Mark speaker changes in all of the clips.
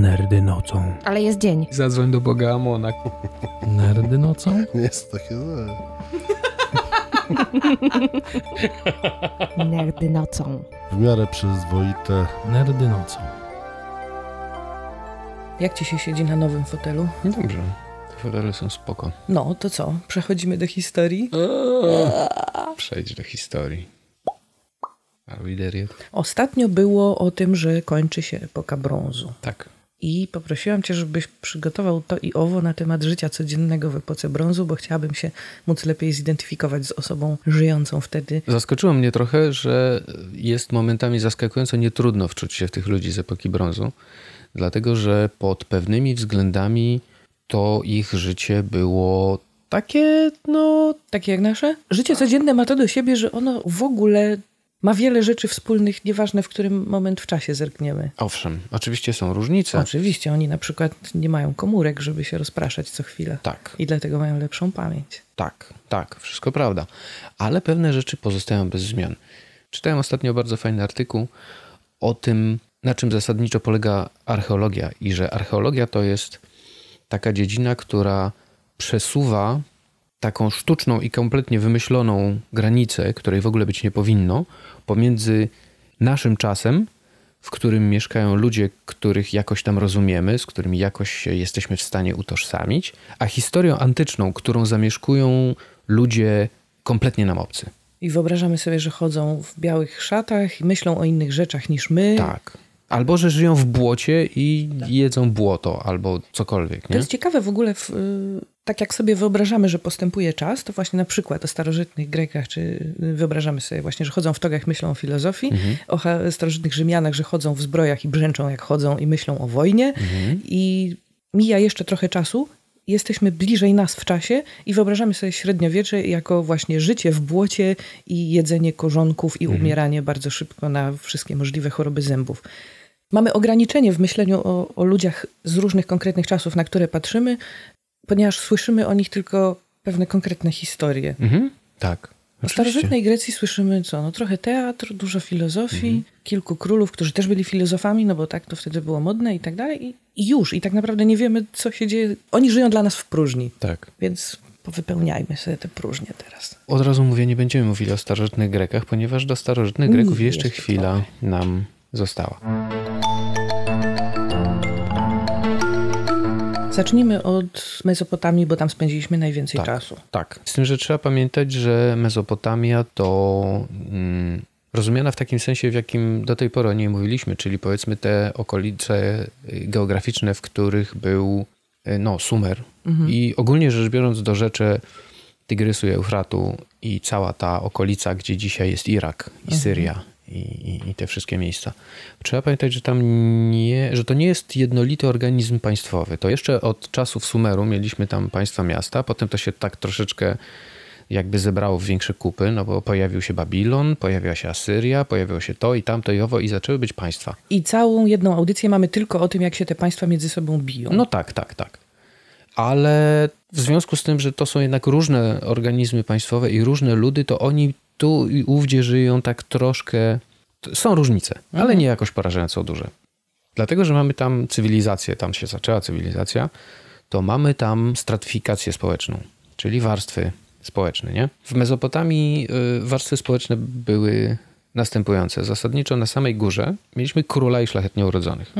Speaker 1: Nerdy nocą.
Speaker 2: Ale jest dzień.
Speaker 3: Zadzwoń do Boga Amona.
Speaker 1: Nerdy nocą?
Speaker 4: Nie jest takie złe.
Speaker 2: Nerdy nocą.
Speaker 4: W miarę przyzwoite.
Speaker 1: Nerdy nocą.
Speaker 5: Jak ci się siedzi na nowym fotelu?
Speaker 3: Dobrze. Te fotele są spoko.
Speaker 5: No, to co? Przechodzimy do historii.
Speaker 3: Przejdź do historii. Are we there yet?
Speaker 5: Ostatnio było o tym, że kończy się epoka brązu.
Speaker 3: Tak.
Speaker 5: I poprosiłam cię, żebyś przygotował to i owo na temat życia codziennego w epoce brązu, bo chciałabym się móc lepiej zidentyfikować z osobą żyjącą wtedy.
Speaker 3: Zaskoczyło mnie trochę, że jest momentami zaskakująco nietrudno wczuć się w tych ludzi z epoki brązu, dlatego że pod pewnymi względami to ich życie było takie, no,
Speaker 5: Takie jak nasze? Życie codzienne ma to do siebie, że ono w ogóle ma wiele rzeczy wspólnych, nieważne w którym moment w czasie zerkniemy.
Speaker 3: owszem, oczywiście są różnice.
Speaker 5: Oczywiście, oni na przykład nie mają komórek, żeby się rozpraszać co chwilę.
Speaker 3: Tak,
Speaker 5: I dlatego mają lepszą pamięć.
Speaker 3: tak, tak, wszystko prawda. Ale pewne rzeczy pozostają bez zmian. Czytałem ostatnio bardzo fajny artykuł o tym, na czym zasadniczo polega archeologia i że archeologia to jest taka dziedzina, która przesuwa taką sztuczną i kompletnie wymyśloną granicę, której w ogóle być nie powinno, pomiędzy naszym czasem, w którym mieszkają ludzie, których jakoś tam rozumiemy, z którymi jakoś jesteśmy w stanie utożsamić, a historią antyczną, którą zamieszkują ludzie kompletnie nam obcy.
Speaker 5: I wyobrażamy sobie, że chodzą w białych szatach i myślą o innych rzeczach niż my.
Speaker 3: Tak. Albo, że żyją w błocie i jedzą błoto, albo cokolwiek,
Speaker 5: To
Speaker 3: nie?
Speaker 5: jest ciekawe w ogóle, w, y, tak jak sobie wyobrażamy, że postępuje czas, to właśnie na przykład o starożytnych Grekach, czy y, wyobrażamy sobie właśnie, że chodzą w togach, myślą o filozofii,
Speaker 3: Mhm.
Speaker 5: o starożytnych Rzymianach, że chodzą w zbrojach i brzęczą jak chodzą i myślą o wojnie
Speaker 3: Mhm.
Speaker 5: i mija jeszcze trochę czasu, jesteśmy bliżej nas w czasie i wyobrażamy sobie średniowiecze jako właśnie życie w błocie i jedzenie korzonków i umieranie bardzo szybko na wszystkie możliwe choroby zębów. Mamy ograniczenie w myśleniu o, o ludziach z różnych konkretnych czasów, na które patrzymy, ponieważ słyszymy o nich tylko pewne konkretne historie.
Speaker 3: Mhm. Tak.
Speaker 5: O
Speaker 3: Oczywiście.
Speaker 5: starożytnej Grecji słyszymy co? No trochę teatr, dużo filozofii,
Speaker 3: Mhm.
Speaker 5: kilku królów, którzy też byli filozofami, no bo tak to wtedy było modne i tak dalej. I, już. I tak naprawdę nie wiemy, co się dzieje. Oni żyją dla nas w próżni,
Speaker 3: Tak.
Speaker 5: więc powypełniajmy sobie te próżnie teraz.
Speaker 3: Od razu mówię, nie będziemy mówili o starożytnych Grekach, ponieważ do starożytnych Greków
Speaker 5: Nie,
Speaker 3: jeszcze
Speaker 5: jeszcze
Speaker 3: chwila nam została.
Speaker 5: Zacznijmy od Mezopotamii, bo tam spędziliśmy najwięcej
Speaker 3: Tak.
Speaker 5: czasu.
Speaker 3: Tak. Z tym, że trzeba pamiętać, że Mezopotamia to mm, rozumiana w takim sensie, w jakim do tej pory o niej mówiliśmy, czyli powiedzmy te okolice geograficzne, w których był y, no, Sumer. I ogólnie rzecz biorąc do rzeczy Tygrysu i Eufratu i cała ta okolica, gdzie dzisiaj jest Irak i Syria i, i, te wszystkie miejsca. Trzeba pamiętać, że tam nie, że to nie jest jednolity organizm państwowy. To jeszcze od czasów Sumeru mieliśmy tam państwa miasta, potem to się tak troszeczkę jakby zebrało w większe kupy, no bo pojawił się Babilon, pojawiła się Asyria, pojawiło się to i tamto i owo i zaczęły być państwa.
Speaker 5: I całą jedną audycję mamy tylko o tym, jak się te państwa między sobą biją.
Speaker 3: No tak, tak, tak. Ale w związku z tym, że to są jednak różne organizmy państwowe i różne ludy, to oni tu i ówdzie żyją tak troszkę. Są różnice, ale nie jakoś porażająco duże. Dlatego, że mamy tam cywilizację, tam się zaczęła cywilizacja, to mamy tam stratyfikację społeczną, czyli warstwy społeczne. Nie? W Mezopotamii y, warstwy społeczne były następujące. Zasadniczo na samej górze mieliśmy króla i szlachetnie urodzonych.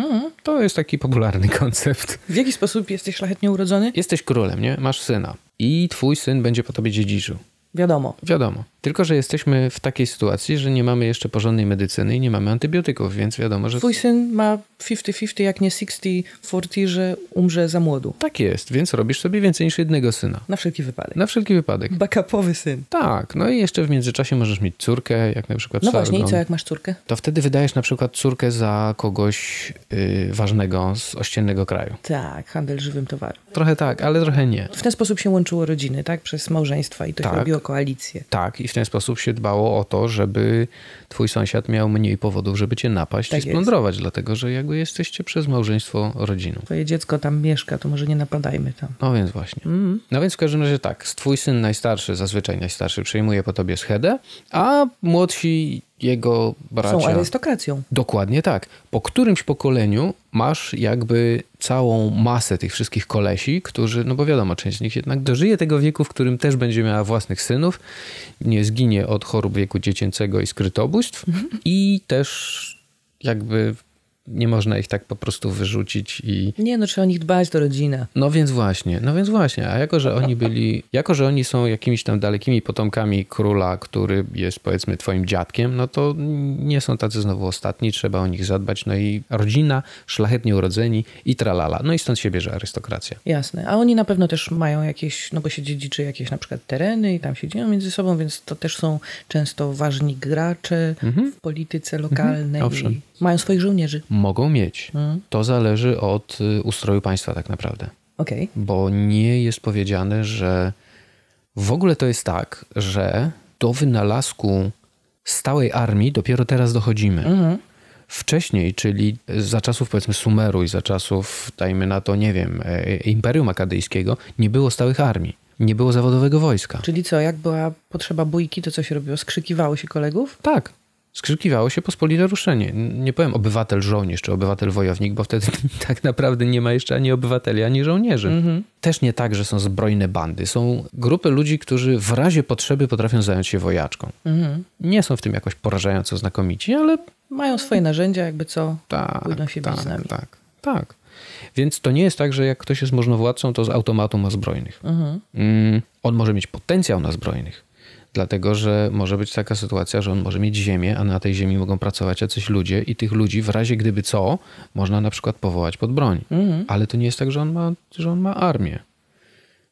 Speaker 3: To jest taki popularny koncept.
Speaker 5: W jaki sposób jesteś szlachetnie urodzony?
Speaker 3: Jesteś królem, nie? Masz syna. I twój syn będzie po tobie dziedziczył.
Speaker 5: Wiadomo.
Speaker 3: Wiadomo. Tylko, że jesteśmy w takiej sytuacji, że nie mamy jeszcze porządnej medycyny i nie mamy antybiotyków, więc wiadomo, że
Speaker 5: Twój syn ma 50-50, jak nie 60-40, że umrze za młodu.
Speaker 3: tak jest, więc robisz sobie więcej niż jednego syna.
Speaker 5: Na wszelki wypadek.
Speaker 3: Na wszelki wypadek.
Speaker 5: Backupowy syn.
Speaker 3: Tak, no i jeszcze w międzyczasie możesz mieć córkę, jak na przykład
Speaker 5: No właśnie, i
Speaker 3: Sargon.
Speaker 5: co jak masz córkę?
Speaker 3: To wtedy wydajesz na przykład córkę za kogoś yy, ważnego z ościennego kraju.
Speaker 5: Tak, handel żywym towarem.
Speaker 3: Trochę tak, ale trochę nie.
Speaker 5: W ten sposób się łączyło rodziny, tak? Przez małżeństwa i to
Speaker 3: Tak.
Speaker 5: się robiło koalicję.
Speaker 3: Tak, i w ten sposób się dbało o to, żeby twój sąsiad miał mniej powodów, żeby cię napaść
Speaker 5: Tak
Speaker 3: i
Speaker 5: jest.
Speaker 3: splądrować, dlatego że jakby jesteście przez małżeństwo rodziną.
Speaker 5: Twoje dziecko tam mieszka, to może nie napadajmy tam.
Speaker 3: No więc właśnie.
Speaker 5: Mm.
Speaker 3: No więc w każdym razie tak, twój syn najstarszy, zazwyczaj najstarszy, przejmuje po tobie schedę, a młodsi jego bracia...
Speaker 5: Są arystokracją.
Speaker 3: Dokładnie tak. Po którymś pokoleniu masz jakby całą masę tych wszystkich kolesi, którzy, no bo wiadomo, część z nich jednak dożyje tego wieku, w którym też będzie miała własnych synów, nie zginie od chorób wieku dziecięcego i skrytobójstw i też jakby nie można ich tak po prostu wyrzucić i
Speaker 5: Nie, no trzeba o nich dbać, to rodzina.
Speaker 3: no więc właśnie, no więc właśnie, a jako, że oni byli, jako, że oni są jakimiś tam dalekimi potomkami króla, który jest powiedzmy twoim dziadkiem, no to nie są tacy znowu ostatni, trzeba o nich zadbać, no i rodzina, szlachetnie urodzeni i tralala, no i stąd się bierze arystokracja.
Speaker 5: Jasne. A oni na pewno też mają jakieś, no bo się dziedziczy jakieś na przykład tereny i tam się dzieją między sobą, więc to też są często ważni gracze w polityce lokalnej.
Speaker 3: Owszem.
Speaker 5: i mają swoich żołnierzy.
Speaker 3: Mogą mieć.
Speaker 5: Mhm.
Speaker 3: To zależy od y, ustroju państwa tak naprawdę.
Speaker 5: Okej.
Speaker 3: bo nie jest powiedziane, że w ogóle to jest tak, że do wynalazku stałej armii dopiero teraz dochodzimy. Wcześniej, czyli za czasów powiedzmy Sumeru i za czasów, dajmy na to, nie wiem, e, Imperium Akadyjskiego, nie było stałych armii. Nie było zawodowego wojska.
Speaker 5: Czyli co, jak była potrzeba bójki, to co się robiło? Skrzykiwało się kolegów?
Speaker 3: Tak. Skrzykiwało się pospolite ruszenie. Nie powiem obywatel żołnierz czy obywatel wojownik, bo wtedy tak naprawdę nie ma jeszcze ani obywateli, ani żołnierzy. Też nie tak, że są zbrojne bandy. Są grupy ludzi, którzy w razie potrzeby potrafią zająć się wojaczką. Nie są w tym jakoś porażająco znakomici, ale
Speaker 5: Mają swoje narzędzia, jakby co,
Speaker 3: tak,
Speaker 5: pójdą się bić z nami.
Speaker 3: tak, tak. Więc to nie jest tak, że jak ktoś jest możnowładcą, to z automatu ma zbrojnych. Mm, on może mieć potencjał na zbrojnych. Dlatego, że może być taka sytuacja, że on może mieć ziemię, a na tej ziemi mogą pracować jacyś ludzie i tych ludzi w razie gdyby co, można na przykład powołać pod broń. Ale to nie jest tak, że on ma, że on ma armię.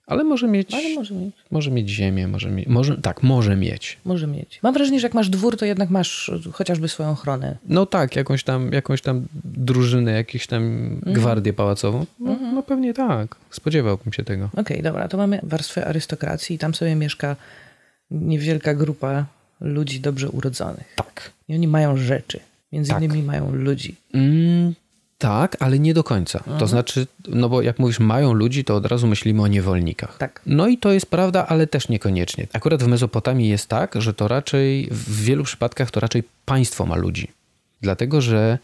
Speaker 3: Ale może mieć,
Speaker 5: Ale może mieć.
Speaker 3: może mieć ziemię, może mieć, może, tak, może mieć.
Speaker 5: Może mieć. Mam wrażenie, że jak masz dwór, to jednak masz chociażby swoją ochronę.
Speaker 3: No tak, jakąś tam, jakąś tam drużynę, jakąś tam gwardię pałacową. No, no pewnie tak. Spodziewałbym się tego.
Speaker 5: Okej, dobra, to mamy warstwę arystokracji i tam sobie mieszka niewielka grupa ludzi dobrze urodzonych.
Speaker 3: Tak.
Speaker 5: I oni mają rzeczy. Między
Speaker 3: Tak.
Speaker 5: innymi mają ludzi.
Speaker 3: Mm, tak, ale nie do końca. To znaczy, no bo jak mówisz mają ludzi, to od razu myślimy o niewolnikach.
Speaker 5: Tak.
Speaker 3: No i to jest prawda, ale też niekoniecznie. Akurat w Mezopotamii jest tak, że to raczej, w wielu przypadkach to raczej państwo ma ludzi. Dlatego, że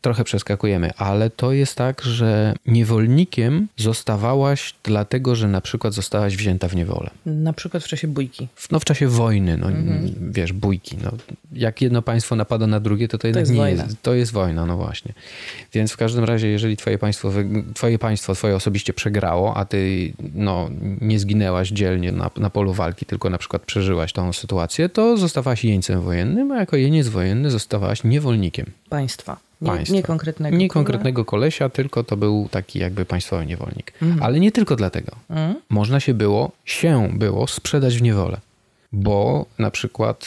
Speaker 3: trochę przeskakujemy, ale to jest tak, że niewolnikiem zostawałaś dlatego, że na przykład zostałaś wzięta w niewolę.
Speaker 5: Na przykład w czasie bójki.
Speaker 3: No w czasie wojny, no
Speaker 5: Mhm.
Speaker 3: wiesz, bójki. No, jak jedno państwo napada na drugie, to to jednak
Speaker 5: jest
Speaker 3: nie
Speaker 5: wojna.
Speaker 3: jest. To jest wojna, no właśnie. Więc w każdym razie, jeżeli twoje państwo, twoje państwo, twoje osobiście przegrało, a ty no, nie zginęłaś dzielnie na, na polu walki, tylko na przykład przeżyłaś tą sytuację, to zostawałaś jeńcem wojennym, a jako jeniec wojenny zostawałaś niewolnikiem.
Speaker 5: Państwa. Nie,
Speaker 3: Państwa.
Speaker 5: nie konkretnego.
Speaker 3: Nie konkretnego kolesia, tylko to był taki jakby państwowy niewolnik.
Speaker 5: Mhm.
Speaker 3: Ale nie tylko dlatego. Można się było, się było sprzedać w niewolę, bo na przykład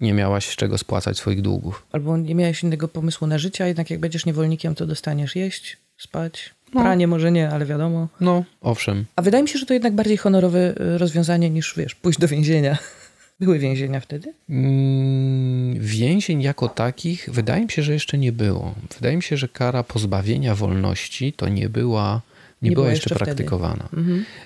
Speaker 3: nie miałaś z czego spłacać swoich długów.
Speaker 5: Albo nie miałeś innego pomysłu na życie, a jednak jak będziesz niewolnikiem, to dostaniesz jeść, spać.
Speaker 3: No.
Speaker 5: Pranie może nie, ale wiadomo.
Speaker 3: No, owszem.
Speaker 5: A wydaje mi się, że to jednak bardziej honorowe y, rozwiązanie niż, wiesz, pójść do więzienia. Były więzienia wtedy?
Speaker 3: Mm, Więzień jako takich wydaje mi się, że jeszcze nie było. Wydaje mi się, że kara pozbawienia wolności to nie była, nie,
Speaker 5: Nie
Speaker 3: była
Speaker 5: była
Speaker 3: jeszcze
Speaker 5: jeszcze wtedy. Mhm.
Speaker 3: praktykowana.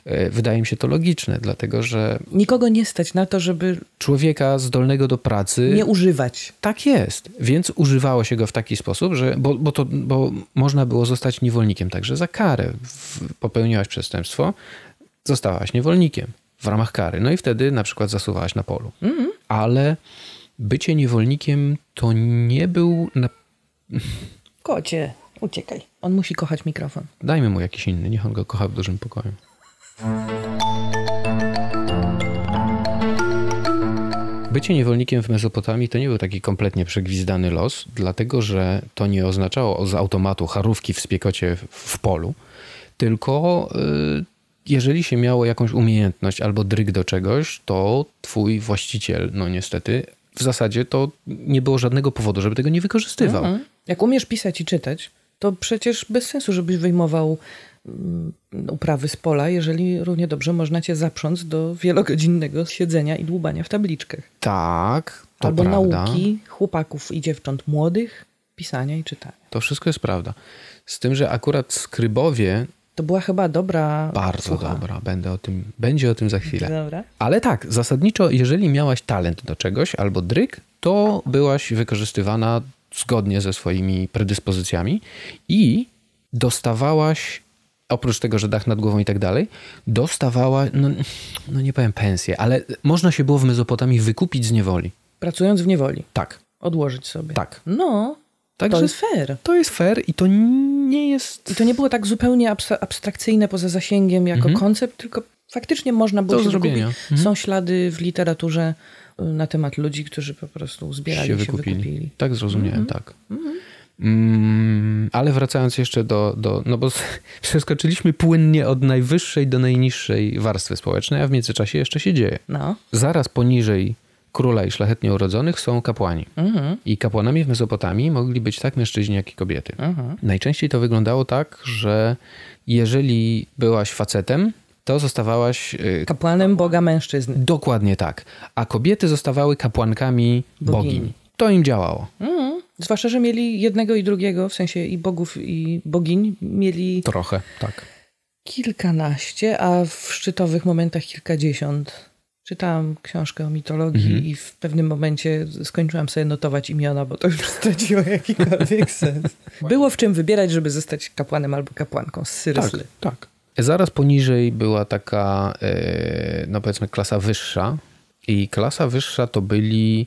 Speaker 3: E, Wydaje mi się to logiczne, dlatego że
Speaker 5: Nikogo nie stać na to, żeby
Speaker 3: człowieka zdolnego do pracy
Speaker 5: nie używać.
Speaker 3: Tak jest, więc używało się go w taki sposób, że, bo, bo, to, bo można było zostać niewolnikiem także za karę. Popełniłaś przestępstwo, zostałaś niewolnikiem w ramach kary. No i wtedy na przykład zasuwałaś na polu. Ale bycie niewolnikiem to nie był. Na...
Speaker 5: Kocie, uciekaj. On musi kochać mikrofon.
Speaker 3: Dajmy mu jakiś inny, niech on go kocha w dużym pokoju. Bycie niewolnikiem w Mezopotamii to nie był taki kompletnie przegwizdany los, dlatego że to nie oznaczało z automatu charówki w spiekocie w- w polu, tylko y, jeżeli się miało jakąś umiejętność albo dryg do czegoś, to twój właściciel, no niestety, w zasadzie to nie było żadnego powodu, żeby tego nie wykorzystywał.
Speaker 5: Mhm. Jak umiesz pisać i czytać, to przecież bez sensu, żebyś wyjmował mm, uprawy z pola, jeżeli równie dobrze można cię zaprząc do wielogodzinnego siedzenia i dłubania w tabliczkach.
Speaker 3: Tak, to
Speaker 5: Albo
Speaker 3: prawda.
Speaker 5: nauki chłopaków i dziewcząt młodych, pisania i czytania.
Speaker 3: To wszystko jest prawda. Z tym, że akurat skrybowie
Speaker 5: To była chyba dobra
Speaker 3: bardzo
Speaker 5: fucha.
Speaker 3: dobra. Będę o tym, będzie o tym za chwilę.
Speaker 5: Dobra.
Speaker 3: Ale tak, zasadniczo, jeżeli miałaś talent do czegoś albo dryk, to byłaś wykorzystywana zgodnie ze swoimi predyspozycjami i dostawałaś, oprócz tego, że dach nad głową i tak dalej, dostawała, no, no nie powiem pensję, ale można się było w Mezopotamii wykupić z niewoli.
Speaker 5: Pracując w niewoli.
Speaker 3: Tak,
Speaker 5: Odłożyć sobie.
Speaker 3: tak.
Speaker 5: No,
Speaker 3: Także
Speaker 5: to jest fair.
Speaker 3: to jest fair i to nie jest...
Speaker 5: I to nie było tak zupełnie abs- abstrakcyjne poza zasięgiem jako koncept, tylko faktycznie można było
Speaker 3: Mhm. Do
Speaker 5: się
Speaker 3: zrobienia. Mhm.
Speaker 5: Są ślady w literaturze y, na temat ludzi, którzy po prostu zbierali się,
Speaker 3: się wykupili.
Speaker 5: wykupili.
Speaker 3: Tak zrozumiałem, tak. Mm, ale wracając jeszcze do, do. No bo przeskoczyliśmy płynnie od najwyższej do najniższej warstwy społecznej, a w międzyczasie jeszcze się dzieje.
Speaker 5: No.
Speaker 3: Zaraz poniżej króla i szlachetnie urodzonych są kapłani.
Speaker 5: Mhm.
Speaker 3: I kapłanami w Mezopotamii mogli być tak mężczyźni, jak i kobiety.
Speaker 5: Mhm.
Speaker 3: Najczęściej to wyglądało tak, że jeżeli byłaś facetem, to zostawałaś y,
Speaker 5: Kapłanem Boga mężczyzny.
Speaker 3: dokładnie tak, a kobiety zostawały kapłankami
Speaker 5: Bogini.
Speaker 3: bogini. To im działało.
Speaker 5: Mhm. Zwłaszcza, że mieli jednego i drugiego, w sensie i bogów, i bogiń, mieli
Speaker 3: Trochę, tak.
Speaker 5: kilkanaście, a w szczytowych momentach kilkadziesiąt. Czytałam książkę o mitologii
Speaker 3: Mhm.
Speaker 5: i w pewnym momencie skończyłam sobie notować imiona, bo to już straciło jakikolwiek sens. Było w czym wybierać, żeby zostać kapłanem albo kapłanką z
Speaker 3: Tak,
Speaker 5: Syrysly.
Speaker 3: tak. Zaraz poniżej była taka, e, no powiedzmy, klasa wyższa. I klasa wyższa to byli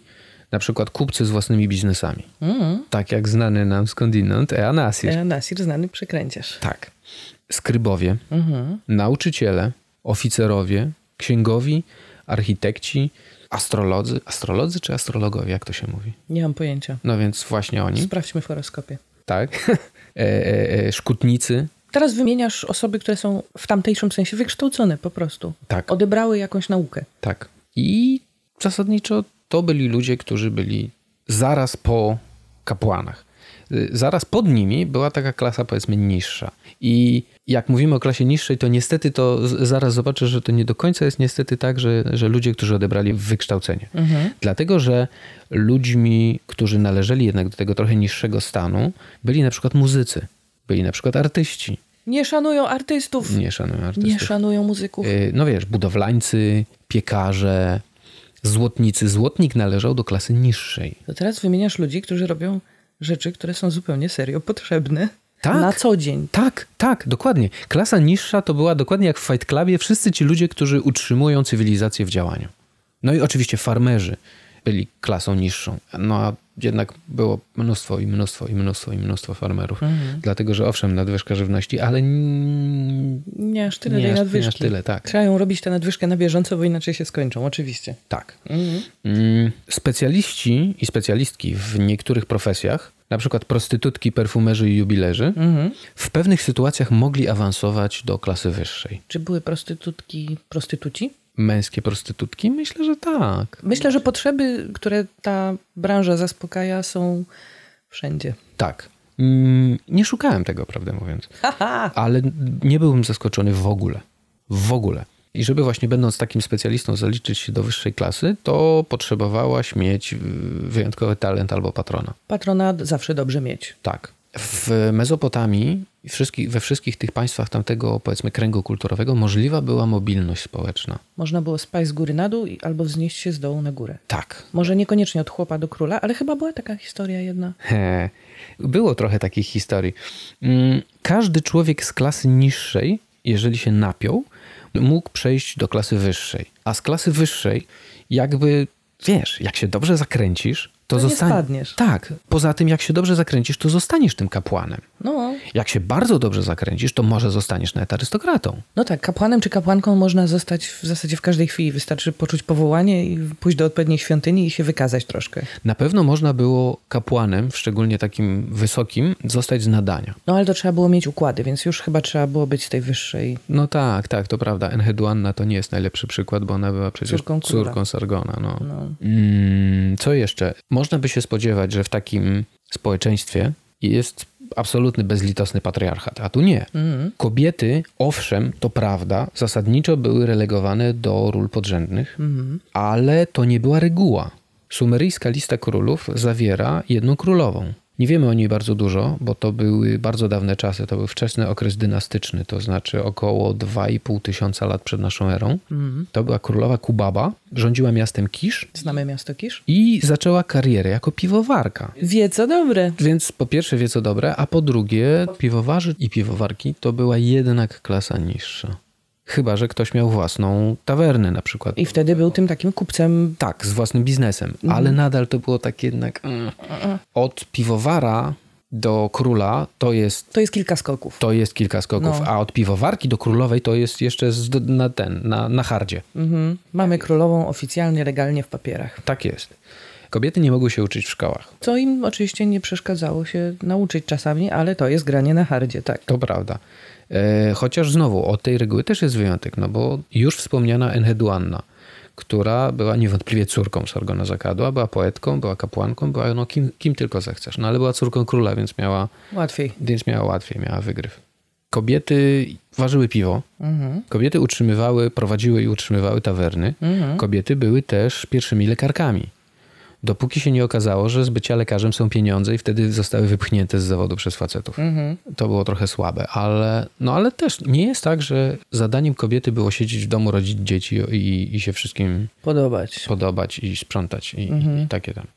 Speaker 3: na przykład kupcy z własnymi biznesami.
Speaker 5: Mm.
Speaker 3: Tak jak znany nam skądinąd Eanasir.
Speaker 5: E, Nasir, znany przekręciarz.
Speaker 3: Tak. Skrybowie,
Speaker 5: Mhm.
Speaker 3: nauczyciele, oficerowie, księgowi, architekci, astrolodzy. Astrolodzy czy astrologowie, jak to się mówi?
Speaker 5: Nie mam pojęcia.
Speaker 3: No więc właśnie oni,
Speaker 5: Sprawdźmy w horoskopie.
Speaker 3: tak. E, e, e, szkutnicy,
Speaker 5: Teraz wymieniasz osoby, które są w tamtejszym sensie wykształcone po prostu.
Speaker 3: tak.
Speaker 5: Odebrały jakąś naukę.
Speaker 3: Tak. I zasadniczo to byli ludzie, którzy byli zaraz po kapłanach. Y, Zaraz pod nimi była taka klasa, powiedzmy, niższa. I jak mówimy o klasie niższej, to niestety to zaraz zobaczę, że to nie do końca jest niestety tak, że, że ludzie, którzy odebrali wykształcenie. Dlatego, że ludźmi, którzy należeli jednak do tego trochę niższego stanu, byli na przykład muzycy, byli na przykład artyści.
Speaker 5: Nie szanują artystów.
Speaker 3: Nie szanują artystów.
Speaker 5: Nie szanują muzyków.
Speaker 3: Y, no wiesz, budowlańcy, piekarze, złotnicy. Złotnik należał do klasy niższej.
Speaker 5: To teraz wymieniasz ludzi, którzy robią rzeczy, które są zupełnie serio potrzebne
Speaker 3: Tak.
Speaker 5: na co dzień.
Speaker 3: Tak, tak, dokładnie. Klasa niższa to była dokładnie jak w Fight Clubie wszyscy ci ludzie, którzy utrzymują cywilizację w działaniu. No i oczywiście farmerzy byli klasą niższą. No a jednak było mnóstwo i mnóstwo i mnóstwo i mnóstwo farmerów. Dlatego, że owszem, nadwyżka żywności, ale
Speaker 5: Nie aż tyle
Speaker 3: Nie aż- nie
Speaker 5: nadwyżki.
Speaker 3: aż tyle, tak.
Speaker 5: Trzeba ją robić tę nadwyżkę na bieżąco, bo inaczej się skończą, oczywiście.
Speaker 3: tak. Mm, Specjaliści i specjalistki w niektórych profesjach, na przykład prostytutki, perfumerzy i jubilerzy,
Speaker 5: Mhm.
Speaker 3: w pewnych sytuacjach mogli awansować do klasy wyższej.
Speaker 5: Czy były prostytutki, prostytuci?
Speaker 3: Męskie prostytutki? Myślę, że tak.
Speaker 5: Myślę, że potrzeby, które ta branża zaspokaja, są wszędzie.
Speaker 3: Tak. Mm, Nie szukałem tego, prawdę mówiąc. Ale nie byłbym zaskoczony w ogóle. W ogóle. I żeby właśnie będąc takim specjalistą zaliczyć się do wyższej klasy, to potrzebowałaś mieć y, wyjątkowy talent albo patrona.
Speaker 5: Patronat zawsze dobrze mieć.
Speaker 3: Tak. W Mezopotamii, i we wszystkich tych państwach tamtego, powiedzmy, kręgu kulturowego, możliwa była mobilność społeczna.
Speaker 5: Można było spaść z góry na dół albo wznieść się z dołu na górę.
Speaker 3: Tak.
Speaker 5: Może niekoniecznie od chłopa do króla, ale chyba była taka historia jedna.
Speaker 3: He, było trochę takich historii. Mm, Każdy człowiek z klasy niższej, jeżeli się napiął, mógł przejść do klasy wyższej. A z klasy wyższej, jakby, wiesz, jak się dobrze zakręcisz, to,
Speaker 5: To nie
Speaker 3: zostanie.
Speaker 5: spadniesz.
Speaker 3: Tak. Poza tym, jak się dobrze zakręcisz, to zostaniesz tym kapłanem.
Speaker 5: No,
Speaker 3: Jak się bardzo dobrze zakręcisz, to może zostaniesz nawet arystokratą.
Speaker 5: no tak, kapłanem czy kapłanką można zostać w zasadzie w każdej chwili. Wystarczy poczuć powołanie i pójść do odpowiedniej świątyni i się wykazać troszkę.
Speaker 3: Na pewno można było kapłanem, szczególnie takim wysokim, zostać z nadania.
Speaker 5: No ale to trzeba było mieć układy, więc już chyba trzeba było być tej wyższej.
Speaker 3: No tak, tak, to prawda. Enheduanna to nie jest najlepszy przykład, bo ona była przecież
Speaker 5: Córką
Speaker 3: córką Sargona. No.
Speaker 5: No.
Speaker 3: Mm, co jeszcze? Można by się spodziewać, że w takim społeczeństwie jest absolutny, bezlitosny patriarchat, a tu nie. Kobiety, owszem, to prawda, zasadniczo były relegowane do ról podrzędnych, ale to nie była reguła. Sumeryjska lista królów zawiera jedną królową. Nie wiemy o niej bardzo dużo, bo to były bardzo dawne czasy, to był wczesny okres dynastyczny, to znaczy około 2,5 tysiąca lat przed naszą erą. To była królowa Kubaba, rządziła miastem Kisz
Speaker 5: Znamy miasto Kisz?
Speaker 3: i zaczęła karierę jako piwowarka.
Speaker 5: Wie co dobre.
Speaker 3: Więc po pierwsze wie co dobre, a po drugie piwowarzy i piwowarki to była jednak klasa niższa. Chyba, że ktoś miał własną tawernę na przykład.
Speaker 5: I wtedy był tym takim kupcem.
Speaker 3: Tak, z własnym biznesem, ale nadal to było tak jednak... mm. Od piwowara do króla to jest,
Speaker 5: To jest kilka skoków.
Speaker 3: to jest kilka skoków,
Speaker 5: No.
Speaker 3: a od piwowarki do królowej to jest jeszcze z, na ten, na, na hardzie.
Speaker 5: Mhm. Mamy królową oficjalnie, legalnie w papierach.
Speaker 3: Tak jest. Kobiety nie mogły się uczyć w szkołach.
Speaker 5: Co im oczywiście nie przeszkadzało się nauczyć czasami, ale to jest granie na hardzie, tak.
Speaker 3: To prawda. E, chociaż znowu od tej reguły też jest wyjątek, no bo już wspomniana Enheduanna, która była niewątpliwie córką Sargona Zakadła, była poetką, była kapłanką, była no kim, kim tylko zechcesz, no ale była córką króla, więc miała,
Speaker 5: Łatwiej.
Speaker 3: więc miała łatwiej, miała wygryw. Kobiety ważyły piwo,
Speaker 5: Mhm.
Speaker 3: kobiety utrzymywały, prowadziły i utrzymywały tawerny,
Speaker 5: Mhm.
Speaker 3: kobiety były też pierwszymi lekarkami. Dopóki się nie okazało, że z bycia lekarzem są pieniądze i wtedy zostały wypchnięte z zawodu przez facetów.
Speaker 5: Mhm.
Speaker 3: To było trochę słabe, ale, no ale też nie jest tak, że zadaniem kobiety było siedzieć w domu, rodzić dzieci i, i się wszystkim
Speaker 5: Podobać.
Speaker 3: podobać i sprzątać i, i takie tam.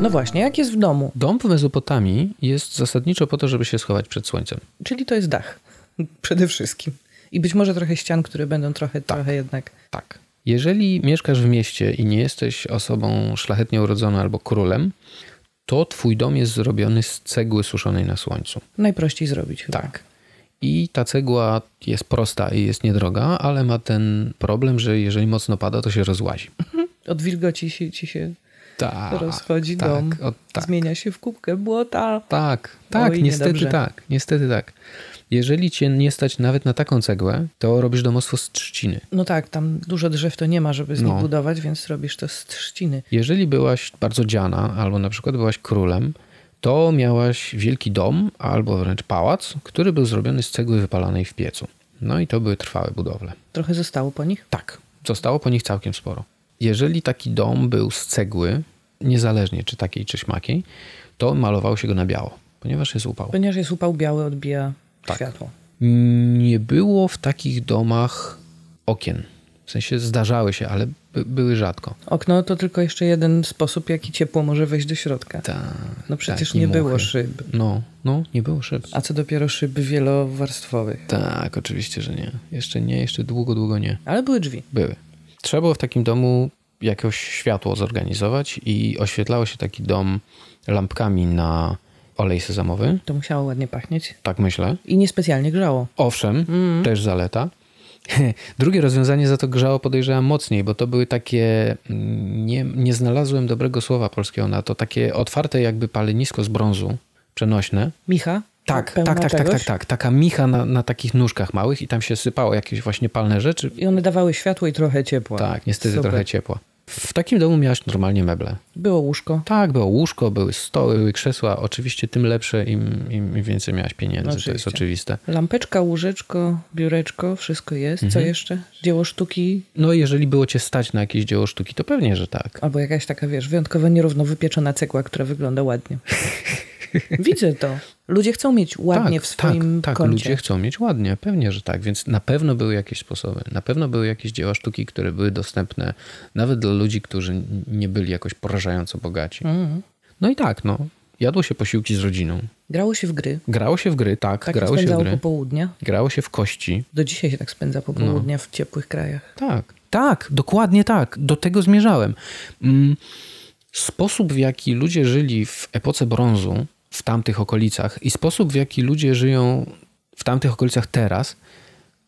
Speaker 5: No właśnie, jak jest w domu?
Speaker 3: Dom w Mezopotamii jest zasadniczo po to, żeby się schować przed słońcem.
Speaker 5: Czyli to jest dach. Przede wszystkim. I być może trochę ścian, które będą trochę, trochę jednak.
Speaker 3: Tak. Jeżeli mieszkasz w mieście i nie jesteś osobą szlachetnie urodzoną albo królem, to twój dom jest zrobiony z cegły suszonej na słońcu.
Speaker 5: Najprościej zrobić chyba.
Speaker 3: Tak. I ta cegła jest prosta i jest niedroga, ale ma ten problem, że jeżeli mocno pada, to się rozłazi.
Speaker 5: Od wilgoci się, ci się
Speaker 3: Tak.
Speaker 5: rozchodzi
Speaker 3: tak,
Speaker 5: dom.
Speaker 3: o, tak.
Speaker 5: Zmienia się w kubkę błota.
Speaker 3: Tak, tak,
Speaker 5: Oj,
Speaker 3: niestety
Speaker 5: niedobrze.
Speaker 3: tak, niestety tak. Jeżeli cię nie stać nawet na taką cegłę, to robisz domostwo z trzciny.
Speaker 5: No tak, tam dużo drzew to nie ma, żeby z nich
Speaker 3: No.
Speaker 5: budować, więc robisz to z trzciny.
Speaker 3: Jeżeli byłaś bardzo dziana, albo na przykład byłaś królem, to miałaś wielki dom, albo wręcz pałac, który był zrobiony z cegły wypalanej w piecu. No i to były trwałe budowle.
Speaker 5: Trochę zostało po nich.
Speaker 3: Tak, zostało po nich całkiem sporo. Jeżeli taki dom był z cegły, niezależnie czy takiej, czy śmakiej, to malowało się go na biało, ponieważ jest upał.
Speaker 5: Ponieważ jest upał biały, odbija
Speaker 3: Tak.
Speaker 5: światło.
Speaker 3: Nie było w takich domach okien. W sensie zdarzały się, ale by, były rzadko.
Speaker 5: Okno to tylko jeszcze jeden sposób, jaki ciepło może wejść do środka.
Speaker 3: Tak.
Speaker 5: No przecież
Speaker 3: tak,
Speaker 5: nie było szyb.
Speaker 3: No, no, nie było szyb.
Speaker 5: A co dopiero szyb wielowarstwowych.
Speaker 3: Tak, oczywiście, że nie. Jeszcze nie, jeszcze długo, długo nie.
Speaker 5: Ale były drzwi.
Speaker 3: Były. Trzeba było w takim domu jakoś światło zorganizować i oświetlało się taki dom lampkami na olej sezamowy.
Speaker 5: To musiało ładnie pachnieć.
Speaker 3: Tak myślę.
Speaker 5: I niespecjalnie grzało.
Speaker 3: Owszem, też zaleta. Drugie rozwiązanie za to grzało podejrzewam mocniej, bo to były takie, mm, nie, nie znalazłem dobrego słowa polskiego na to, takie otwarte jakby palenisko z brązu, przenośne.
Speaker 5: Micha?
Speaker 3: Tak, tak, tak, tak, tak, tak. Taka micha na, na takich nóżkach małych i tam się sypało jakieś właśnie palne rzeczy.
Speaker 5: I one dawały światło i trochę ciepła.
Speaker 3: Tak, niestety
Speaker 5: Super.
Speaker 3: trochę ciepła. W takim domu miałaś normalnie meble.
Speaker 5: Było łóżko.
Speaker 3: Tak, było łóżko, były stoły, były krzesła. Oczywiście tym lepsze, im, im więcej miałaś pieniędzy, to jest
Speaker 5: Oczywiście.
Speaker 3: oczywiste.
Speaker 5: Lampeczka, łóżeczko, biureczko, wszystko jest. Co
Speaker 3: Mhm.
Speaker 5: jeszcze? Dzieło sztuki
Speaker 3: No jeżeli było cię stać na jakieś dzieło sztuki, to pewnie, że tak.
Speaker 5: albo jakaś taka, wiesz, wyjątkowo nierówno wypieczona cegła, która wygląda ładnie. Widzę to. Ludzie chcą mieć ładnie
Speaker 3: tak,
Speaker 5: w swoim
Speaker 3: tak, tak, ludzie chcą mieć ładnie, pewnie, że tak, więc na pewno były jakieś sposoby, na pewno były jakieś dzieła sztuki, które były dostępne nawet dla ludzi, którzy nie byli jakoś porażająco bogaci.
Speaker 5: Mhm.
Speaker 3: No i tak, no, jadło się posiłki z rodziną,
Speaker 5: Grało się w gry.
Speaker 3: grało się w gry, tak,
Speaker 5: Tak się
Speaker 3: grało się w
Speaker 5: spędzało
Speaker 3: gry,
Speaker 5: popołudnia.
Speaker 3: grało się w kości,
Speaker 5: Do dzisiaj się tak spędza
Speaker 3: No.
Speaker 5: popołudnia w ciepłych krajach.
Speaker 3: tak, tak, dokładnie tak, do tego zmierzałem. Mm, Sposób, w jaki ludzie żyli w epoce brązu, w tamtych okolicach i sposób, w jaki ludzie żyją w tamtych okolicach teraz,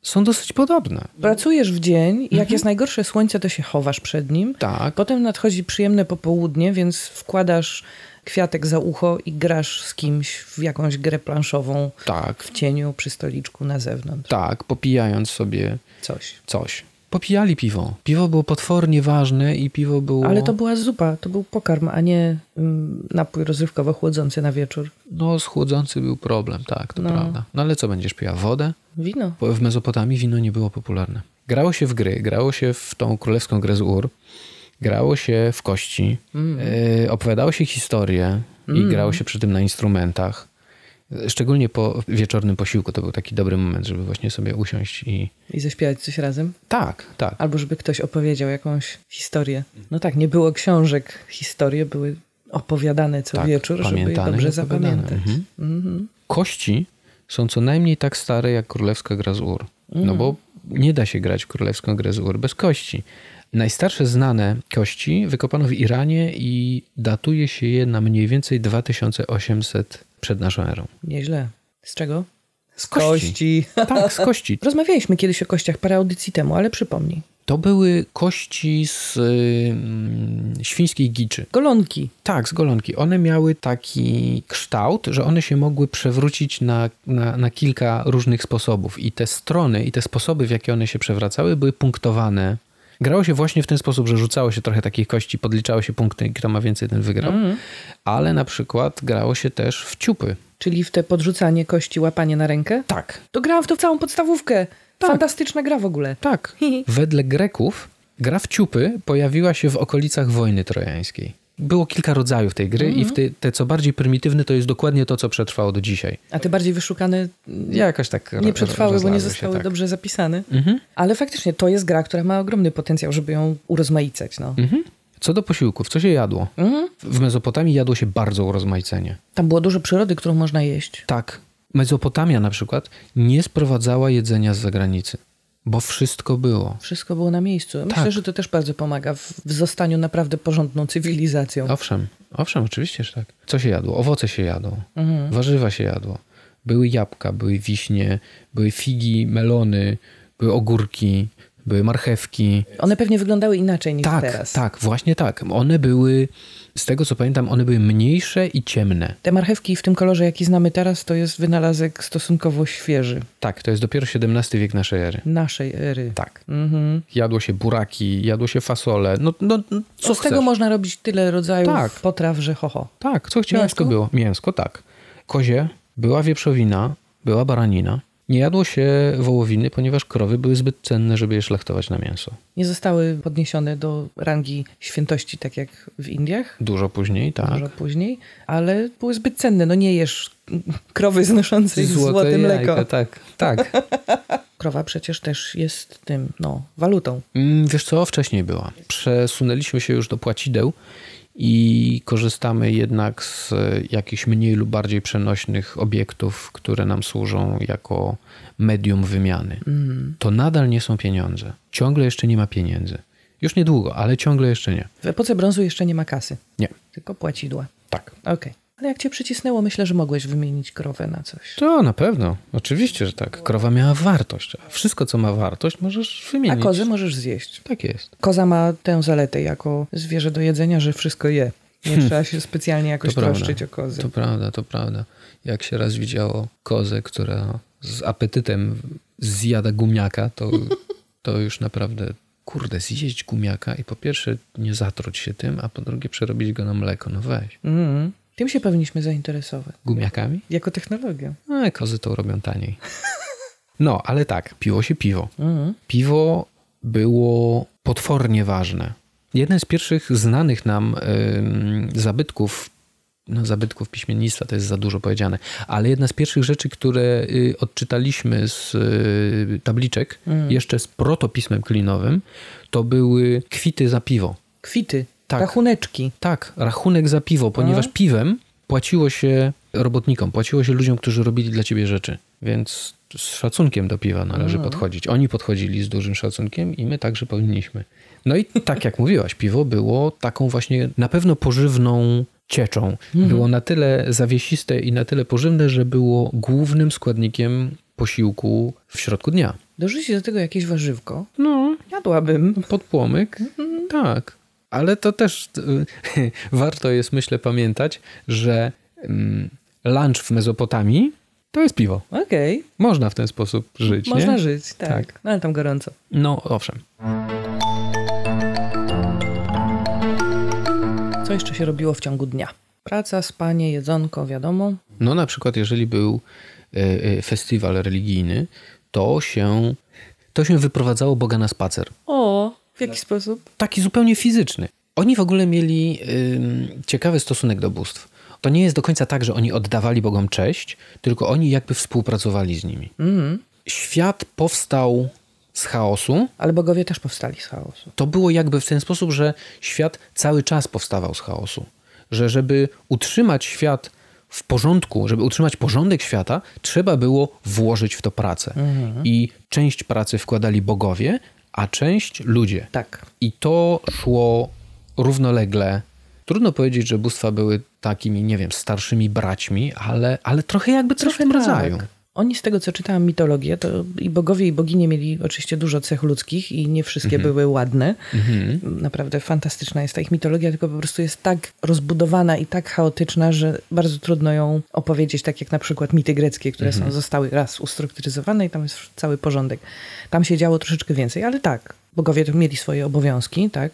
Speaker 3: są dosyć podobne.
Speaker 5: Pracujesz w dzień, jak
Speaker 3: Mhm.
Speaker 5: jest najgorsze słońce, to się chowasz przed nim.
Speaker 3: Tak,
Speaker 5: Potem nadchodzi przyjemne popołudnie, więc wkładasz kwiatek za ucho i grasz z kimś w jakąś grę planszową
Speaker 3: tak,
Speaker 5: w cieniu przy stoliczku na zewnątrz.
Speaker 3: tak, popijając sobie
Speaker 5: Coś.
Speaker 3: coś. Popijali piwo. Piwo było potwornie ważne i piwo było...
Speaker 5: Ale to była zupa, to był pokarm, a nie mm, napój rozrywkowo chłodzący na wieczór.
Speaker 3: No, schłodzący był problem, tak, to
Speaker 5: No.
Speaker 3: prawda. No ale co, będziesz piła wodę?
Speaker 5: Wino.
Speaker 3: W Mezopotamii wino nie było popularne. Grało się w gry, grało się w tą królewską grę z Ur, grało się w kości, e, opowiadało się historie i grało się przy tym na instrumentach. Szczególnie po wieczornym posiłku to był taki dobry moment, żeby właśnie sobie usiąść i...
Speaker 5: I zaśpiewać coś razem.
Speaker 3: Tak, tak.
Speaker 5: Albo żeby ktoś opowiedział jakąś historię. No tak, nie było książek, historie były opowiadane co
Speaker 3: Tak,
Speaker 5: wieczór, żeby je dobrze zapamiętać.
Speaker 3: Mhm.
Speaker 5: Mhm.
Speaker 3: Kości są co najmniej tak stare jak królewska gra z Ur. No bo nie da się grać w królewską grę z Ur bez kości. Najstarsze znane kości wykopano w Iranie i datuje się je na mniej więcej 2800 przed naszą erą.
Speaker 5: Nieźle. Z czego?
Speaker 3: Z
Speaker 5: Kości.
Speaker 3: Tak, z kości.
Speaker 5: Rozmawialiśmy kiedyś o kościach parę audycji temu, ale przypomnij.
Speaker 3: To były kości z ym, świńskiej giczy.
Speaker 5: Golonki.
Speaker 3: Tak, z golonki. One miały taki kształt, że one się mogły przewrócić na, na, na kilka różnych sposobów. I te strony, i te sposoby, w jakie one się przewracały, były punktowane. Grało się właśnie w ten sposób, że rzucało się trochę takich kości, podliczało się punkty, i kto ma więcej, ten wygrał. Ale na przykład grało się też w ciupy.
Speaker 5: Czyli w te podrzucanie kości, łapanie na rękę.
Speaker 3: Tak,
Speaker 5: To grałam w to całą podstawówkę.
Speaker 3: Tak.
Speaker 5: Fantastyczna gra w ogóle.
Speaker 3: tak. Wedle Greków gra w ciupy pojawiła się w okolicach wojny trojańskiej. Było kilka rodzajów tej gry i w te, te co bardziej prymitywne to jest dokładnie to, co przetrwało do dzisiaj.
Speaker 5: A te bardziej wyszukane
Speaker 3: Jakoś tak
Speaker 5: nie przetrwały, bo nie
Speaker 3: się,
Speaker 5: zostały
Speaker 3: tak.
Speaker 5: dobrze zapisane.
Speaker 3: Mhm.
Speaker 5: Ale faktycznie to jest gra, która ma ogromny potencjał, żeby ją urozmaicać. No.
Speaker 3: Mhm. Co do posiłków, co się jadło?
Speaker 5: Mhm.
Speaker 3: W Mezopotamii jadło się bardzo urozmaicenie.
Speaker 5: Tam było dużo przyrody, którą można jeść.
Speaker 3: Tak, Mezopotamia na przykład nie sprowadzała jedzenia z zagranicy, bo wszystko było.
Speaker 5: Wszystko było na miejscu. Myślę,
Speaker 3: Tak.
Speaker 5: że to też bardzo pomaga w, w zostaniu naprawdę porządną cywilizacją.
Speaker 3: Owszem, owszem, oczywiście, że tak. Co się jadło? Owoce się jadło,
Speaker 5: Mhm.
Speaker 3: warzywa się jadło. Były jabłka, były wiśnie, były figi, melony, były ogórki, były marchewki.
Speaker 5: One pewnie wyglądały inaczej niż
Speaker 3: Tak,
Speaker 5: teraz.
Speaker 3: tak, właśnie tak. One były, z tego co pamiętam, one były mniejsze i ciemne.
Speaker 5: Te marchewki w tym kolorze, jaki znamy teraz, to jest wynalazek stosunkowo świeży.
Speaker 3: Tak, to jest dopiero XVII wiek naszej ery.
Speaker 5: Naszej ery.
Speaker 3: Tak.
Speaker 5: Mhm.
Speaker 3: Jadło się buraki, jadło się fasole. No, no no, co
Speaker 5: z tego można robić tyle rodzajów
Speaker 3: Tak.
Speaker 5: potraw, że ho, ho.
Speaker 3: Tak, co chciałeś,
Speaker 5: Mięsko?
Speaker 3: to było. Mięsko, tak. Kozie, była wieprzowina, była baranina. Nie jadło się wołowiny, ponieważ krowy były zbyt cenne, żeby je szlachtować na mięso.
Speaker 5: Nie zostały podniesione do rangi świętości, tak jak w Indiach,
Speaker 3: Dużo później, tak.
Speaker 5: dużo później, ale były zbyt cenne. No nie jesz krowy znoszącej złote, mleko.
Speaker 3: jajka, tak, tak.
Speaker 5: Krowa przecież też jest tym, no, walutą.
Speaker 3: Mm, Wiesz co, wcześniej była. Przesunęliśmy się już do płacideł i korzystamy jednak z jakichś mniej lub bardziej przenośnych obiektów, które nam służą jako medium wymiany. To nadal nie są pieniądze. Ciągle jeszcze nie ma pieniędzy. Już niedługo, ale ciągle jeszcze nie.
Speaker 5: W epoce brązu jeszcze nie ma kasy,
Speaker 3: Nie.
Speaker 5: tylko płacidła.
Speaker 3: Tak.
Speaker 5: Okej. Ale jak cię przycisnęło, myślę, że mogłeś wymienić krowę na coś.
Speaker 3: To na pewno. Oczywiście, że tak. Krowa miała wartość. a Wszystko, co ma wartość, możesz
Speaker 5: A
Speaker 3: wymienić.
Speaker 5: kozę możesz zjeść.
Speaker 3: Tak jest.
Speaker 5: Koza ma tę zaletę jako zwierzę do jedzenia, że wszystko je. Nie trzeba się specjalnie jakoś
Speaker 3: To prawda.
Speaker 5: troszczyć o kozę.
Speaker 3: To prawda, to prawda. Jak się raz widziało kozę, która z apetytem zjada gumiaka, to, to już naprawdę, kurde, zjeść gumiaka i po pierwsze nie zatruć się tym, a po drugie przerobić go na mleko. No weź.
Speaker 5: Mhm. Tym się powinniśmy zainteresować.
Speaker 3: Gumiakami?
Speaker 5: Jako technologią.
Speaker 3: No, kozy to robią taniej. No, ale tak, piło się piwo.
Speaker 5: Mhm.
Speaker 3: Piwo było potwornie ważne. Jeden z pierwszych znanych nam zabytków, no zabytków piśmiennictwa to jest za dużo powiedziane, ale jedna z pierwszych rzeczy, które y, odczytaliśmy z y, tabliczek, jeszcze z protopismem klinowym, to były kwity za piwo.
Speaker 5: Kwity,
Speaker 3: Tak.
Speaker 5: rachuneczki.
Speaker 3: Tak, rachunek za piwo, ponieważ piwem płaciło się robotnikom, płaciło się ludziom, którzy robili dla ciebie rzeczy. Więc z szacunkiem do piwa należy podchodzić. Oni podchodzili z dużym szacunkiem i my także powinniśmy. No i tak jak mówiłaś, piwo było taką właśnie na pewno pożywną cieczą. Było na tyle zawiesiste i na tyle pożywne, że było głównym składnikiem posiłku w środku dnia.
Speaker 5: Dorzuć do tego jakieś warzywko.
Speaker 3: No,
Speaker 5: Jadłabym.
Speaker 3: podpłomyk, tak. Ale to też y, warto jest, myślę, pamiętać, że mm, lunch w Mezopotamii To jest piwo.
Speaker 5: Okej,
Speaker 3: Można w ten sposób żyć,
Speaker 5: można
Speaker 3: nie?
Speaker 5: żyć, tak.
Speaker 3: Tak.
Speaker 5: No ale tam gorąco.
Speaker 3: No, owszem.
Speaker 5: Co jeszcze się robiło w ciągu dnia? Praca, spanie, jedzonko, wiadomo.
Speaker 3: No na przykład, jeżeli był e, e, festiwal religijny, to się, to się wyprowadzało Boga na spacer.
Speaker 5: O, w jaki sposób?
Speaker 3: Taki zupełnie fizyczny. Oni w ogóle mieli ym, ciekawy stosunek do bóstw. To nie jest do końca tak, że oni oddawali Bogom cześć, tylko oni jakby współpracowali z nimi.
Speaker 5: Mhm.
Speaker 3: Świat powstał z chaosu.
Speaker 5: Ale bogowie też powstali z chaosu.
Speaker 3: To było jakby w ten sposób, że świat cały czas powstawał z chaosu. Że żeby utrzymać świat w porządku, żeby utrzymać porządek świata, trzeba było włożyć w to pracę. I część pracy wkładali bogowie, a część ludzie.
Speaker 5: Tak.
Speaker 3: I to szło równolegle. Trudno powiedzieć, że bóstwa były takimi, nie wiem, starszymi braćmi, ale, ale trochę jakby coś w tym rodzaju.
Speaker 5: Oni z tego, co czytałam mitologię, to i bogowie, i boginie mieli oczywiście dużo cech ludzkich i nie wszystkie były ładne. Naprawdę fantastyczna jest ta ich mitologia, tylko po prostu jest tak rozbudowana i tak chaotyczna, że bardzo trudno ją opowiedzieć, tak jak na przykład mity greckie, które są, zostały raz ustrukturyzowane i tam jest cały porządek. Tam się działo troszeczkę więcej, ale tak, bogowie to mieli swoje obowiązki, tak.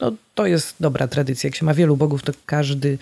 Speaker 5: No, to jest dobra tradycja. Jak się ma wielu bogów, to każdy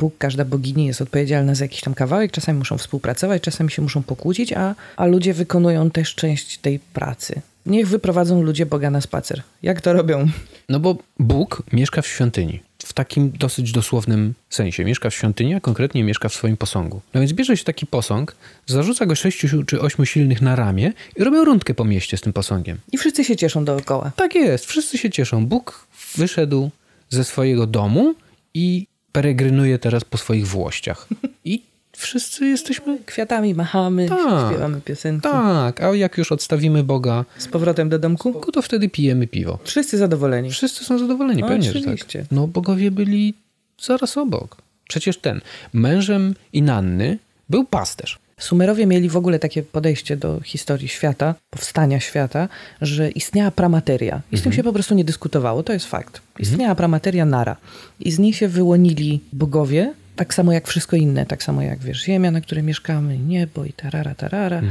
Speaker 5: Bóg, każda bogini jest odpowiedzialna za jakiś tam kawałek, czasami muszą współpracować, czasami się muszą pokłócić, a, a ludzie wykonują też część tej pracy. Niech wyprowadzą ludzie Boga na spacer. Jak to robią?
Speaker 3: No bo Bóg mieszka w świątyni. W takim dosyć dosłownym sensie. Mieszka w świątyni, a konkretnie mieszka w swoim posągu. No więc bierze się taki posąg, zarzuca go sześciu czy ośmiu silnych na ramię i robią rundkę po mieście z tym posągiem.
Speaker 5: I wszyscy się cieszą dookoła.
Speaker 3: Tak jest, wszyscy się cieszą. Bóg wyszedł ze swojego domu i peregrynuje teraz po swoich włościach. I wszyscy jesteśmy...
Speaker 5: Kwiatami machamy,
Speaker 3: Tak.
Speaker 5: śpiewamy piosenki.
Speaker 3: Tak, a jak już odstawimy Boga,
Speaker 5: Z powrotem do domku?
Speaker 3: to wtedy pijemy piwo.
Speaker 5: Wszyscy zadowoleni.
Speaker 3: Wszyscy są zadowoleni,
Speaker 5: No,
Speaker 3: pewnie, że tak.
Speaker 5: oczywiście.
Speaker 3: No bogowie byli zaraz obok. Przecież ten, mężem Inanny był pasterz.
Speaker 5: Sumerowie mieli w ogóle takie podejście do historii świata, powstania świata, że istniała pramateria. I z tym się po prostu nie dyskutowało, to jest fakt. Istniała pramateria nara. I z niej się wyłonili bogowie, tak samo jak wszystko inne, tak samo jak wiesz, ziemia, na której mieszkamy, niebo i tarara, tarara.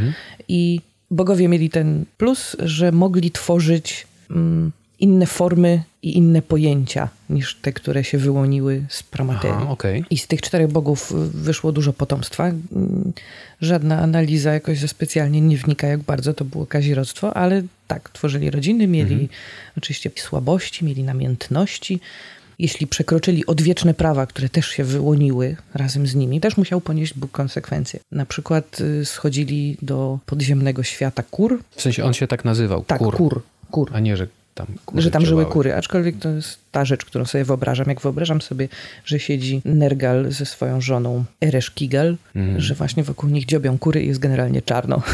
Speaker 5: I bogowie mieli ten plus, że mogli tworzyć mm, inne formy i inne pojęcia niż te, które się wyłoniły z pramaterii.
Speaker 3: Okej.
Speaker 5: I z tych czterech bogów y, wyszło dużo potomstwa. Mm, Żadna analiza jakoś ze specjalnie nie wnika, jak bardzo to było kazirodztwo, ale tak, tworzyli rodziny, mieli
Speaker 3: Mhm.
Speaker 5: oczywiście słabości, mieli namiętności. Jeśli przekroczyli odwieczne prawa, które też się wyłoniły razem z nimi, też musiał ponieść Bóg konsekwencje. Na przykład y, schodzili do podziemnego świata kur.
Speaker 3: W sensie on się tak nazywał,
Speaker 5: Tak,
Speaker 3: kur,
Speaker 5: kur. kur.
Speaker 3: a nie, że tam kury
Speaker 5: że tam żyły kury, aczkolwiek to jest ta rzecz, którą sobie wyobrażam. Jak wyobrażam sobie, że siedzi Nergal ze swoją żoną Ereshkigal,
Speaker 3: Mhm.
Speaker 5: że właśnie wokół nich dziobią kury i jest generalnie czarno.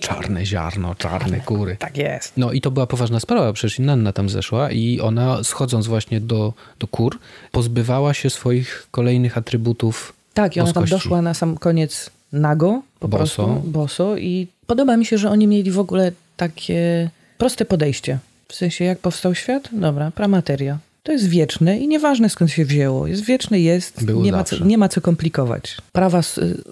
Speaker 3: Czarne ziarno, czarne kury.
Speaker 5: Tak jest.
Speaker 3: No i to była poważna sprawa, przecież Inanna tam zeszła i ona schodząc właśnie do, do kur, pozbywała się swoich kolejnych atrybutów
Speaker 5: Tak, i ona tam
Speaker 3: boskości.
Speaker 5: doszła na sam koniec nago, po
Speaker 3: Boso.
Speaker 5: prostu boso i podoba mi się, że oni mieli w ogóle takie proste podejście. W sensie, jak powstał świat? Dobra, pramateria. To jest wieczne i nieważne skąd się wzięło. Jest wieczne, jest,
Speaker 3: Było
Speaker 5: nie ma, co, nie ma co komplikować. Prawa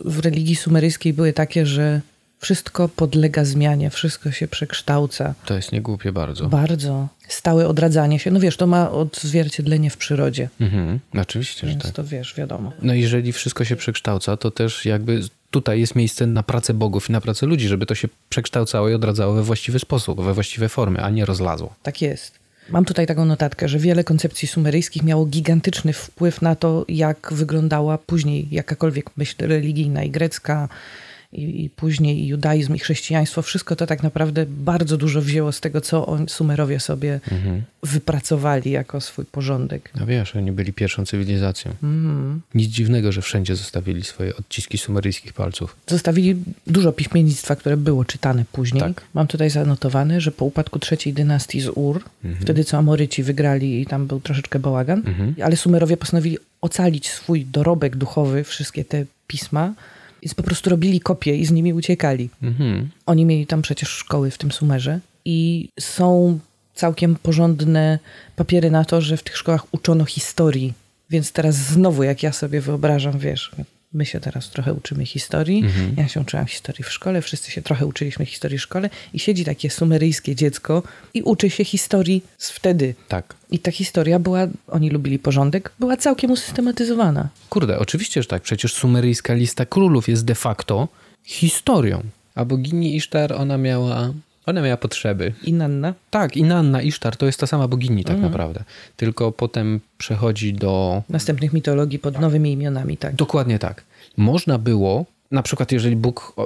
Speaker 5: w religii sumeryjskiej były takie, że wszystko podlega zmianie, wszystko się przekształca.
Speaker 3: To jest niegłupie bardzo.
Speaker 5: Bardzo. Stałe odradzanie się. No wiesz, to ma odzwierciedlenie w przyrodzie.
Speaker 3: Mhm, oczywiście, że
Speaker 5: Więc
Speaker 3: tak.
Speaker 5: to wiesz, wiadomo.
Speaker 3: No jeżeli wszystko się przekształca, to też jakby tutaj jest miejsce na pracę bogów i na pracę ludzi, żeby to się przekształcało i odradzało we właściwy sposób, we właściwe formy, a nie rozlazło.
Speaker 5: Tak jest. Mam tutaj taką notatkę, że wiele koncepcji sumeryjskich miało gigantyczny wpływ na to, jak wyglądała później jakakolwiek myśl religijna i grecka, i, i później i judaizm, i chrześcijaństwo. Wszystko to tak naprawdę bardzo dużo wzięło z tego, co on, Sumerowie sobie wypracowali jako swój porządek.
Speaker 3: No wiesz, oni byli pierwszą cywilizacją.
Speaker 5: Mhm.
Speaker 3: Nic dziwnego, że wszędzie zostawili swoje odciski sumeryjskich palców.
Speaker 5: Zostawili dużo piśmiennictwa, które było czytane później.
Speaker 3: Tak.
Speaker 5: Mam tutaj zanotowane, że po upadku trzeciej dynastii z Ur, wtedy co Amoryci wygrali i tam był troszeczkę bałagan, ale Sumerowie postanowili ocalić swój dorobek duchowy, wszystkie te pisma, więc po prostu robili kopie i z nimi uciekali.
Speaker 3: Mhm.
Speaker 5: Oni mieli tam przecież szkoły w tym Sumerze i są całkiem porządne papiery na to, że w tych szkołach uczono historii. Więc teraz znowu, jak ja sobie wyobrażam, wiesz, My się teraz trochę uczymy historii.
Speaker 3: Mhm.
Speaker 5: Ja się uczyłam historii w szkole, wszyscy się trochę uczyliśmy historii w szkole i siedzi takie sumeryjskie dziecko i uczy się historii z wtedy.
Speaker 3: Tak.
Speaker 5: I ta historia była, oni lubili porządek, była całkiem usystematyzowana.
Speaker 3: Kurde, oczywiście, że tak. Przecież sumeryjska lista królów jest de facto historią. A bogini Isztar, ona miała, ona miała potrzeby.
Speaker 5: I Nanna.
Speaker 3: Tak, Inanna Isztar to jest ta sama bogini tak naprawdę. Tylko potem przechodzi do...
Speaker 5: Następnych mitologii pod nowymi imionami, tak.
Speaker 3: Dokładnie tak. Można było, na przykład jeżeli Bóg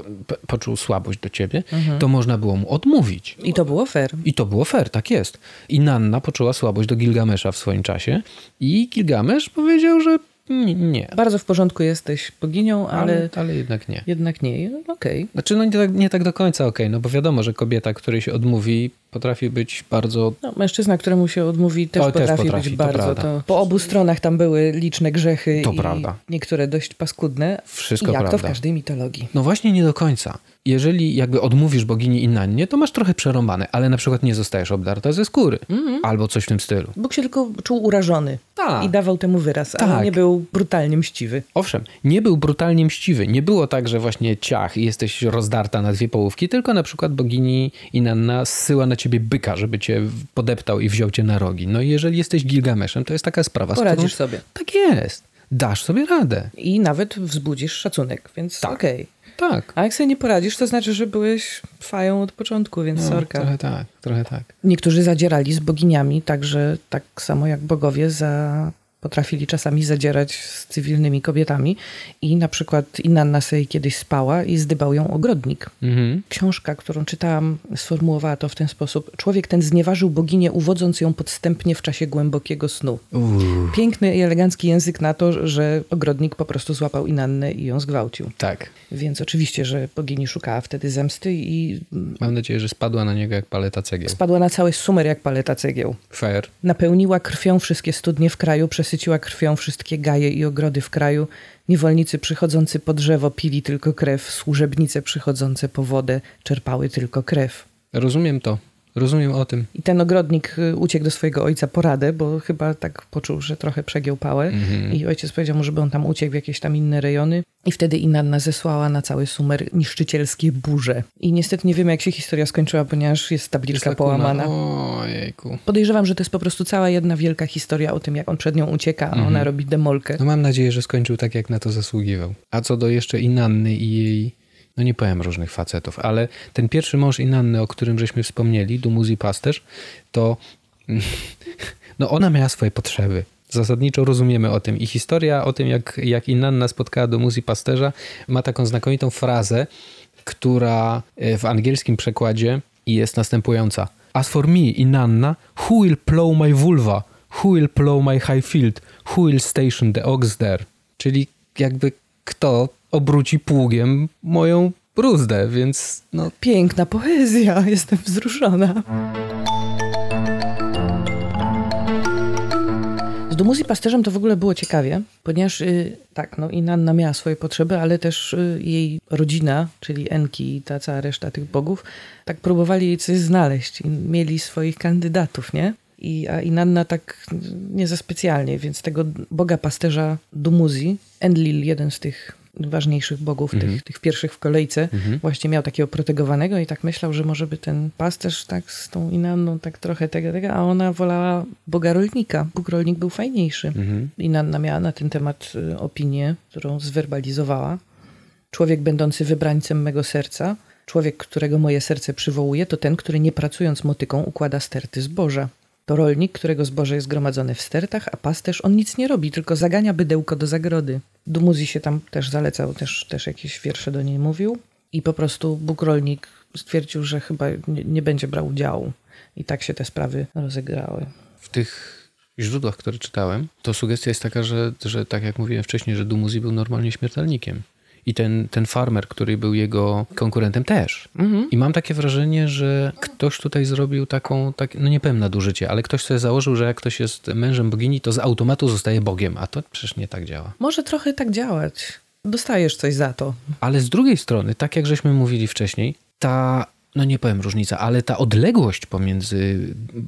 Speaker 3: poczuł słabość do ciebie, to można było mu odmówić.
Speaker 5: I to było fair.
Speaker 3: I to było fair, tak jest. I Nanna poczuła słabość do Gilgamesza w swoim czasie i Gilgamesz powiedział, że n- nie.
Speaker 5: Bardzo w porządku jesteś boginią, ale,
Speaker 3: Ale, ale jednak nie.
Speaker 5: jednak nie. No, Okej.
Speaker 3: Znaczy, no nie tak, nie tak do końca okej, no bo wiadomo, że kobieta, której się odmówi, potrafi być bardzo...
Speaker 5: No, mężczyzna, któremu się odmówi, też
Speaker 3: O, też
Speaker 5: potrafi,
Speaker 3: potrafi,
Speaker 5: być
Speaker 3: to
Speaker 5: bardzo.
Speaker 3: prawda.
Speaker 5: To po obu stronach tam były liczne grzechy
Speaker 3: To
Speaker 5: i
Speaker 3: prawda.
Speaker 5: niektóre dość paskudne.
Speaker 3: Wszystko
Speaker 5: I jak to w
Speaker 3: prawda.
Speaker 5: każdej mitologii.
Speaker 3: No właśnie nie do końca. Jeżeli jakby odmówisz bogini Inannie, to masz trochę przerąbane, ale na przykład nie zostajesz obdarta ze skóry. Albo coś w tym stylu.
Speaker 5: Bóg się tylko czuł urażony
Speaker 3: Tak.
Speaker 5: i dawał temu wyraz, ale
Speaker 3: Tak.
Speaker 5: nie był brutalnie mściwy.
Speaker 3: Owszem, nie był brutalnie mściwy. Nie było tak, że właśnie ciach i jesteś rozdarta na dwie połówki, tylko na przykład bogini Inanna zsyła na ciebie byka, żeby cię podeptał i wziął cię na rogi. No i jeżeli jesteś Gilgameszem, to jest taka sprawa,
Speaker 5: Poradzisz
Speaker 3: którą...
Speaker 5: sobie.
Speaker 3: Tak jest. Dasz sobie radę.
Speaker 5: I nawet wzbudzisz szacunek, więc
Speaker 3: Tak.
Speaker 5: okej.
Speaker 3: Tak.
Speaker 5: A jak sobie nie poradzisz, to znaczy, że byłeś fają od początku, więc
Speaker 3: No,
Speaker 5: sorka.
Speaker 3: trochę tak, trochę tak.
Speaker 5: Niektórzy zadzierali z boginiami, także tak samo jak bogowie za... potrafili czasami zadzierać z cywilnymi kobietami. I na przykład Inanna sobie kiedyś spała i zdybał ją ogrodnik.
Speaker 3: Mhm.
Speaker 5: Książka, którą czytałam, sformułowała to w ten sposób. Człowiek ten znieważył boginię, uwodząc ją podstępnie w czasie głębokiego snu.
Speaker 3: Uuu,
Speaker 5: Piękny i elegancki język na to, że ogrodnik po prostu złapał Inannę i ją zgwałcił.
Speaker 3: tak.
Speaker 5: Więc oczywiście, że bogini szukała wtedy zemsty i
Speaker 3: Mam nadzieję, że spadła na niego jak paleta cegieł.
Speaker 5: spadła na cały sumer jak paleta cegieł.
Speaker 3: Fair.
Speaker 5: Napełniła krwią wszystkie studnie w kraju, przesyciła krwią wszystkie gaje i ogrody w kraju. Niewolnicy przychodzący po drzewo pili tylko krew, służebnice przychodzące po wodę czerpały tylko krew.
Speaker 3: Rozumiem to. Rozumiem o tym.
Speaker 5: I ten ogrodnik y, uciekł do swojego ojca po radę, bo chyba tak poczuł, że trochę przegiął pałę.
Speaker 3: Mhm.
Speaker 5: I ojciec powiedział mu, żeby on tam uciekł w jakieś tam inne rejony. I wtedy Inanna zesłała na cały Sumer niszczycielskie burze. I niestety nie wiemy, jak się historia skończyła, ponieważ jest tabliczka połamana.
Speaker 3: Ojejku.
Speaker 5: Podejrzewam, że to jest po prostu cała jedna wielka historia o tym, jak on przed nią ucieka, a ona robi demolkę.
Speaker 3: No mam nadzieję, że skończył tak, jak na to zasługiwał. A co do jeszcze Inanny i jej, no nie powiem różnych facetów, ale ten pierwszy mąż Inanny, o którym żeśmy wspomnieli, Dumuzi Pasterz, to no ona miała swoje potrzeby. Zasadniczo rozumiemy o tym. I historia o tym, jak, jak Inanna spotkała Dumuzi Pasterza, ma taką znakomitą frazę, która e, w angielskim przekładzie jest następująca. As for me, Inanna, who will plow my vulva? Who will plow my high field? Who will station the ox there? Czyli jakby kto obróci pługiem moją bruzdę, więc no
Speaker 5: Piękna poezja, jestem wzruszona. Z Dumuzji Pasterzem to w ogóle było ciekawie, ponieważ y, tak, no Inanna miała swoje potrzeby, ale też y, jej rodzina, czyli Enki i ta cała reszta tych bogów, tak próbowali jej coś znaleźć i mieli swoich kandydatów, nie? I, a Inanna tak nie za specjalnie, więc tego boga pasterza Dumuzji, Enlil, jeden z tych ważniejszych bogów, tych, tych pierwszych w kolejce, właśnie miał takiego protegowanego i tak myślał, że może by ten pasterz tak z tą Inanną tak trochę tego, tego, a ona wolała boga rolnika. Bóg rolnik był fajniejszy. Inanna miała na ten temat y, opinię, którą zwerbalizowała. Człowiek będący wybrańcem mego serca, człowiek, którego moje serce przywołuje, to ten, który nie pracując motyką układa sterty zboża. To rolnik, którego zboże jest gromadzone w stertach, a pasterz on nic nie robi, tylko zagania bydełko do zagrody. Dumuzji się tam też zalecał, też, też jakieś wiersze do niej mówił. I po prostu Bóg rolnik stwierdził, że chyba nie, nie będzie brał udziału. I tak się te sprawy rozegrały.
Speaker 3: w tych źródłach, które czytałem, to sugestia jest taka, że, że tak jak mówiłem wcześniej, że Dumuzi był normalnie śmiertelnikiem. I ten, ten farmer, który był jego konkurentem też. I mam takie wrażenie, że ktoś tutaj zrobił taką, tak, no nie powiem nadużycie, ale ktoś sobie założył, że jak ktoś jest mężem bogini, to z automatu zostaje Bogiem, a to przecież nie tak działa.
Speaker 5: Może trochę tak działać. Dostajesz coś za to.
Speaker 3: Ale z drugiej strony, tak jak żeśmy mówili wcześniej, ta, no nie powiem różnica, ale ta odległość pomiędzy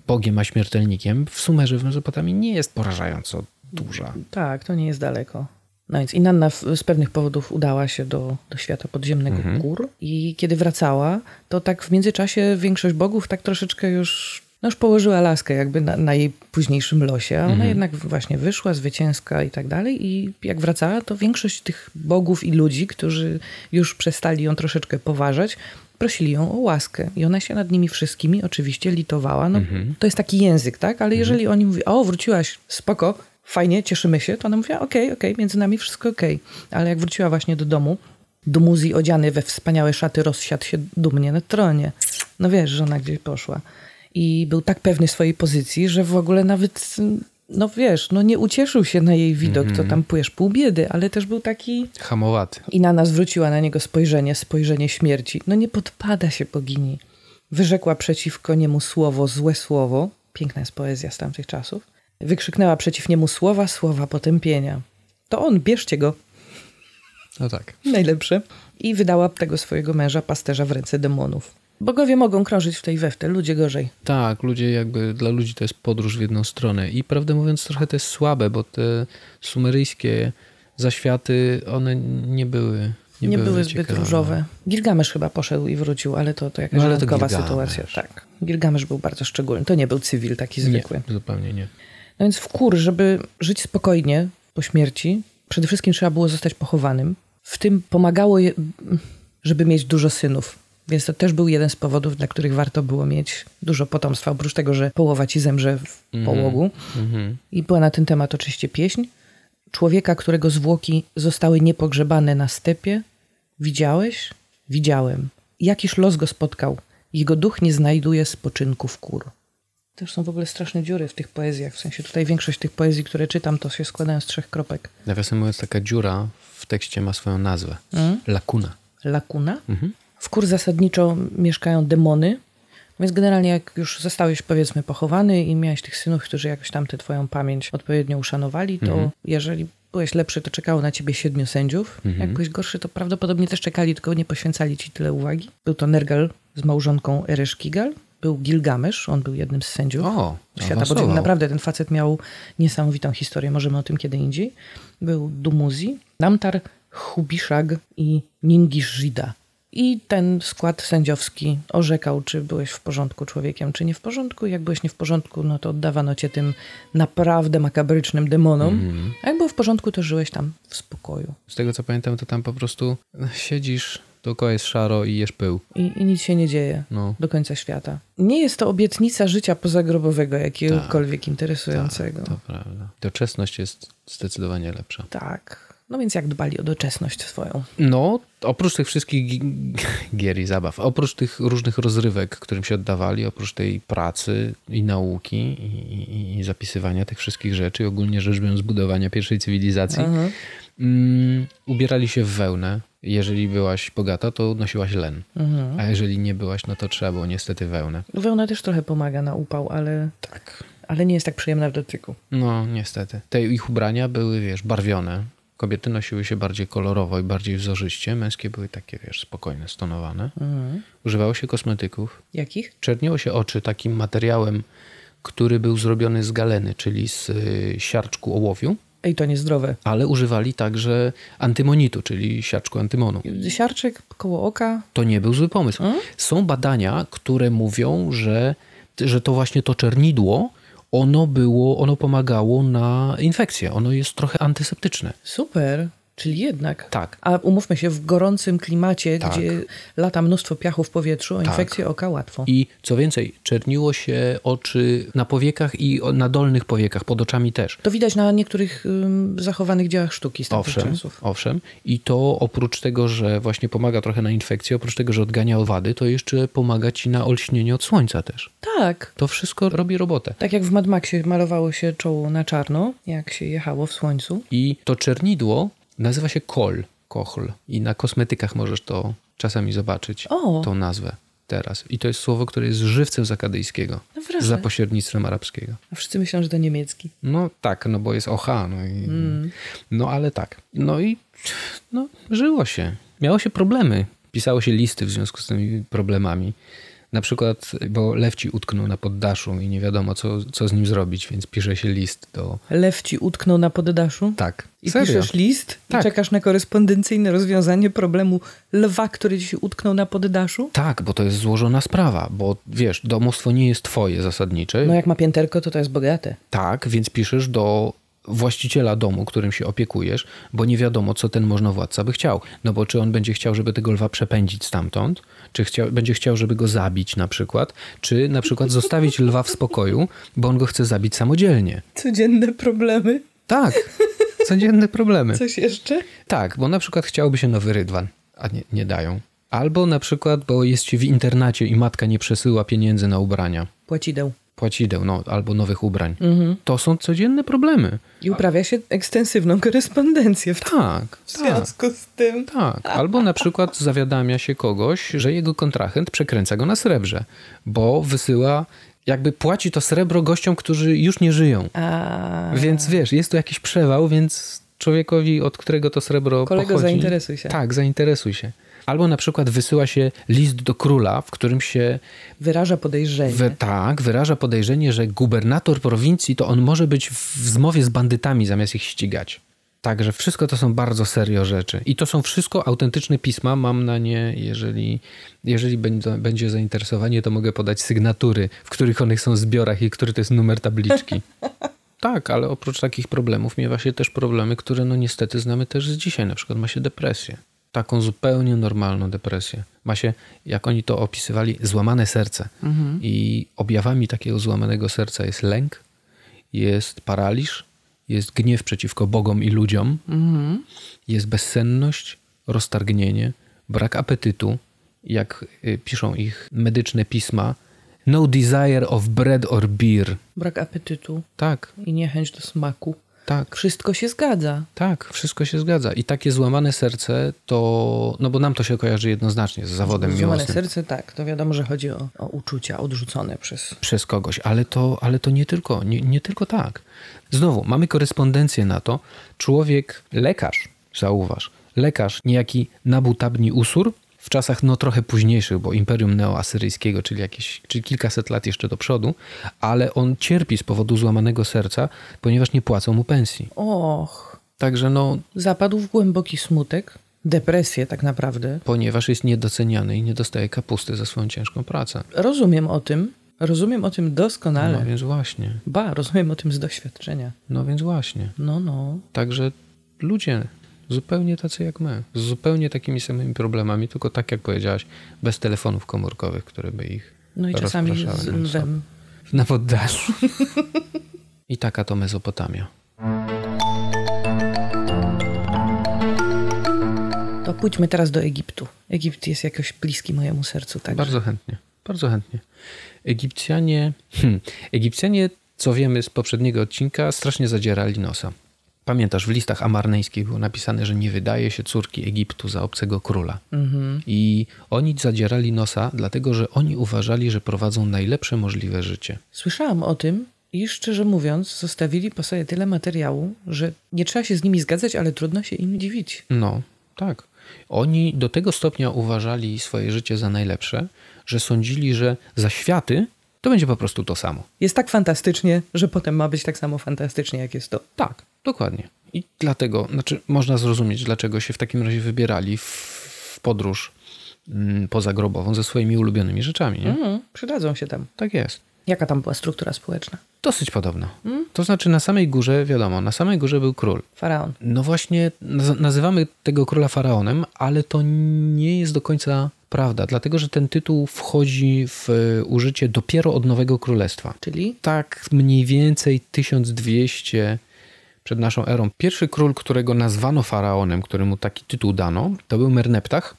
Speaker 3: Bogiem a śmiertelnikiem w Sumerze w Mezopotamii nie jest porażająco duża.
Speaker 5: Tak, to nie jest daleko. No więc Inanna z pewnych powodów udała się do, do świata podziemnego gór i kiedy wracała, to tak w międzyczasie większość bogów tak troszeczkę już, no już położyła laskę jakby na, na jej późniejszym losie, a ona jednak właśnie wyszła zwycięska i tak dalej i jak wracała, to większość tych bogów i ludzi, którzy już przestali ją troszeczkę poważać, prosili ją o łaskę i ona się nad nimi wszystkimi oczywiście litowała. No, To jest taki język, tak? Ale jeżeli oni mówią, o wróciłaś, spoko, fajnie, cieszymy się, to ona mówiła, okej, okej, między nami wszystko okej. Ale jak wróciła właśnie do domu, do muzji odziany we wspaniałe szaty, rozsiadł się dumnie na tronie. No wiesz, że ona gdzieś poszła. I był tak pewny swojej pozycji, że w ogóle nawet, no wiesz, no nie ucieszył się na jej widok, co tam pujesz pół biedy, ale też był taki...
Speaker 3: Hamowaty.
Speaker 5: I na nas zwróciła na niego spojrzenie, spojrzenie śmierci. No nie podpada się bogini. Wyrzekła przeciwko niemu słowo, złe słowo. Piękna jest poezja z tamtych czasów. Wykrzyknęła przeciw niemu słowa, słowa potępienia. To on, bierzcie go.
Speaker 3: No tak.
Speaker 5: Najlepsze. I wydała tego swojego męża, pasterza w ręce demonów. Bogowie mogą krążyć w tej we w te, ludzie gorzej.
Speaker 3: Tak, ludzie jakby, dla ludzi to jest podróż w jedną stronę i prawdę mówiąc trochę to jest słabe, bo te sumeryjskie zaświaty, one nie były
Speaker 5: Nie,
Speaker 3: nie,
Speaker 5: były zbyt
Speaker 3: ciekawe.
Speaker 5: różowe. Gilgamesz chyba poszedł i wrócił, ale to, to jakaś
Speaker 3: No,
Speaker 5: wyjątkowa sytuacja. Tak. Gilgamesz był bardzo szczególny. To nie był cywil taki zwykły.
Speaker 3: Nie, zupełnie nie.
Speaker 5: No więc w kur, żeby żyć spokojnie po śmierci, przede wszystkim trzeba było zostać pochowanym. W tym pomagało, je, żeby mieć dużo synów. Więc to też był jeden z powodów, dla których warto było mieć dużo potomstwa. Oprócz tego, że połowa ci zemrze w połogu.
Speaker 3: Mhm.
Speaker 5: I była na ten temat oczywiście pieśń. Człowieka, którego zwłoki zostały niepogrzebane na stepie. Widziałeś? Widziałem. Jakiż los go spotkał. Jego duch nie znajduje spoczynku w kur. Też są w ogóle straszne dziury w tych poezjach. W sensie tutaj większość tych poezji, które czytam, to się składają z trzech kropek.
Speaker 3: Nawiasem mówiąc, taka dziura w tekście ma swoją nazwę.
Speaker 5: Mm.
Speaker 3: Lakuna.
Speaker 5: Lakuna. W kur zasadniczo mieszkają demony. Więc generalnie jak już zostałeś powiedzmy pochowany i miałeś tych synów, którzy jakoś tam tę twoją pamięć odpowiednio uszanowali, to jeżeli byłeś lepszy, to czekało na ciebie siedmiu sędziów. Jak byłeś gorszy, to prawdopodobnie też czekali, tylko nie poświęcali ci tyle uwagi. Był to Nergal z małżonką Ereshkigal. Był Gilgamesz, on był jednym z sędziów
Speaker 3: O,
Speaker 5: świata podziemnego. Naprawdę ten facet miał niesamowitą historię, możemy o tym kiedy indziej. Był Dumuzi, Namtar, Hubiszag i Ningishida. I ten skład sędziowski orzekał, czy byłeś w porządku człowiekiem, czy nie w porządku. Jak byłeś nie w porządku, no to oddawano cię tym naprawdę makabrycznym demonom.
Speaker 3: Mhm.
Speaker 5: A jak było w porządku, to żyłeś tam w spokoju.
Speaker 3: Z tego co pamiętam, to tam po prostu siedzisz, dookoła jest szaro i jesz pył.
Speaker 5: I, i nic się nie dzieje
Speaker 3: No.
Speaker 5: do końca świata. Nie jest to obietnica życia pozagrobowego, jakiegokolwiek interesującego.
Speaker 3: To prawda. Doczesność jest zdecydowanie lepsza.
Speaker 5: Tak. No więc jak dbali o doczesność swoją?
Speaker 3: No, oprócz tych wszystkich gi- gier i zabaw, oprócz tych różnych rozrywek, którym się oddawali, oprócz tej pracy i nauki i, i, i zapisywania tych wszystkich rzeczy, ogólnie rzecz biorąc budowania pierwszej cywilizacji, mm, ubierali się w wełnę. Jeżeli byłaś bogata, to nosiłaś len. A jeżeli nie byłaś, no to trzeba było niestety wełnę.
Speaker 5: Wełna też trochę pomaga na upał, ale,
Speaker 3: Tak.
Speaker 5: ale nie jest tak przyjemna w dotyku.
Speaker 3: No, niestety. Te ich ubrania były, wiesz, barwione. Kobiety nosiły się bardziej kolorowo i bardziej wzorzyście. Męskie były takie, wiesz, spokojne, stonowane. Używało się kosmetyków.
Speaker 5: Jakich?
Speaker 3: Czerniło się oczy takim materiałem, który był zrobiony z galeny, czyli z y, siarczku ołowiu,
Speaker 5: Ej, to niezdrowe.
Speaker 3: ale używali także antymonitu, czyli siarczku antymonu.
Speaker 5: Siarczek koło oka.
Speaker 3: To nie był zły pomysł. Są badania, które mówią, że, że to właśnie to czernidło, ono było, ono pomagało na infekcję. Ono jest trochę antyseptyczne.
Speaker 5: Super. Czyli jednak.
Speaker 3: Tak.
Speaker 5: A umówmy się, w gorącym klimacie,
Speaker 3: Tak.
Speaker 5: gdzie lata mnóstwo piachu w powietrzu, o infekcję oka łatwo.
Speaker 3: I co więcej, czerniło się oczy na powiekach i na dolnych powiekach, pod oczami też.
Speaker 5: To widać na niektórych ym, zachowanych dziełach sztuki z tamtych
Speaker 3: Owszem,
Speaker 5: czasów.
Speaker 3: owszem. I to oprócz tego, że właśnie pomaga trochę na infekcję, oprócz tego, że odgania owady, to jeszcze pomaga ci na olśnienie od słońca też.
Speaker 5: Tak.
Speaker 3: To wszystko robi robotę.
Speaker 5: Tak jak w Mad Maxie malowało się czoło na czarno, jak się jechało w słońcu.
Speaker 3: I to czernidło nazywa się kol, kochl. I na kosmetykach możesz to czasami zobaczyć,
Speaker 5: O.
Speaker 3: tą nazwę teraz. I to jest słowo, które jest żywcem z akadyjskiego,
Speaker 5: Naprawdę?
Speaker 3: za pośrednictwem arabskiego.
Speaker 5: A wszyscy myślą, że to niemiecki.
Speaker 3: No tak, no bo jest ocha, no i... No ale tak. No i no, żyło się. Miało się problemy. Pisało się listy w związku z tymi problemami. Na przykład, bo lew ci utknął na poddaszu i nie wiadomo, co, co z nim zrobić, więc pisze się list do...
Speaker 5: Lew ci utknął na poddaszu?
Speaker 3: Tak.
Speaker 5: I
Speaker 3: Serio?
Speaker 5: piszesz list
Speaker 3: Tak.
Speaker 5: i czekasz na korespondencyjne rozwiązanie problemu lwa, który ci się utknął na poddaszu?
Speaker 3: Tak, bo to jest złożona sprawa, bo wiesz, domostwo nie jest twoje zasadnicze.
Speaker 5: No jak ma pięterko, to to jest bogate.
Speaker 3: Tak, więc piszesz do właściciela domu, którym się opiekujesz, bo nie wiadomo, co ten możnowładca by chciał. No bo czy on będzie chciał, żeby tego lwa przepędzić stamtąd, czy chciał, będzie chciał, żeby go zabić na przykład, czy na przykład zostawić lwa w spokoju, bo on go chce zabić samodzielnie.
Speaker 5: Codzienne problemy.
Speaker 3: Tak, codzienne problemy.
Speaker 5: Coś jeszcze?
Speaker 3: Tak, bo na przykład chciałby się nowy rydwan, a nie, nie dają. Albo na przykład, bo jest się w internacie i matka nie przesyła pieniędzy na ubrania.
Speaker 5: Płacideł.
Speaker 3: Płacideł, no, albo nowych ubrań. To są codzienne problemy.
Speaker 5: I uprawia się ekstensywną korespondencję w
Speaker 3: Tak,
Speaker 5: w
Speaker 3: tak.
Speaker 5: związku z tym.
Speaker 3: Tak, albo na przykład zawiadamia się kogoś, że jego kontrahent przekręca go na srebrze, bo wysyła, jakby płaci to srebro gościom, którzy już nie żyją.
Speaker 5: A
Speaker 3: Więc wiesz, jest tu jakiś przewał, więc człowiekowi, od którego to srebro
Speaker 5: Kolego,
Speaker 3: pochodzi...
Speaker 5: zainteresuj się.
Speaker 3: Tak, zainteresuj się. Albo na przykład wysyła się list do króla, w którym się
Speaker 5: wyraża podejrzenie.
Speaker 3: wy, tak, wyraża podejrzenie, że gubernator prowincji to on może być w zmowie z bandytami zamiast ich ścigać. Także wszystko to są bardzo serio rzeczy. I to są wszystko autentyczne pisma. Mam na nie, jeżeli, jeżeli będzie, zainteresowanie, to mogę podać sygnatury, w których one są w zbiorach i który to jest numer tabliczki. Tak, ale oprócz takich problemów miewa się też problemy, które no niestety znamy też z dzisiaj. Na przykład ma się depresję. Taką zupełnie normalną depresję. Ma się, jak oni to opisywali, złamane serce. I objawami takiego złamanego serca jest lęk, jest paraliż, jest gniew przeciwko Bogom i ludziom, jest bezsenność, roztargnienie, brak apetytu, jak y, piszą ich medyczne pisma, no desire of bread or beer.
Speaker 5: Brak apetytu
Speaker 3: Tak,
Speaker 5: i niechęć do smaku.
Speaker 3: Tak.
Speaker 5: Wszystko się zgadza.
Speaker 3: Tak, wszystko się zgadza. I takie złamane serce to, no bo nam to się kojarzy jednoznacznie z zawodem
Speaker 5: Złamane
Speaker 3: miłosnym
Speaker 5: serce, tak. To wiadomo, że chodzi o, o uczucia odrzucone przez...
Speaker 3: przez kogoś, ale to, ale to nie tylko, nie, nie tylko tak. Znowu, mamy korespondencję na to. Człowiek, lekarz, zauważ, lekarz, niejaki Nabutabni Usur, w czasach no trochę późniejszych, bo Imperium Neoasyryjskiego, czyli jakieś, czyli kilkaset lat jeszcze do przodu, ale on cierpi z powodu złamanego serca, ponieważ nie płacą mu pensji.
Speaker 5: Och,
Speaker 3: Także no,
Speaker 5: zapadł w głęboki smutek, depresję tak naprawdę.
Speaker 3: ponieważ jest niedoceniany i nie dostaje kapusty za swoją ciężką pracę.
Speaker 5: Rozumiem o tym, rozumiem o tym doskonale.
Speaker 3: No więc właśnie,
Speaker 5: Ba, rozumiem o tym z doświadczenia.
Speaker 3: no więc właśnie.
Speaker 5: No, no.
Speaker 3: Także ludzie zupełnie tacy jak my, z zupełnie takimi samymi problemami, tylko tak jak powiedziałaś, bez telefonów komórkowych, które by ich
Speaker 5: No i czasami z lwem.
Speaker 3: na poddaszu. I taka to Mezopotamia.
Speaker 5: To pójdźmy teraz do Egiptu. Egipt jest jakoś bliski mojemu sercu, tak?
Speaker 3: Bardzo chętnie, bardzo chętnie. Egipcjanie, hmm, Egipcjanie, co wiemy z poprzedniego odcinka, strasznie zadzierali nosa. Pamiętasz, w listach amarneńskich było napisane, że nie wydaje się córki Egiptu za obcego króla. I oni zadzierali nosa, dlatego że oni uważali, że prowadzą najlepsze możliwe życie.
Speaker 5: Słyszałam o tym i szczerze mówiąc, zostawili po sobie tyle materiału, że nie trzeba się z nimi zgadzać, ale trudno się im dziwić.
Speaker 3: No, tak. Oni do tego stopnia uważali swoje życie za najlepsze, że sądzili, że za światy to będzie po prostu to samo.
Speaker 5: Jest tak fantastycznie, że potem ma być tak samo fantastycznie, jak jest to.
Speaker 3: Tak, dokładnie. I dlatego, znaczy, można zrozumieć, dlaczego się w takim razie wybierali w, w podróż mm, pozagrobową ze swoimi ulubionymi rzeczami. Nie?
Speaker 5: Mhm, przydadzą się tam.
Speaker 3: Tak jest.
Speaker 5: Jaka tam była struktura społeczna?
Speaker 3: Dosyć podobno. To znaczy, na samej górze, wiadomo, na samej górze był król.
Speaker 5: Faraon.
Speaker 3: No właśnie, naz- nazywamy tego króla faraonem, ale to nie jest do końca prawda, dlatego że ten tytuł wchodzi w e, użycie dopiero od Nowego Królestwa.
Speaker 5: Czyli?
Speaker 3: Tak mniej więcej 1200 przed naszą erą. Pierwszy król, którego nazwano faraonem, któremu taki tytuł dano, to był Merneptach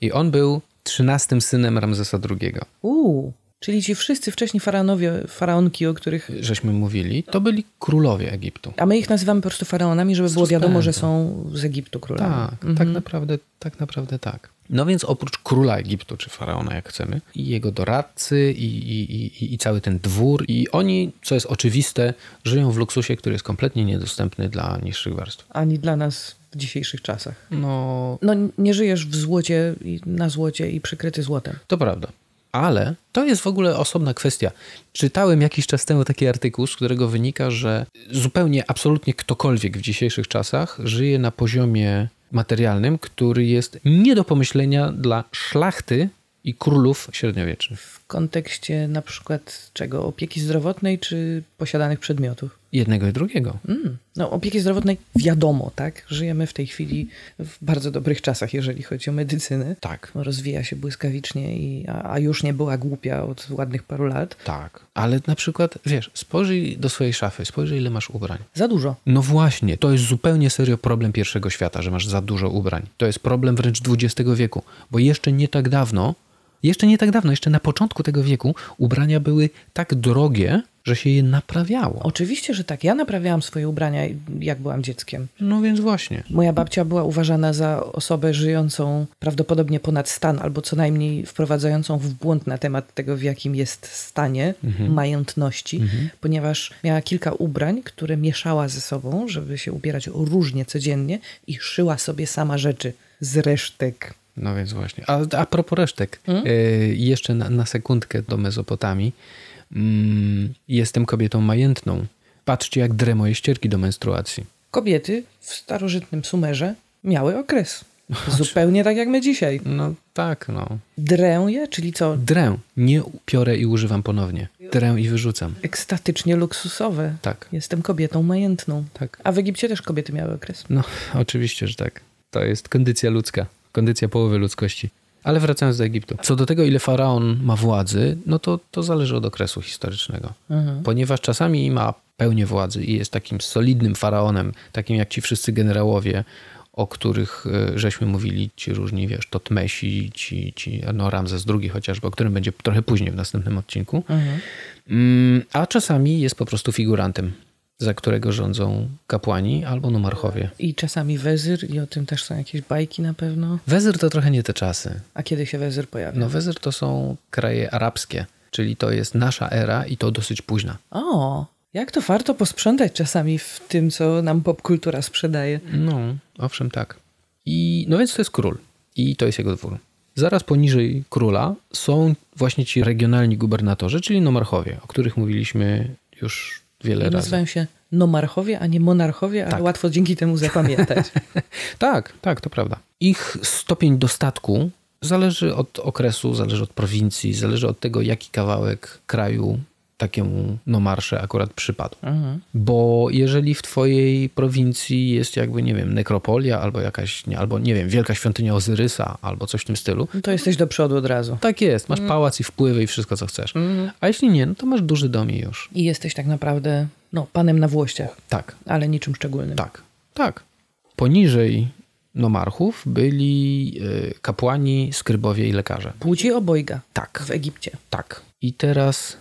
Speaker 3: i on był trzynastym synem Ramzesa II.
Speaker 5: Uuu, czyli ci wszyscy wcześniej faraonowie, faraonki, o których...
Speaker 3: Żeśmy mówili, to byli królowie Egiptu.
Speaker 5: A my ich nazywamy po prostu faraonami, żeby było wiadomo, że są z Egiptu królami.
Speaker 3: Tak, tak naprawdę, tak naprawdę tak. No więc oprócz króla Egiptu, czy faraona, jak chcemy, i jego doradcy, i, i, i, i cały ten dwór, i oni, co jest oczywiste, żyją w luksusie, który jest kompletnie niedostępny dla niższych warstw.
Speaker 5: Ani dla nas w dzisiejszych czasach.
Speaker 3: No,
Speaker 5: No nie żyjesz w złocie, na złocie i przykryty złotem.
Speaker 3: to prawda. Ale to jest w ogóle osobna kwestia. Czytałem jakiś czas temu taki artykuł, z którego wynika, że zupełnie, absolutnie ktokolwiek w dzisiejszych czasach żyje na poziomie materialnym, który jest nie do pomyślenia dla szlachty i królów średniowiecznych.
Speaker 5: Kontekście na przykład czego? Opieki zdrowotnej czy posiadanych przedmiotów?
Speaker 3: Jednego i drugiego.
Speaker 5: Mm. No, opieki zdrowotnej wiadomo, tak? Żyjemy w tej chwili w bardzo dobrych czasach, jeżeli chodzi o medycynę.
Speaker 3: Tak.
Speaker 5: Rozwija się błyskawicznie, i, a, a już nie była głupia od ładnych paru lat.
Speaker 3: Tak. Ale na przykład, wiesz, spojrzyj do swojej szafy, spojrzyj ile masz ubrań.
Speaker 5: Za dużo.
Speaker 3: No właśnie, to jest zupełnie serio problem pierwszego świata, że masz za dużo ubrań. To jest problem wręcz XX wieku, bo jeszcze nie tak dawno, jeszcze nie tak dawno, jeszcze na początku tego wieku ubrania były tak drogie, że się je naprawiało.
Speaker 5: Oczywiście, że tak. Ja naprawiałam swoje ubrania, jak byłam dzieckiem.
Speaker 3: No więc właśnie.
Speaker 5: Moja babcia była uważana za osobę żyjącą prawdopodobnie ponad stan, albo co najmniej wprowadzającą w błąd na temat tego, w jakim jest stanie majątności, ponieważ miała kilka ubrań, które mieszała ze sobą, żeby się ubierać różnie codziennie i szyła sobie sama rzeczy z resztek.
Speaker 3: No więc właśnie. A, a propos resztek, e, jeszcze na, na sekundkę do Mezopotamii. Mm, jestem kobietą majętną. Patrzcie, jak drę moje ścierki do menstruacji.
Speaker 5: Kobiety w starożytnym Sumerze miały okres. Zupełnie tak jak my dzisiaj.
Speaker 3: No tak, no.
Speaker 5: Drę je, czyli co?
Speaker 3: Drę. Nie piorę i używam ponownie. Drę i wyrzucam.
Speaker 5: Ekstatycznie luksusowe.
Speaker 3: Tak,
Speaker 5: Jestem kobietą majętną.
Speaker 3: tak.
Speaker 5: A w Egipcie też kobiety miały okres.
Speaker 3: No, oczywiście, że tak. To jest kondycja ludzka. Kondycja połowy ludzkości. Ale wracając do Egiptu. Co do tego, ile faraon ma władzy, no to, to zależy od okresu historycznego. Ponieważ czasami ma pełnię władzy i jest takim solidnym faraonem, takim jak ci wszyscy generałowie, o których e, żeśmy mówili, ci różni, wiesz, Totmesi, ci, ci no Ramzes II chociażby, o którym będzie trochę później w następnym odcinku. Mm, A czasami jest po prostu figurantem, za którego rządzą kapłani albo numarchowie.
Speaker 5: I czasami wezyr, i o tym też są jakieś bajki na pewno.
Speaker 3: Wezyr to trochę nie te czasy.
Speaker 5: A kiedy się wezyr pojawia?
Speaker 3: No Wezyr to są kraje arabskie, czyli to jest nasza era i to dosyć późna.
Speaker 5: O, jak to warto posprzątać czasami w tym, co nam popkultura sprzedaje.
Speaker 3: No, owszem tak. I no więc to jest król i to jest jego dwór. Zaraz poniżej króla są właśnie ci regionalni gubernatorzy, czyli nomarchowie, o których mówiliśmy już wiele
Speaker 5: I
Speaker 3: razy.
Speaker 5: nazywają się nomarchowie, a nie monarchowie, ale
Speaker 3: Tak.
Speaker 5: łatwo dzięki temu zapamiętać.
Speaker 3: Tak, tak, to prawda. Ich stopień dostatku zależy od okresu, zależy od prowincji, zależy od tego, jaki kawałek kraju takiemu nomarsze akurat przypadł.
Speaker 5: Mhm.
Speaker 3: Bo jeżeli w twojej prowincji jest jakby, nie wiem, nekropolia albo jakaś, nie, albo nie wiem, wielka świątynia Ozyrysa albo coś w tym stylu,
Speaker 5: No to jesteś do przodu od razu.
Speaker 3: tak jest, masz pałac i wpływy i wszystko, co chcesz. A jeśli nie, no to masz duży dom i już.
Speaker 5: I jesteś tak naprawdę no, panem na włościach,
Speaker 3: Tak,
Speaker 5: ale niczym szczególnym.
Speaker 3: tak, tak. Poniżej nomarchów byli y, kapłani, skrybowie i lekarze.
Speaker 5: Płci obojga
Speaker 3: Tak.
Speaker 5: w Egipcie.
Speaker 3: Tak. I teraz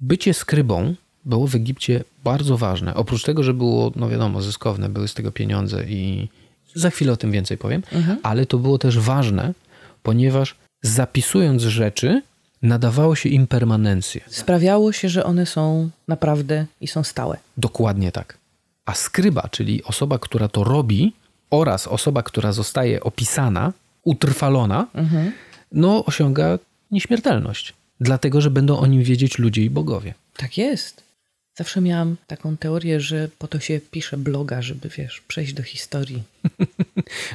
Speaker 3: bycie skrybą było w Egipcie bardzo ważne. Oprócz tego, że było, no wiadomo, zyskowne, były z tego pieniądze i za chwilę o tym więcej powiem, ale to było też ważne, ponieważ zapisując rzeczy, nadawało się im permanencję.
Speaker 5: Sprawiało się, że one są naprawdę i są stałe.
Speaker 3: Dokładnie tak. A skryba, czyli osoba, która to robi, oraz osoba, która zostaje opisana, utrwalona, no osiąga nieśmiertelność. Dlatego, że będą o nim wiedzieć ludzie i bogowie.
Speaker 5: Tak jest. Zawsze miałam taką teorię, że po to się pisze bloga, żeby, wiesz, przejść do historii.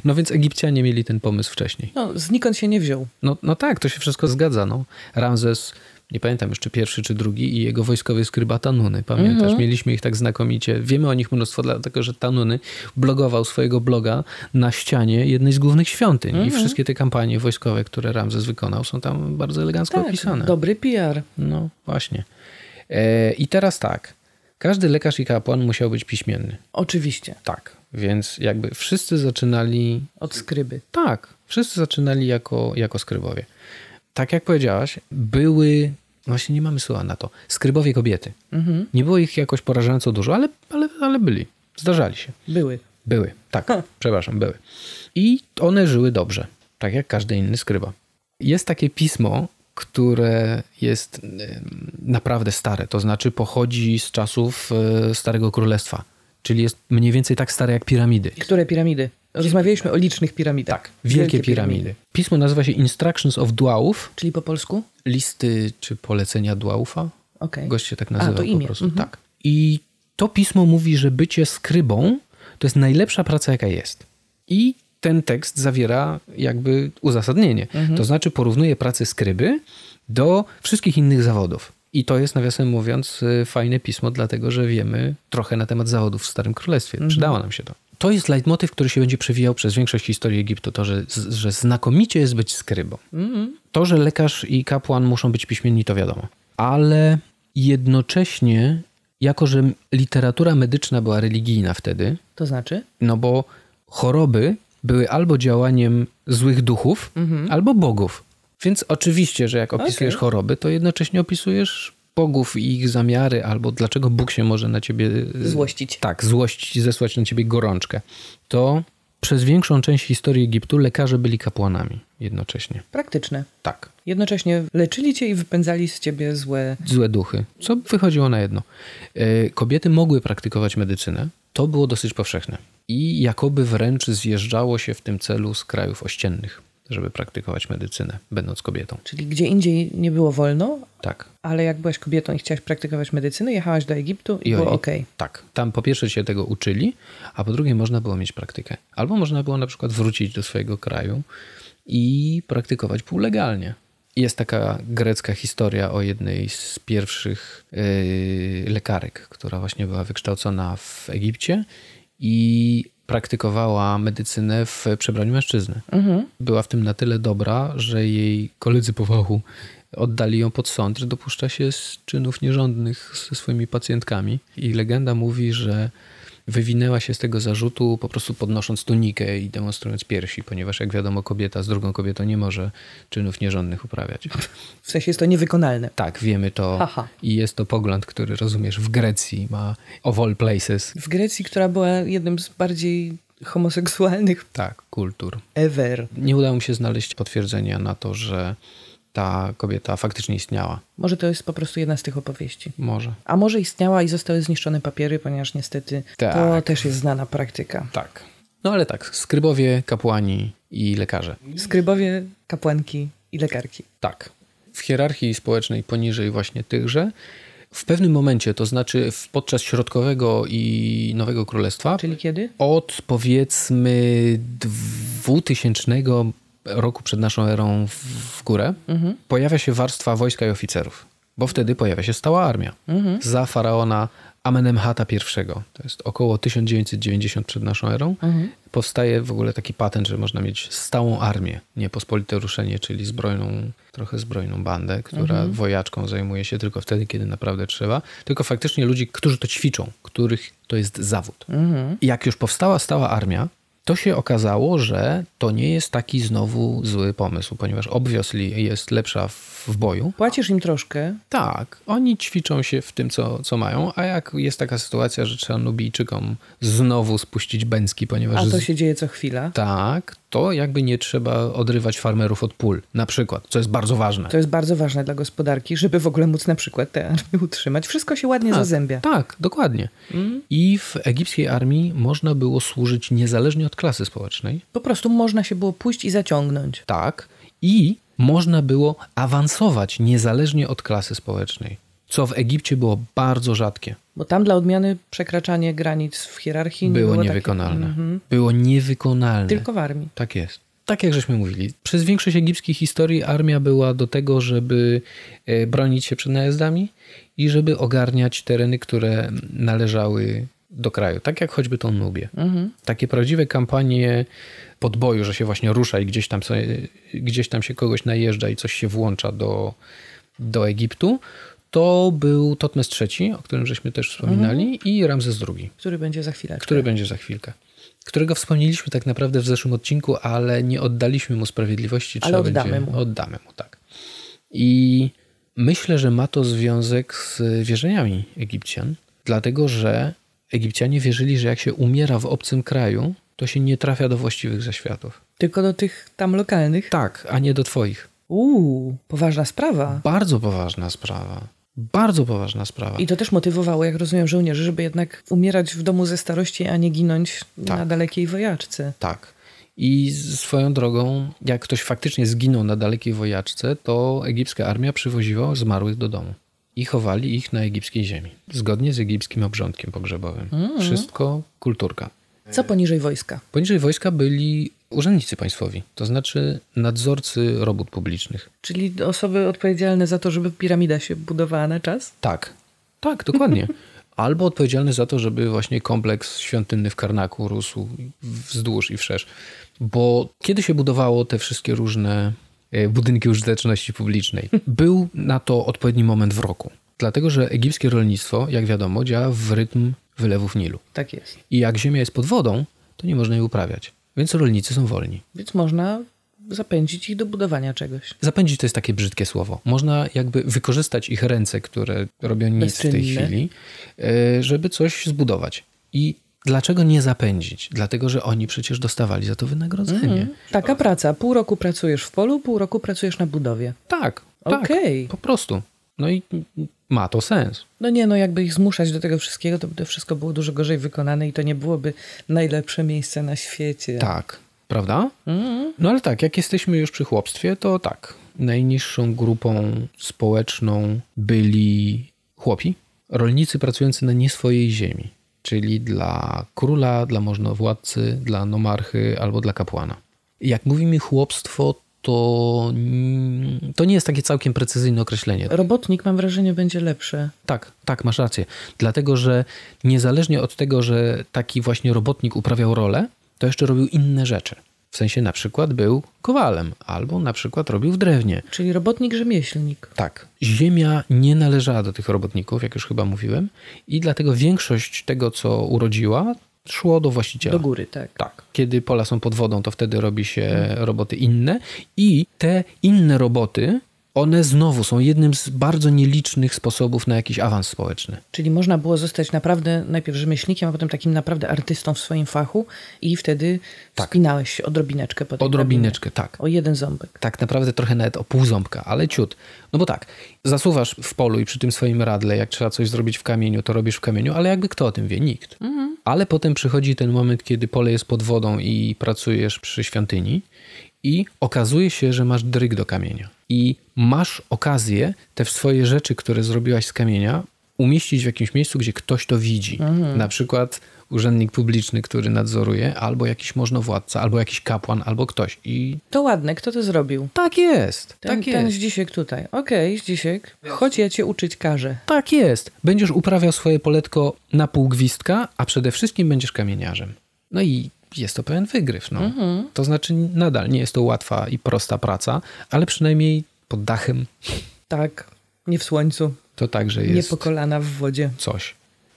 Speaker 3: No więc Egipcjanie mieli ten pomysł wcześniej.
Speaker 5: No, znikąd się nie wziął.
Speaker 3: No, no tak, to się wszystko zgadza. No. Ramzes, nie pamiętam jeszcze pierwszy czy drugi i jego wojskowy skryba Tanuny, pamiętasz? Mieliśmy ich tak znakomicie. Wiemy o nich mnóstwo, dlatego że Tanuny blogował swojego bloga na ścianie jednej z głównych świątyń i wszystkie te kampanie wojskowe, które Ramzes wykonał są tam bardzo elegancko opisane.
Speaker 5: Tak, dobry PR.
Speaker 3: No właśnie. E, I teraz tak, każdy lekarz i kapłan musiał być piśmienny.
Speaker 5: Oczywiście.
Speaker 3: Tak, więc jakby wszyscy zaczynali
Speaker 5: Od skryby.
Speaker 3: tak, wszyscy zaczynali jako, jako skrybowie. Tak jak powiedziałaś, były, właśnie nie mamy słowa na to, skrybowie kobiety. Nie było ich jakoś porażająco dużo, ale, ale, ale byli, zdarzali się.
Speaker 5: Były.
Speaker 3: Były, tak, przepraszam, były. I one żyły dobrze, tak jak każdy inny skryba. Jest takie pismo, które jest naprawdę stare, to znaczy pochodzi z czasów e, Starego Królestwa, czyli jest mniej więcej tak stare jak piramidy.
Speaker 5: Które piramidy? Rozmawialiśmy o licznych piramidach.
Speaker 3: Tak, wielkie, piramidy. Pismo nazywa się Instructions of Dwałów,
Speaker 5: Czyli po polsku?
Speaker 3: listy czy polecenia Dwałufa.
Speaker 5: Okej.
Speaker 3: Gość się tak
Speaker 5: A,
Speaker 3: nazywał
Speaker 5: to
Speaker 3: po
Speaker 5: imię.
Speaker 3: prostu.
Speaker 5: Mhm.
Speaker 3: Tak. I to pismo mówi, że bycie skrybą to jest najlepsza praca, jaka jest. I ten tekst zawiera jakby uzasadnienie.
Speaker 5: Mhm.
Speaker 3: To znaczy porównuje pracę skryby do wszystkich innych zawodów. I to jest, nawiasem mówiąc, y, fajne pismo, dlatego że wiemy trochę na temat zawodów w Starym Królestwie.
Speaker 5: Mhm.
Speaker 3: Przydało nam się to. To jest leitmotyw, który się będzie przewijał przez większość historii Egiptu. To, że, że znakomicie jest być skrybą.
Speaker 5: Mhm.
Speaker 3: To, że lekarz i kapłan muszą być piśmienni, to wiadomo. Ale jednocześnie, jako że literatura medyczna była religijna wtedy,
Speaker 5: To znaczy?
Speaker 3: no bo choroby były albo działaniem złych duchów, albo bogów. Więc oczywiście, że jak opisujesz
Speaker 5: Okej.
Speaker 3: choroby, to jednocześnie opisujesz bogów i ich zamiary, albo dlaczego Bóg się może na ciebie
Speaker 5: Złościć.
Speaker 3: tak, złość, zesłać na ciebie gorączkę. To przez większą część historii Egiptu lekarze byli kapłanami jednocześnie.
Speaker 5: Praktyczne.
Speaker 3: Tak.
Speaker 5: Jednocześnie leczyli cię i wypędzali z ciebie złe...
Speaker 3: złe duchy, co wychodziło na jedno. E, Kobiety mogły praktykować medycynę, to było dosyć powszechne. I jakoby wręcz zjeżdżało się w tym celu z krajów ościennych, żeby praktykować medycynę, będąc kobietą.
Speaker 5: Czyli gdzie indziej nie było wolno,
Speaker 3: Tak.
Speaker 5: ale jak byłaś kobietą i chciałaś praktykować medycynę, jechałaś do Egiptu i,
Speaker 3: I
Speaker 5: było okej.
Speaker 3: Tak. Tam po pierwsze się tego uczyli, a po drugie można było mieć praktykę. Albo można było na przykład wrócić do swojego kraju i praktykować półlegalnie. Jest taka grecka historia o jednej z pierwszych yy, lekarek, która właśnie była wykształcona w Egipcie i praktykowała medycynę w przebraniu mężczyzny. Była w tym na tyle dobra, że jej koledzy po fachu oddali ją pod sąd, że dopuszcza się z czynów nierządnych ze swoimi pacjentkami. I legenda mówi, że wywinęła się z tego zarzutu po prostu podnosząc tunikę i demonstrując piersi, ponieważ jak wiadomo kobieta z drugą kobietą nie może czynów nierządnych uprawiać.
Speaker 5: W sensie jest to niewykonalne.
Speaker 3: Tak, wiemy to
Speaker 5: Haha.
Speaker 3: i jest to pogląd, który rozumiesz w Grecji ma of all places.
Speaker 5: W Grecji, która była jednym z bardziej homoseksualnych
Speaker 3: Tak, kultur.
Speaker 5: ever.
Speaker 3: Nie udało mi się znaleźć potwierdzenia na to, że ta kobieta faktycznie istniała.
Speaker 5: Może to jest po prostu jedna z tych opowieści.
Speaker 3: Może.
Speaker 5: A może istniała i zostały zniszczone papiery, ponieważ niestety to
Speaker 3: Tak.
Speaker 5: też jest znana praktyka.
Speaker 3: Tak. No ale tak, skrybowie, kapłani i lekarze.
Speaker 5: Skrybowie, kapłanki i lekarki.
Speaker 3: Tak. W hierarchii społecznej poniżej właśnie tychże, w pewnym momencie, to znaczy podczas środkowego i Nowego Królestwa,
Speaker 5: Czyli kiedy?
Speaker 3: od powiedzmy 2000 roku przed naszą erą w, w górę, pojawia się warstwa wojska i oficerów, bo wtedy pojawia się stała armia. Za faraona Amenemhata I, to jest około 1990 przed naszą erą, powstaje w ogóle taki patent, że można mieć stałą armię, niepospolite ruszenie, czyli zbrojną, trochę zbrojną bandę, która wojaczką zajmuje się tylko wtedy, kiedy naprawdę trzeba, tylko faktycznie ludzi, którzy to ćwiczą, których to jest zawód. I jak już powstała stała armia, to się okazało, że to nie jest taki znowu zły pomysł, ponieważ obviously jest lepsza w, w boju.
Speaker 5: Płacisz im troszkę,
Speaker 3: Tak, oni ćwiczą się w tym, co, co mają, a jak jest taka sytuacja, że trzeba Nubijczykom znowu spuścić bęcki, ponieważ...
Speaker 5: a to
Speaker 3: z-
Speaker 5: się dzieje co chwila.
Speaker 3: Tak, to jakby nie trzeba odrywać farmerów od pól, na przykład, co jest bardzo ważne.
Speaker 5: To jest bardzo ważne dla gospodarki, żeby w ogóle móc na przykład tę armię utrzymać. Wszystko się ładnie zazębia.
Speaker 3: Tak, dokładnie. I w egipskiej armii można było służyć niezależnie od klasy społecznej.
Speaker 5: Po prostu można się było pójść i zaciągnąć.
Speaker 3: Tak. I można było awansować niezależnie od klasy społecznej, co w Egipcie było bardzo rzadkie.
Speaker 5: Bo tam dla odmiany przekraczanie granic w hierarchii nie
Speaker 3: Było,
Speaker 5: było
Speaker 3: niewykonalne.
Speaker 5: Takie,
Speaker 3: Było niewykonalne.
Speaker 5: Tylko w armii.
Speaker 3: Tak jest. Tak jak żeśmy mówili, przez większość egipskiej historii armia była do tego, żeby e, bronić się przed najazdami i żeby ogarniać tereny, które należały do kraju, tak jak choćby tą Nubię. Takie prawdziwe kampanie podboju, że się właśnie rusza i gdzieś tam, sobie, gdzieś tam się kogoś najeżdża i coś się włącza do, do Egiptu, to był Totmes III, o którym żeśmy też wspominali, i Ramzes II
Speaker 5: Który będzie za chwilę.
Speaker 3: który będzie za chwilkę. Którego wspomnieliśmy tak naprawdę w zeszłym odcinku, ale nie oddaliśmy mu sprawiedliwości.
Speaker 5: Ale
Speaker 3: trzeba
Speaker 5: oddamy
Speaker 3: będzie...
Speaker 5: mu.
Speaker 3: Oddamy mu, tak. I myślę, że ma to związek z wierzeniami Egipcjan, dlatego że Egipcjanie wierzyli, że jak się umiera w obcym kraju, to się nie trafia do właściwych zaświatów.
Speaker 5: Tylko do tych tam lokalnych.
Speaker 3: Tak, a nie do twoich.
Speaker 5: Uuu, poważna sprawa.
Speaker 3: Bardzo poważna sprawa. Bardzo poważna sprawa.
Speaker 5: I to też motywowało, jak rozumiem, żołnierzy, żeby jednak umierać w domu ze starości, a nie ginąć
Speaker 3: Tak.
Speaker 5: na dalekiej wojaczce.
Speaker 3: Tak. I swoją drogą, jak ktoś faktycznie zginął na dalekiej wojaczce, to egipska armia przywoziła zmarłych do domu i chowali ich na egipskiej ziemi, zgodnie z egipskim obrządkiem pogrzebowym. Wszystko kulturka.
Speaker 5: Co poniżej wojska?
Speaker 3: Poniżej wojska byli urzędnicy państwowi, to znaczy nadzorcy robót publicznych.
Speaker 5: Czyli osoby odpowiedzialne za to, żeby piramida się budowała na czas?
Speaker 3: Tak, tak, dokładnie. Albo odpowiedzialny za to, żeby właśnie kompleks świątynny w Karnaku rósł wzdłuż i wszerz. Bo kiedy się budowało te wszystkie różne e, budynki użyteczności publicznej, był na to odpowiedni moment w roku. Dlatego, że egipskie rolnictwo, jak wiadomo, działa w rytm wylewów Nilu.
Speaker 5: Tak jest.
Speaker 3: I jak ziemia jest pod wodą, to nie można jej uprawiać. Więc rolnicy są wolni.
Speaker 5: Więc można zapędzić ich do budowania czegoś.
Speaker 3: Zapędzić to jest takie brzydkie słowo. Można jakby wykorzystać ich ręce, które robią nic w tej
Speaker 5: Bezczynne.
Speaker 3: chwili, e, żeby coś zbudować. I dlaczego nie zapędzić? Dlatego, że oni przecież dostawali za to wynagrodzenie.
Speaker 5: Taka praca. Pół roku pracujesz w polu, pół roku pracujesz na budowie.
Speaker 3: Tak, tak.
Speaker 5: Okej.
Speaker 3: Po prostu. No i ma to sens.
Speaker 5: No nie, no jakby ich zmuszać do tego wszystkiego, to by to wszystko było dużo gorzej wykonane i to nie byłoby najlepsze miejsce na świecie.
Speaker 3: Tak, prawda?
Speaker 5: Mhm.
Speaker 3: No ale tak, jak jesteśmy już przy chłopstwie, to tak. Najniższą grupą społeczną byli chłopi, rolnicy pracujący na nie swojej ziemi, czyli dla króla, dla możnowładcy, dla nomarchy albo dla kapłana. Jak mówimy chłopstwo, to, to nie jest takie całkiem precyzyjne określenie.
Speaker 5: Robotnik, mam wrażenie, będzie lepsze.
Speaker 3: Tak, tak, masz rację. Dlatego, że niezależnie od tego, że taki właśnie robotnik uprawiał rolę, to jeszcze robił inne rzeczy. W sensie na przykład był kowalem, albo na przykład robił w drewnie.
Speaker 5: Czyli robotnik, rzemieślnik.
Speaker 3: Tak. Ziemia nie należała do tych robotników, jak już chyba mówiłem, i dlatego większość tego, co urodziła, szło do właściciela.
Speaker 5: Do góry, tak.
Speaker 3: Tak. Kiedy pola są pod wodą, to wtedy robi się roboty inne i te inne roboty, one znowu są jednym z bardzo nielicznych sposobów na jakiś awans społeczny.
Speaker 5: Czyli można było zostać naprawdę najpierw rzemieślnikiem, a potem takim naprawdę artystą w swoim fachu i wtedy
Speaker 3: Tak.
Speaker 5: spinałeś się odrobineczkę po tej
Speaker 3: Odrobineczkę, tak.
Speaker 5: O jeden ząbek.
Speaker 3: Tak naprawdę trochę nawet o pół ząbka, ale ciut. No bo tak, zasuwasz w polu i przy tym swoim radle, jak trzeba coś zrobić w kamieniu, to robisz w kamieniu, ale jakby kto o tym wie? Nikt. Ale potem przychodzi ten moment, kiedy pole jest pod wodą i pracujesz przy świątyni i okazuje się, że masz dryg do kamienia. I masz okazję te swoje rzeczy, które zrobiłaś z kamienia, umieścić w jakimś miejscu, gdzie ktoś to widzi. Na przykład urzędnik publiczny, który nadzoruje, albo jakiś możnowładca, albo jakiś kapłan, albo ktoś. I
Speaker 5: To ładne, kto to zrobił?
Speaker 3: tak jest.
Speaker 5: Ten,
Speaker 3: tak
Speaker 5: ten
Speaker 3: jest.
Speaker 5: Zdzisiek tutaj. Okej, Zdzisiek, chodź ja cię uczyć każę.
Speaker 3: Tak jest. Będziesz uprawiał swoje poletko na pół gwizdka, a przede wszystkim będziesz kamieniarzem. No i jest to pewien wygryw. No. To znaczy, nadal nie jest to łatwa i prosta praca, ale przynajmniej pod dachem
Speaker 5: Tak, nie w słońcu,
Speaker 3: to także
Speaker 5: nie
Speaker 3: jest
Speaker 5: po kolana w wodzie.
Speaker 3: coś.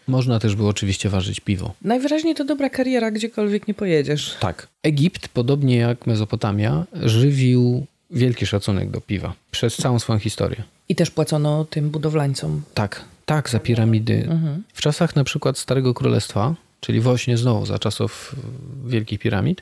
Speaker 3: Można też było oczywiście ważyć piwo.
Speaker 5: Najwyraźniej to dobra kariera, gdziekolwiek nie pojedziesz.
Speaker 3: Tak. Egipt, podobnie jak Mezopotamia, żywił wielki szacunek do piwa przez całą swoją historię.
Speaker 5: I też płacono tym budowlańcom.
Speaker 3: Tak, tak, za piramidy. W czasach na przykład Starego Królestwa, czyli właśnie znowu za czasów Wielkich Piramid,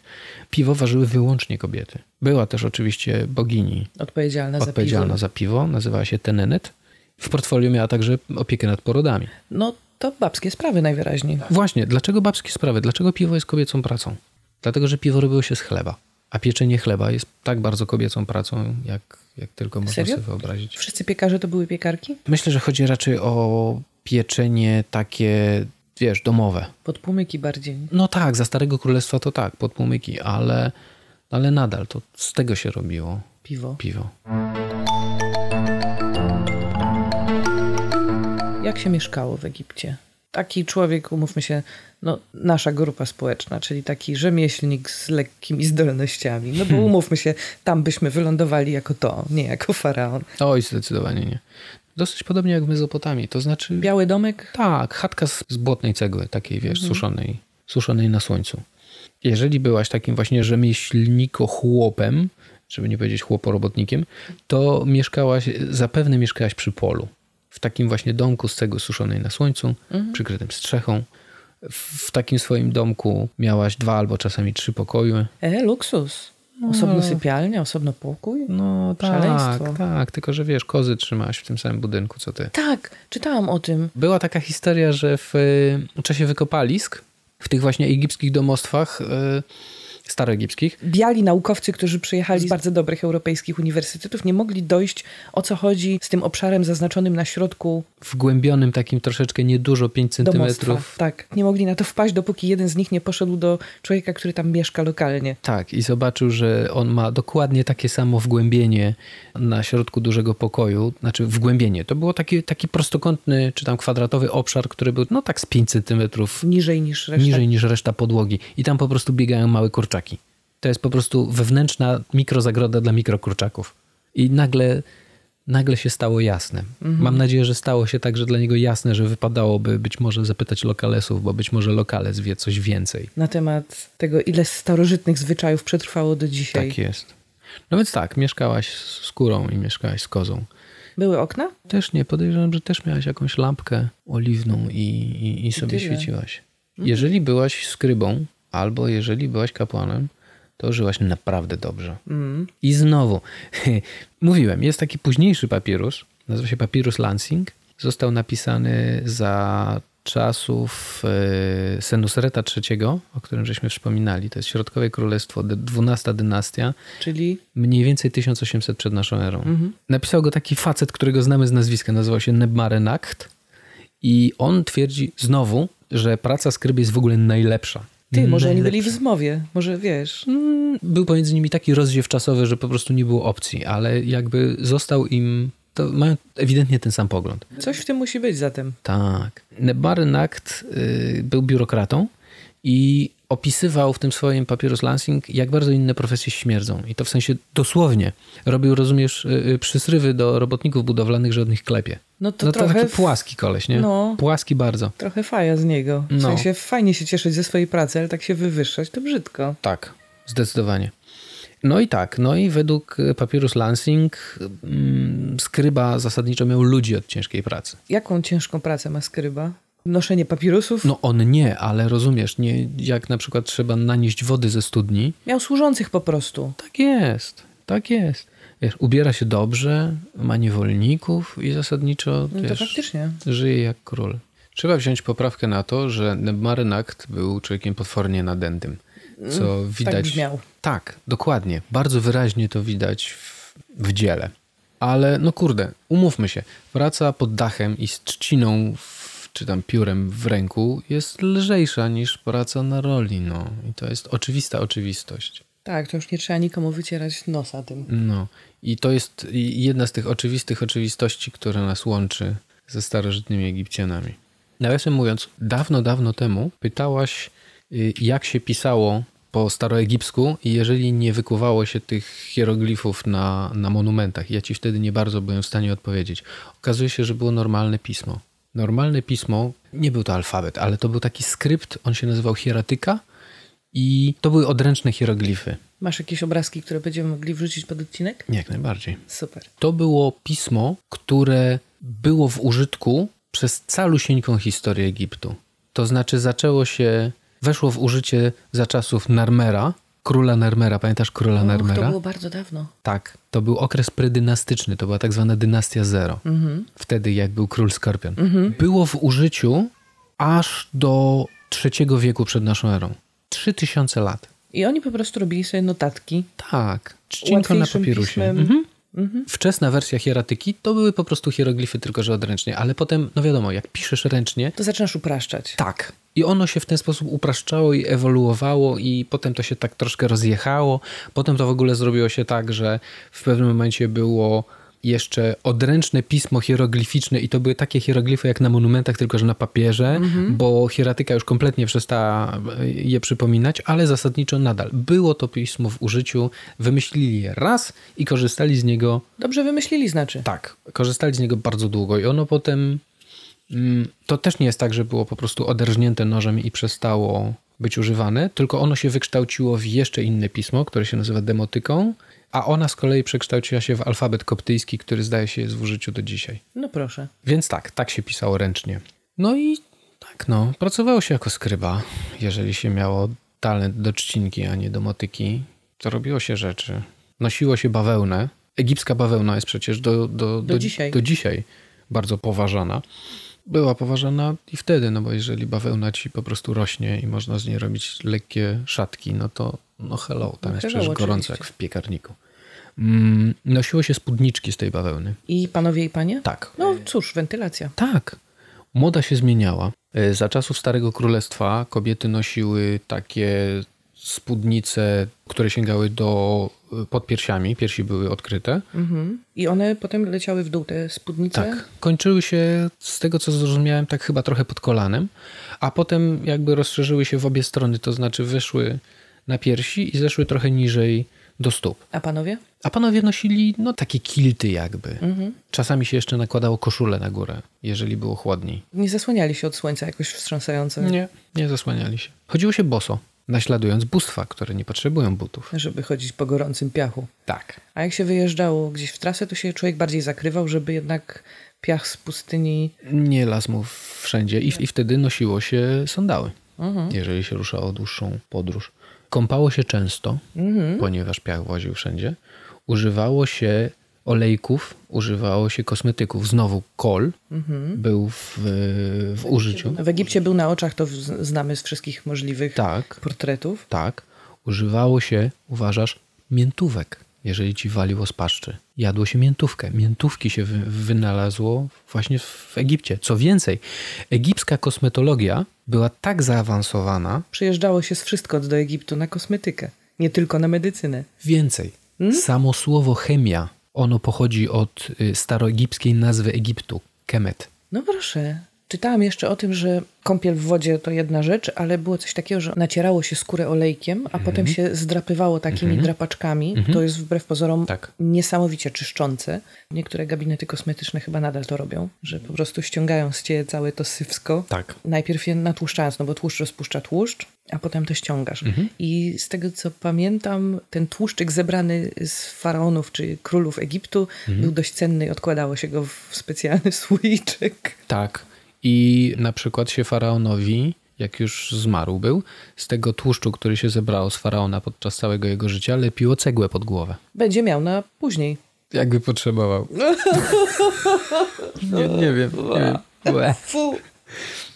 Speaker 3: piwo ważyły wyłącznie kobiety. Była też oczywiście bogini
Speaker 5: Odpowiedzialna,
Speaker 3: odpowiedzialna
Speaker 5: za piwo.
Speaker 3: za piwo, nazywała się Tenenet. W portfolio miała także opiekę nad porodami.
Speaker 5: No to babskie sprawy najwyraźniej.
Speaker 3: Właśnie, dlaczego babskie sprawy? Dlaczego piwo jest kobiecą pracą? Dlatego, że piwo robiło się z chleba. A pieczenie chleba jest tak bardzo kobiecą pracą, jak, jak tylko można
Speaker 5: Serio?
Speaker 3: sobie wyobrazić.
Speaker 5: Wszyscy piekarze to były piekarki?
Speaker 3: Myślę, że chodzi raczej o pieczenie takie, wiesz, domowe.
Speaker 5: Podpłomyki bardziej.
Speaker 3: No tak, za Starego Królestwa to tak, podpłomyki, ale, ale nadal to z tego się robiło
Speaker 5: Piwo.
Speaker 3: piwo.
Speaker 5: Jak się mieszkało w Egipcie? Taki człowiek, umówmy się, no, nasza grupa społeczna, czyli taki rzemieślnik z lekkimi zdolnościami. No bo
Speaker 3: Hmm.
Speaker 5: umówmy się, tam byśmy wylądowali jako to, nie jako faraon.
Speaker 3: Oj, zdecydowanie nie. Dosyć podobnie jak w Mezopotamii, to znaczy...
Speaker 5: Biały domek?
Speaker 3: Tak, chatka z, z błotnej cegły, takiej wiesz,
Speaker 5: Mhm.
Speaker 3: suszonej, suszonej na słońcu. Jeżeli byłaś takim właśnie rzemieślniko-chłopem, żeby nie powiedzieć chłoporobotnikiem, to mieszkałaś, zapewne mieszkałaś przy polu. W takim właśnie domku z cegły suszonej na słońcu,
Speaker 5: Mhm.
Speaker 3: przykrytym strzechą. W, w takim swoim domku miałaś dwa albo czasami trzy pokoje.
Speaker 5: E, luksus. Osobno sypialnia, osobno pokój?
Speaker 3: No tak,
Speaker 5: Szaleństwo.
Speaker 3: tak, tylko że wiesz, kozy trzymałaś w tym samym budynku, co ty.
Speaker 5: Tak, czytałam o tym.
Speaker 3: Była taka historia, że w y, czasie wykopalisk, w tych właśnie egipskich domostwach, y, staroegipskich,
Speaker 5: Biali naukowcy, którzy przyjechali z bardzo dobrych europejskich uniwersytetów, nie mogli dojść o co chodzi z tym obszarem zaznaczonym na środku
Speaker 3: wgłębionym takim troszeczkę niedużo 5
Speaker 5: domostwa.
Speaker 3: centymetrów.
Speaker 5: Tak, nie mogli na to wpaść, dopóki jeden z nich nie poszedł do człowieka, który tam mieszka lokalnie.
Speaker 3: Tak, i zobaczył, że on ma dokładnie takie samo wgłębienie na środku dużego pokoju. Znaczy wgłębienie. To było taki, taki prostokątny, czy tam kwadratowy obszar, który był no tak z 5 centymetrów
Speaker 5: Niżej niż reszta.
Speaker 3: niżej niż reszta podłogi. I tam po prostu biegają małe kurczaki. To jest po prostu wewnętrzna mikrozagroda dla mikrokurczaków. I nagle, nagle się stało jasne. Mam nadzieję, że stało się także dla niego jasne, że wypadałoby być może zapytać lokalesów, bo być może lokales wie coś więcej.
Speaker 5: Na temat tego, ile starożytnych zwyczajów przetrwało do dzisiaj.
Speaker 3: Tak jest. No więc tak, mieszkałaś z kurą i mieszkałaś z kozą.
Speaker 5: Były okna?
Speaker 3: Też nie, podejrzewam, że też miałaś jakąś lampkę oliwną i, i, i sobie
Speaker 5: tyle.
Speaker 3: świeciłaś. Jeżeli byłaś skrybą, albo jeżeli byłaś kapłanem, to żyłaś naprawdę dobrze.
Speaker 5: Mm.
Speaker 3: I znowu, mówiłem, jest taki późniejszy papirus, nazywa się papirus Lansing. Został napisany za czasów e, Senusreta III, o którym żeśmy wspominali. To jest Środkowe Królestwo, XII dynastia,
Speaker 5: Czyli
Speaker 3: mniej więcej 1800 przed naszą erą. Napisał go taki facet, którego znamy z nazwiska, nazywał się Nebmarenacht i on twierdzi znowu, że praca skryby jest w ogóle najlepsza.
Speaker 5: Ty, może oni byli w zmowie, może wiesz.
Speaker 3: Był pomiędzy nimi taki rozdziew czasowy, że po prostu nie było opcji, ale jakby został im, to mają ewidentnie ten sam pogląd.
Speaker 5: Coś w tym musi być zatem.
Speaker 3: Tak. Nebmarenacht y, był biurokratą i opisywał w tym swoim papierus Lansing, jak bardzo inne profesje śmierdzą. I to w sensie dosłownie. Robił, rozumiesz, y, y, przysrywy do robotników budowlanych, że od nich klepie.
Speaker 5: No to
Speaker 3: no to
Speaker 5: trochę
Speaker 3: taki płaski koleś, nie?
Speaker 5: No.
Speaker 3: Płaski bardzo.
Speaker 5: Trochę faja z niego. W
Speaker 3: No.
Speaker 5: sensie fajnie się cieszyć ze swojej pracy, ale tak się wywyższać to brzydko.
Speaker 3: Tak, zdecydowanie. No i tak, no i według y, papierus Lansing mm, skryba zasadniczo miał ludzi od ciężkiej pracy.
Speaker 5: Jaką ciężką pracę ma skryba? Noszenie papirusów?
Speaker 3: No on nie, ale rozumiesz, nie, jak na przykład trzeba nanieść wody ze studni,
Speaker 5: Miał służących po prostu.
Speaker 3: Tak jest, tak jest. Wiesz, ubiera się dobrze, ma niewolników i zasadniczo
Speaker 5: No to
Speaker 3: wiesz, żyje jak król. Trzeba wziąć poprawkę na to, że Nebmarynacht był człowiekiem potwornie nadętym, co widać...
Speaker 5: Tak brzmiał.
Speaker 3: Tak, dokładnie. Bardzo wyraźnie to widać w, w dziele. Ale no kurde, umówmy się, praca pod dachem i z trzciną w, czy tam piórem w ręku jest lżejsza niż praca na roli, no. I to jest oczywista oczywistość.
Speaker 5: Tak, to już nie trzeba nikomu wycierać nosa tym.
Speaker 3: No i to jest jedna z tych oczywistych oczywistości, która nas łączy ze starożytnymi Egipcjanami. Nawiasem mówiąc, dawno, dawno temu pytałaś, y, jak się pisało po staroegipsku i jeżeli nie wykuwało się tych hieroglifów na, na monumentach. Ja ci wtedy nie bardzo byłem w stanie odpowiedzieć. Okazuje się, że było normalne pismo. Normalne pismo, nie był to alfabet, ale to był taki skrypt, on się nazywał hieratyka i to były odręczne hieroglify.
Speaker 5: Masz jakieś obrazki, które będziemy mogli wrzucić pod odcinek?
Speaker 3: Jak najbardziej.
Speaker 5: Super.
Speaker 3: To było pismo, które było w użytku przez calusieńką historię Egiptu. To znaczy zaczęło się, weszło w użycie za czasów Narmera, króla Narmera. Pamiętasz króla
Speaker 5: Och,
Speaker 3: Narmera?
Speaker 5: to było bardzo dawno.
Speaker 3: Tak, to był okres predynastyczny, to była tak zwana dynastia zero. Wtedy jak był król Skorpion. Było w użyciu aż do trzeciego wieku przed naszą erą. Trzy tysiące lat.
Speaker 5: I oni po prostu robili sobie notatki.
Speaker 3: Tak, trzcinko na papirusie.
Speaker 5: pismem.
Speaker 3: Mhm. Wczesna wersja hieratyki to były po prostu hieroglify, tylko że odręcznie, ale potem, no wiadomo, jak piszesz ręcznie,
Speaker 5: To zaczynasz upraszczać.
Speaker 3: tak. I ono się w ten sposób upraszczało i ewoluowało, i potem to się tak troszkę rozjechało. Potem to w ogóle zrobiło się tak, że w pewnym momencie było jeszcze odręczne pismo hieroglificzne i to były takie hieroglify jak na monumentach, tylko że na papierze, bo hieratyka już kompletnie przestała e, je przypominać, ale zasadniczo nadal było to pismo w użyciu, wymyślili je raz i korzystali z niego
Speaker 5: Dobrze wymyślili, znaczy.
Speaker 3: tak, korzystali z niego bardzo długo i ono potem. Mm, To też nie jest tak, że było po prostu oderżnięte nożem i przestało być używane, tylko ono się wykształciło w jeszcze inne pismo, które się nazywa demotyką, a ona z kolei przekształciła się w alfabet koptyjski, który zdaje się jest w użyciu do dzisiaj.
Speaker 5: No proszę.
Speaker 3: Więc tak, tak się pisało ręcznie. No i tak, no, pracowało się jako skryba, jeżeli się miało talent do czcinki, a nie do motyki. To robiło się rzeczy. Nosiło się bawełnę. Egipska bawełna jest przecież do, do, do,
Speaker 5: dzisiaj.
Speaker 3: do dzisiaj bardzo poważana. Była poważana i wtedy, no bo jeżeli bawełna ci po prostu rośnie i można z niej robić lekkie szatki, no to no hello, tam
Speaker 5: No
Speaker 3: jest
Speaker 5: hello,
Speaker 3: przecież gorąco
Speaker 5: oczywiście.
Speaker 3: jak w piekarniku. Mm, nosiło się spódniczki z tej bawełny.
Speaker 5: I panowie i panie?
Speaker 3: Tak.
Speaker 5: No cóż, wentylacja.
Speaker 3: Tak. Moda się zmieniała. E, Za czasów Starego Królestwa kobiety nosiły takie spódnice, które sięgały do e, pod piersiami. Piersi były odkryte.
Speaker 5: Mhm. I one potem leciały w dół, te spódnice?
Speaker 3: Tak. Kończyły się, z tego co zrozumiałem, tak chyba trochę pod kolanem, a potem jakby rozszerzyły się w obie strony, to znaczy weszły na piersi i zeszły trochę niżej do stóp.
Speaker 5: A panowie?
Speaker 3: A panowie nosili no takie kilty jakby.
Speaker 5: Mhm.
Speaker 3: Czasami się jeszcze nakładało koszulę na górę, jeżeli było chłodniej.
Speaker 5: Nie zasłaniali się od słońca jakoś wstrząsająco,
Speaker 3: Nie, nie zasłaniali się. Chodziło się boso, naśladując bóstwa, które nie potrzebują butów.
Speaker 5: żeby chodzić po gorącym piachu.
Speaker 3: Tak.
Speaker 5: A jak się wyjeżdżało gdzieś w trasę, to się człowiek bardziej zakrywał, żeby jednak piach z pustyni...
Speaker 3: Nie las mu wszędzie i, i wtedy nosiło się sandały,
Speaker 5: Mhm.
Speaker 3: jeżeli się ruszało dłuższą podróż. Kąpało się często,
Speaker 5: Mhm.
Speaker 3: ponieważ piach właził wszędzie. Używało się olejków, używało się kosmetyków. Znowu kol
Speaker 5: Mhm.
Speaker 3: był w, w użyciu.
Speaker 5: W Egipcie był na oczach, to znamy z wszystkich możliwych
Speaker 3: Tak,
Speaker 5: portretów.
Speaker 3: tak. Używało się, uważasz, miętówek, jeżeli ci waliło z paszczy. Jadło się miętówkę. Miętówki się wy, wynalazło właśnie w Egipcie. Co więcej, egipska kosmetologia była tak zaawansowana,
Speaker 5: Przyjeżdżało się z wszystko do Egiptu na kosmetykę, nie tylko na medycynę.
Speaker 3: więcej. Samo słowo chemia, ono pochodzi od y, staroegipskiej nazwy Egiptu, kemet.
Speaker 5: No proszę. Czytałam jeszcze o tym, że kąpiel w wodzie to jedna rzecz, ale było coś takiego, że nacierało się skórę olejkiem, a
Speaker 3: Mhm.
Speaker 5: potem się zdrapywało takimi drapaczkami. To jest wbrew pozorom
Speaker 3: Tak.
Speaker 5: niesamowicie czyszczące. Niektóre gabinety kosmetyczne chyba nadal to robią, że po prostu ściągają z ciebie całe to sywsko.
Speaker 3: Tak.
Speaker 5: Najpierw je natłuszczając, no bo tłuszcz rozpuszcza tłuszcz, a potem to ściągasz.
Speaker 3: Mhm.
Speaker 5: I z tego co pamiętam, ten tłuszczyk zebrany z faraonów czy królów Egiptu
Speaker 3: Mhm.
Speaker 5: był dość cenny i odkładało się go w specjalny słoiczek.
Speaker 3: Tak. I na przykład się faraonowi, jak już zmarł był, z tego tłuszczu, który się zebrało z faraona podczas całego jego życia, lepiło cegłę pod głowę.
Speaker 5: Będzie miał na później.
Speaker 3: Jakby potrzebował. nie, nie wiem. Nie wiem.
Speaker 5: Fu.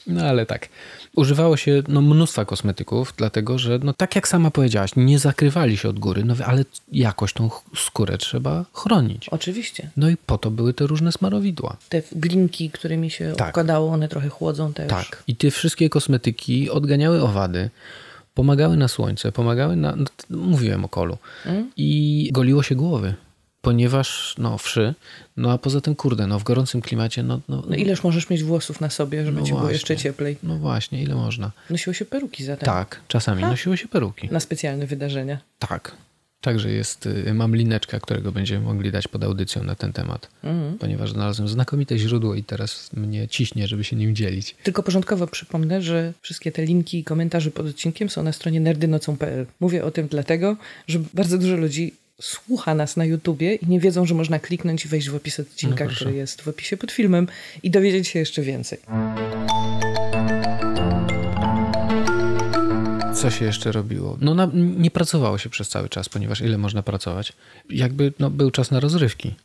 Speaker 3: No ale tak. Używało się no, mnóstwa kosmetyków, dlatego że, no tak jak sama powiedziałaś, nie zakrywali się od góry, no ale jakoś tą skórę trzeba chronić.
Speaker 5: Oczywiście.
Speaker 3: No i po to były te różne smarowidła.
Speaker 5: Te glinki, którymi się
Speaker 3: Tak.
Speaker 5: obkładało, one trochę chłodzą też.
Speaker 3: Tak. I te wszystkie kosmetyki odganiały owady, pomagały na słońce, pomagały na. No, mówiłem o kolu. I goliło się głowy. Ponieważ, no, wszy, no a poza tym, kurde, no w gorącym klimacie, no, no,
Speaker 5: No ileż możesz mieć włosów na sobie, żeby
Speaker 3: No
Speaker 5: ci było
Speaker 3: właśnie.
Speaker 5: jeszcze cieplej?
Speaker 3: no właśnie, ile można.
Speaker 5: Nosiło się peruki zatem.
Speaker 3: Tak, czasami nosiło się peruki.
Speaker 5: Na specjalne wydarzenia.
Speaker 3: Tak. Także jest, y, mam lineczka, którego będziemy mogli dać pod audycją na ten temat,
Speaker 5: Mhm.
Speaker 3: ponieważ znalazłem znakomite źródło i teraz mnie ciśnie, żeby się nim dzielić.
Speaker 5: Tylko porządkowo przypomnę, że wszystkie te linki i komentarze pod odcinkiem są na stronie nerdynocą.pl. Mówię o tym dlatego, że bardzo dużo ludzi słucha nas na YouTubie i nie wiedzą, że można kliknąć i wejść w opis odcinka,
Speaker 3: No
Speaker 5: który jest w opisie pod filmem i dowiedzieć się jeszcze więcej.
Speaker 3: Co się jeszcze robiło? No na, nie pracowało się przez cały czas, ponieważ ile można pracować? Jakby no, był czas na rozrywki.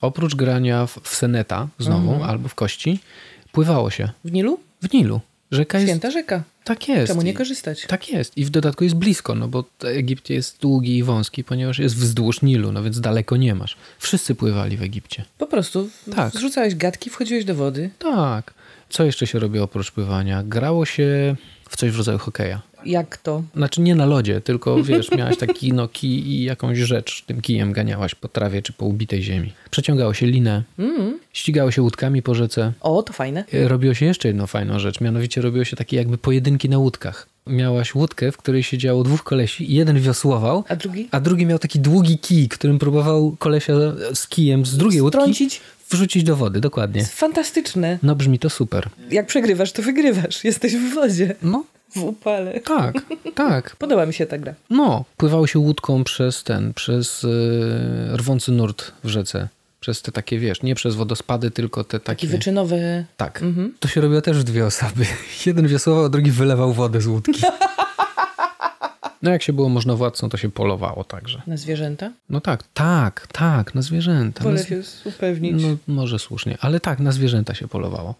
Speaker 3: Oprócz grania w, w seneta znowu
Speaker 5: Mhm.
Speaker 3: albo w kości, pływało się
Speaker 5: W Nilu?
Speaker 3: w Nilu. Rzeka jest...
Speaker 5: Święta rzeka.
Speaker 3: Tak jest.
Speaker 5: Czemu nie
Speaker 3: I-
Speaker 5: korzystać?
Speaker 3: Tak jest. I w dodatku jest blisko, no bo Egipt jest długi i wąski, ponieważ jest wzdłuż Nilu, no więc daleko nie masz. Wszyscy pływali w Egipcie.
Speaker 5: Po prostu
Speaker 3: Tak.
Speaker 5: zrzucałeś gadki, wchodziłeś do wody.
Speaker 3: Tak. Co jeszcze się robiło oprócz pływania? Grało się w coś w rodzaju hokeja.
Speaker 5: Jak to?
Speaker 3: Znaczy nie na lodzie, tylko wiesz, miałaś taki no kij i jakąś rzecz tym kijem ganiałaś po trawie czy po ubitej ziemi. Przeciągało się linę,
Speaker 5: Mm.
Speaker 3: ścigało się łódkami po rzece.
Speaker 5: O, to fajne.
Speaker 3: E, Robiło się jeszcze jedną fajną rzecz, mianowicie robiło się takie jakby pojedynki na łódkach. Miałaś łódkę, w której siedziało dwóch kolesi i jeden wiosłował,
Speaker 5: A drugi?
Speaker 3: a drugi miał taki długi kij, którym próbował kolesia z kijem z drugiej łódki
Speaker 5: Strącić?
Speaker 3: wrzucić do wody, dokładnie.
Speaker 5: Fantastyczne.
Speaker 3: No brzmi to super.
Speaker 5: Jak przegrywasz, to wygrywasz. Jesteś w wodzie.
Speaker 3: No,
Speaker 5: W upale.
Speaker 3: tak, tak.
Speaker 5: Podoba mi się ta gra.
Speaker 3: No, pływało się łódką przez ten, przez e, rwący nurt w rzece. Przez te takie, wiesz, nie przez wodospady, tylko te
Speaker 5: Takie
Speaker 3: takie...
Speaker 5: wyczynowe...
Speaker 3: Tak.
Speaker 5: Mhm.
Speaker 3: To się robiło też w dwie osoby. Jeden wiosłował, a drugi wylewał wodę z łódki. No jak się było możnowładcą, to się polowało także.
Speaker 5: Na zwierzęta?
Speaker 3: No tak, tak, tak, na zwierzęta.
Speaker 5: Wolę
Speaker 3: na
Speaker 5: się upewnić.
Speaker 3: No może słusznie, ale tak, na zwierzęta się polowało.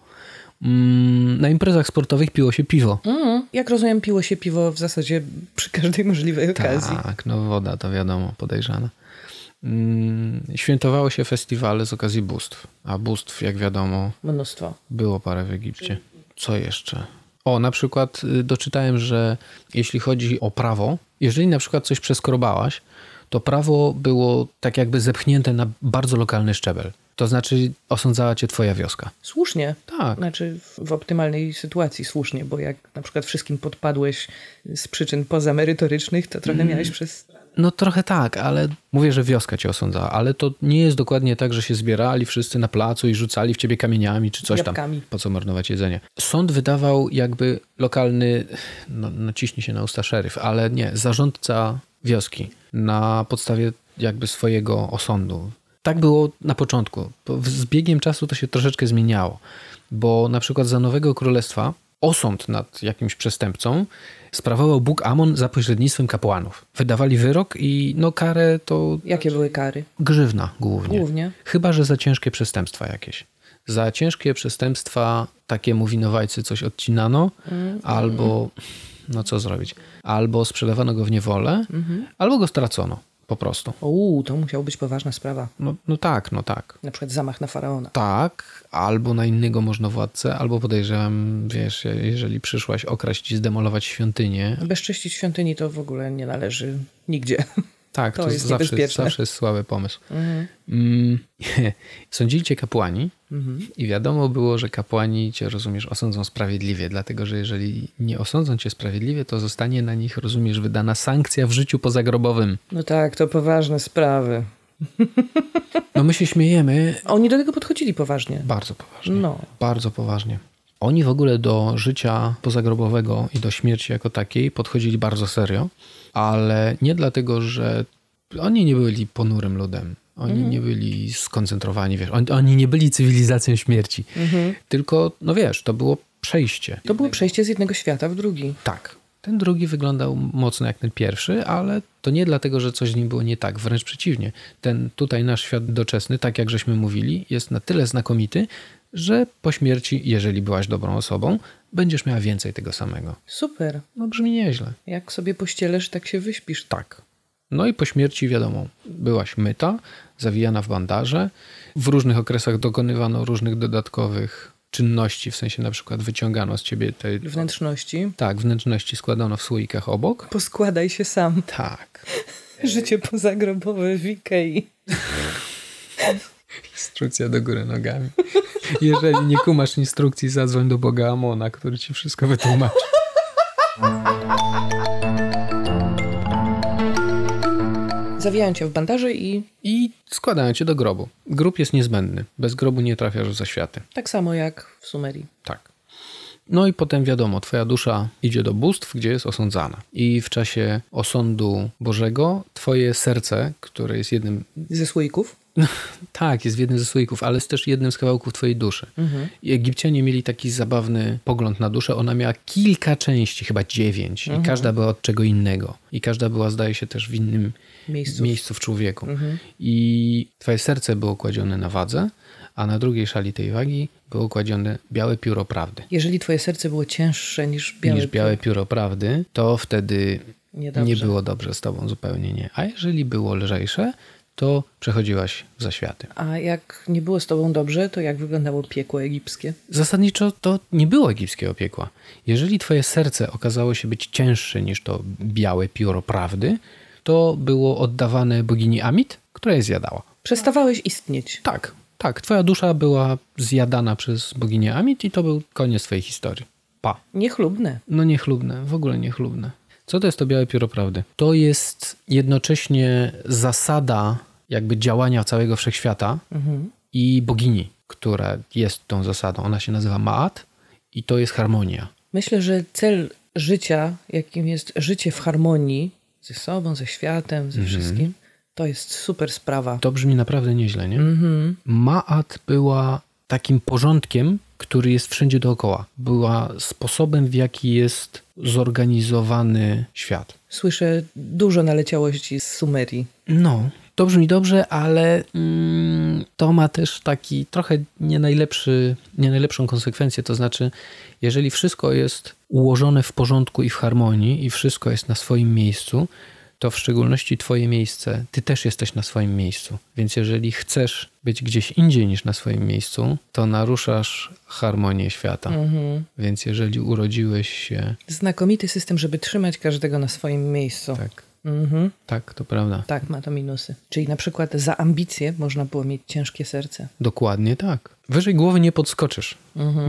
Speaker 3: Mm, na imprezach sportowych piło się piwo.
Speaker 5: Mm, jak rozumiem, piło się piwo w zasadzie przy każdej możliwej okazji.
Speaker 3: Tak, no woda to wiadomo, podejrzana. Mm, Świętowało się festiwale z okazji bóstw, a bóstw, jak wiadomo,
Speaker 5: Mnóstwo.
Speaker 3: było parę w Egipcie. Co jeszcze? O, na przykład y, doczytałem, że jeśli chodzi o prawo, jeżeli na przykład coś przeskrobałaś, to prawo było tak jakby zepchnięte na bardzo lokalny szczebel. To znaczy osądzała cię twoja wioska.
Speaker 5: Słusznie.
Speaker 3: Tak.
Speaker 5: Znaczy w, optymalnej sytuacji słusznie, bo jak na przykład wszystkim podpadłeś z przyczyn pozamerytorycznych, to trochę miałeś przez...
Speaker 3: No trochę tak, ale mówię, że wioska cię osądzała, ale to nie jest dokładnie tak, że się zbierali wszyscy na placu i rzucali w ciebie kamieniami czy coś
Speaker 5: Jabłkami.
Speaker 3: tam. Po co marnować jedzenie? Sąd wydawał jakby lokalny, no, no ciśnie się na usta szeryf, ale nie, zarządca wioski na podstawie jakby swojego osądu. Tak było na początku. Po- Z biegiem czasu to się troszeczkę zmieniało, bo na przykład za Nowego Królestwa osąd nad jakimś przestępcą sprawował Bóg Amon za pośrednictwem kapłanów. Wydawali wyrok i no karę to
Speaker 5: Jakie były kary?
Speaker 3: grzywna głównie.
Speaker 5: Głównie.
Speaker 3: Chyba, że za ciężkie przestępstwa jakieś. Za ciężkie przestępstwa takiemu winowajcy coś odcinano, albo no co zrobić? Albo sprzedawano go w niewolę, albo go stracono po prostu.
Speaker 5: Uuu, to musiała być poważna sprawa.
Speaker 3: No, no tak, no tak.
Speaker 5: Na przykład zamach na faraona.
Speaker 3: Tak, albo na innego możnowładcę, albo podejrzewam, wiesz, jeżeli przyszłaś okraść i zdemolować świątynię,
Speaker 5: Bezczyścić świątyni to w ogóle nie należy nigdzie.
Speaker 3: tak,
Speaker 5: To
Speaker 3: to,
Speaker 5: jest
Speaker 3: zawsze, zawsze jest słaby pomysł. Mm, sądzili cię kapłani i wiadomo było, że kapłani cię, rozumiesz, osądzą sprawiedliwie, dlatego że jeżeli nie osądzą cię sprawiedliwie, to zostanie na nich, rozumiesz, wydana sankcja w życiu pozagrobowym.
Speaker 5: No tak, to poważne sprawy.
Speaker 3: No my się śmiejemy
Speaker 5: Oni do tego podchodzili poważnie.
Speaker 3: bardzo poważnie.
Speaker 5: No.
Speaker 3: Bardzo poważnie. Oni w ogóle do życia pozagrobowego i do śmierci jako takiej podchodzili bardzo serio, ale nie dlatego, że oni nie byli ponurym ludem. Oni nie byli skoncentrowani, wiesz, oni, oni nie byli cywilizacją śmierci. Tylko, no wiesz, to było przejście.
Speaker 5: To było przejście z jednego świata w drugi.
Speaker 3: Tak. Ten drugi wyglądał mocno jak ten pierwszy, ale to nie dlatego, że coś z nim było nie tak, wręcz przeciwnie. Ten tutaj nasz świat doczesny, tak jak żeśmy mówili, jest na tyle znakomity, że po śmierci, jeżeli byłaś dobrą osobą, będziesz miała więcej tego samego.
Speaker 5: Super.
Speaker 3: No brzmi nieźle.
Speaker 5: Jak sobie pościelesz, tak się wyśpisz.
Speaker 3: Tak. No i po śmierci, wiadomo, byłaś myta, zawijana w bandaże. W różnych okresach dokonywano różnych dodatkowych czynności, w sensie na przykład wyciągano z ciebie te...
Speaker 5: Wnętrzności.
Speaker 3: Tak, wnętrzności składano w słoikach obok.
Speaker 5: Poskładaj się sam.
Speaker 3: Tak.
Speaker 5: Życie pozagrobowe w Ikei.
Speaker 3: Instrukcja do góry nogami. Jeżeli nie kumasz instrukcji, zadzwoń do Boga Amona, który ci wszystko wytłumaczy.
Speaker 5: Zawijają cię w bandaże i
Speaker 3: I składają cię do grobu. Grób jest niezbędny. Bez grobu nie trafiasz za światy.
Speaker 5: tak samo jak w Sumerii.
Speaker 3: Tak. No i potem wiadomo, twoja dusza idzie do bóstw, gdzie jest osądzana. I w czasie osądu Bożego twoje serce, które jest jednym
Speaker 5: Ze słoików.
Speaker 3: Tak, jest w jednym ze słoików, ale jest też jednym z kawałków twojej duszy. I Egipcjanie mieli taki zabawny pogląd na duszę. Ona miała kilka części, chyba dziewięć. I każda była od czego innego. I każda była, zdaje się, też w innym
Speaker 5: Miejscu.
Speaker 3: miejscu w człowieku. I twoje serce było kładzione na wadze, a na drugiej szali tej wagi było kładzione białe pióro prawdy.
Speaker 5: Jeżeli twoje serce było cięższe niż białe,
Speaker 3: Niż białe pióro prawdy, to wtedy nie było dobrze z tobą, zupełnie nie. A jeżeli było lżejsze, to przechodziłaś w zaświaty.
Speaker 5: A jak nie było z tobą dobrze, to jak wyglądało piekło egipskie?
Speaker 3: Zasadniczo to nie było egipskiego piekła. Jeżeli twoje serce okazało się być cięższe niż to białe pióro prawdy, to było oddawane bogini Amit, która je zjadała.
Speaker 5: Przestawałeś istnieć.
Speaker 3: Tak, tak. Twoja dusza była zjadana przez boginię Amit i to był koniec twojej historii. Pa.
Speaker 5: Niechlubne.
Speaker 3: No niechlubne, w ogóle niechlubne. Co to jest to białe pióro prawdy? To jest jednocześnie zasada jakby działania całego wszechświata i bogini, która jest tą zasadą. Ona się nazywa Maat i to jest harmonia.
Speaker 5: Myślę, że cel życia, jakim jest życie w harmonii ze sobą, ze światem, ze wszystkim, to jest super sprawa.
Speaker 3: To brzmi naprawdę nieźle, nie? Maat była takim porządkiem który jest wszędzie dookoła. Była sposobem, w jaki jest zorganizowany świat.
Speaker 5: Słyszę dużo naleciałości z Sumerii.
Speaker 3: No, to brzmi dobrze, ale mm, to ma też taki trochę nie, najlepszy, nie najlepszą konsekwencję. To znaczy, jeżeli wszystko jest ułożone w porządku i w harmonii, i wszystko jest na swoim miejscu, to w szczególności Twoje miejsce, Ty też jesteś na swoim miejscu. Więc jeżeli chcesz być gdzieś indziej niż na swoim miejscu, to naruszasz harmonię świata.
Speaker 5: Mhm.
Speaker 3: Więc jeżeli urodziłeś się.
Speaker 5: Znakomity system, żeby trzymać każdego na swoim miejscu.
Speaker 3: Tak,
Speaker 5: Mhm.
Speaker 3: tak, to prawda.
Speaker 5: Tak, ma to minusy. Czyli na przykład za ambicje można było mieć ciężkie serce.
Speaker 3: Dokładnie tak. Wyżej głowy nie podskoczysz,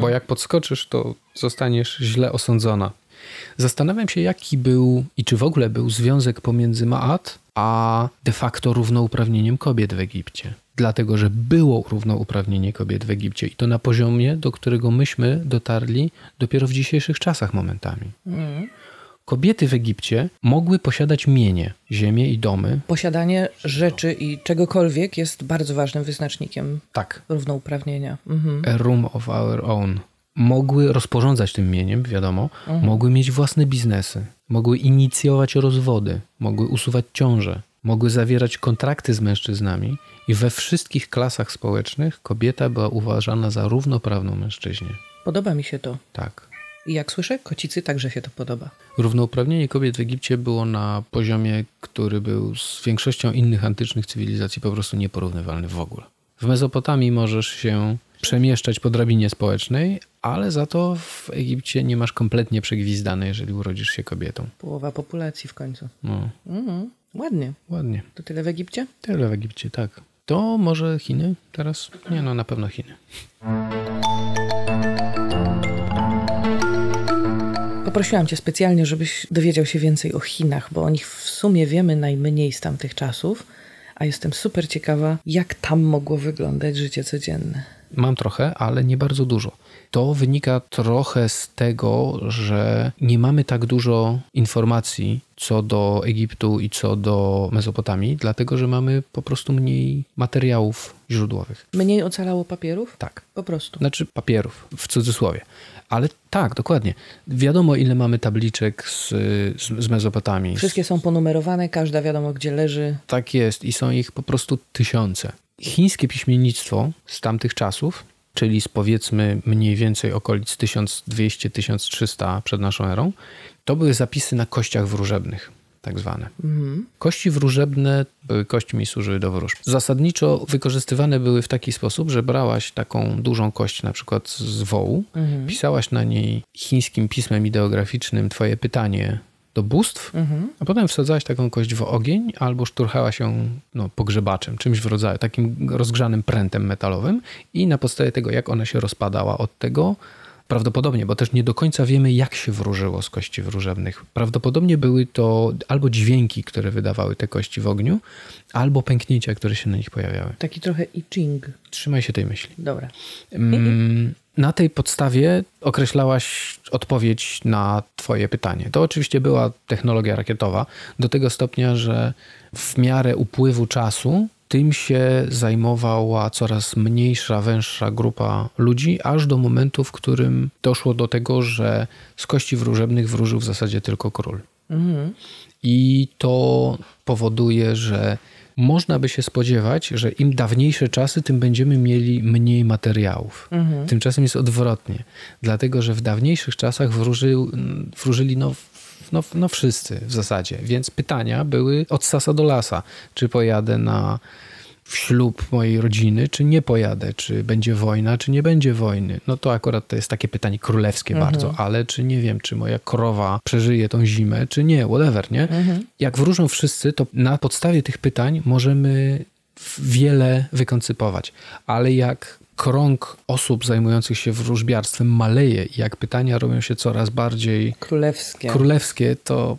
Speaker 3: bo jak podskoczysz, to zostaniesz źle osądzona. Zastanawiam się, jaki był i czy w ogóle był związek pomiędzy Maat a de facto równouprawnieniem kobiet w Egipcie. Dlatego, że było równouprawnienie kobiet w Egipcie i to na poziomie, do którego myśmy dotarli dopiero w dzisiejszych czasach momentami. Kobiety w Egipcie mogły posiadać mienie, ziemię i domy.
Speaker 5: Posiadanie rzeczy i czegokolwiek jest bardzo ważnym wyznacznikiem
Speaker 3: Tak,
Speaker 5: równouprawnienia. Mhm.
Speaker 3: a room of our own. Mogły rozporządzać tym mieniem, wiadomo, mogły mieć własne biznesy, mogły inicjować rozwody, mogły usuwać ciąże, mogły zawierać kontrakty z mężczyznami i we wszystkich klasach społecznych kobieta była uważana za równoprawną mężczyźnie.
Speaker 5: Podoba mi się to.
Speaker 3: Tak.
Speaker 5: I jak słyszę, kocicy także się to podoba.
Speaker 3: Równouprawnienie kobiet w Egipcie było na poziomie, który był z większością innych antycznych cywilizacji po prostu nieporównywalny w ogóle. W Mezopotamii możesz się przemieszczać po drabinie społecznej, ale za to w Egipcie nie masz kompletnie przegwizdane, jeżeli urodzisz się kobietą.
Speaker 5: Połowa populacji w końcu.
Speaker 3: No,
Speaker 5: Mhm. Ładnie.
Speaker 3: ładnie.
Speaker 5: To tyle w Egipcie?
Speaker 3: Tyle w Egipcie, tak. To może Chiny teraz? Nie, no na pewno Chiny.
Speaker 5: Poprosiłam cię specjalnie, żebyś dowiedział się więcej o Chinach, bo o nich w sumie wiemy najmniej z tamtych czasów, a jestem super ciekawa, jak tam mogło wyglądać życie codzienne.
Speaker 3: Mam trochę, ale nie bardzo dużo. To wynika trochę z tego, że nie mamy tak dużo informacji co do Egiptu i co do Mezopotamii, dlatego że mamy po prostu mniej materiałów źródłowych.
Speaker 5: Mniej ocalało papierów?
Speaker 3: Tak.
Speaker 5: Po prostu.
Speaker 3: Znaczy papierów, w cudzysłowie. Ale tak, dokładnie. Wiadomo, ile mamy tabliczek z, z, z Mezopotamii.
Speaker 5: Wszystkie są ponumerowane, każda wiadomo gdzie leży.
Speaker 3: Tak jest i są ich po prostu tysiące. Chińskie piśmiennictwo z tamtych czasów, czyli z powiedzmy mniej więcej okolic 1200-1300 przed naszą erą, to były zapisy na kościach wróżebnych, tak zwane. Kości wróżebne były kośćmi służyły do wróżb. Zasadniczo wykorzystywane były w taki sposób, że brałaś taką dużą kość, na przykład z wołu, pisałaś na niej chińskim pismem ideograficznym twoje pytanie do bóstw, a potem wsadzałaś taką kość w ogień albo szturchałaś ją no, pogrzebaczem, czymś w rodzaju, takim rozgrzanym prętem metalowym i na podstawie tego, jak ona się rozpadała od tego, prawdopodobnie, bo też nie do końca wiemy, jak się wróżyło z kości wróżebnych. Prawdopodobnie były to albo dźwięki, które wydawały te kości w ogniu, albo pęknięcia, które się na nich pojawiały.
Speaker 5: Taki trochę I Ching.
Speaker 3: Trzymaj się tej myśli.
Speaker 5: Dobra.
Speaker 3: Mm, Na tej podstawie określałaś odpowiedź na Twoje pytanie. To oczywiście była technologia rakietowa, do tego stopnia, że w miarę upływu czasu tym się zajmowała coraz mniejsza, węższa grupa ludzi, aż do momentu, w którym doszło do tego, że z kości wróżebnych wróżył w zasadzie tylko król. I to powoduje, że można by się spodziewać, że im dawniejsze czasy, tym będziemy mieli mniej materiałów. Tymczasem jest odwrotnie, dlatego że w dawniejszych czasach wróżył, wróżyli no, no, no wszyscy w zasadzie, więc pytania były od sasa do lasa. Czy pojadę na ślub mojej rodziny, czy nie pojadę, czy będzie wojna, czy nie będzie wojny. No to akurat to jest takie pytanie królewskie bardzo, ale czy nie wiem, czy moja krowa przeżyje tą zimę, czy nie, whatever, nie? Jak wróżą wszyscy, to na podstawie tych pytań możemy wiele wykoncypować, ale jak krąg osób zajmujących się wróżbiarstwem maleje i jak pytania robią się coraz bardziej
Speaker 5: Królewskie.
Speaker 3: królewskie, to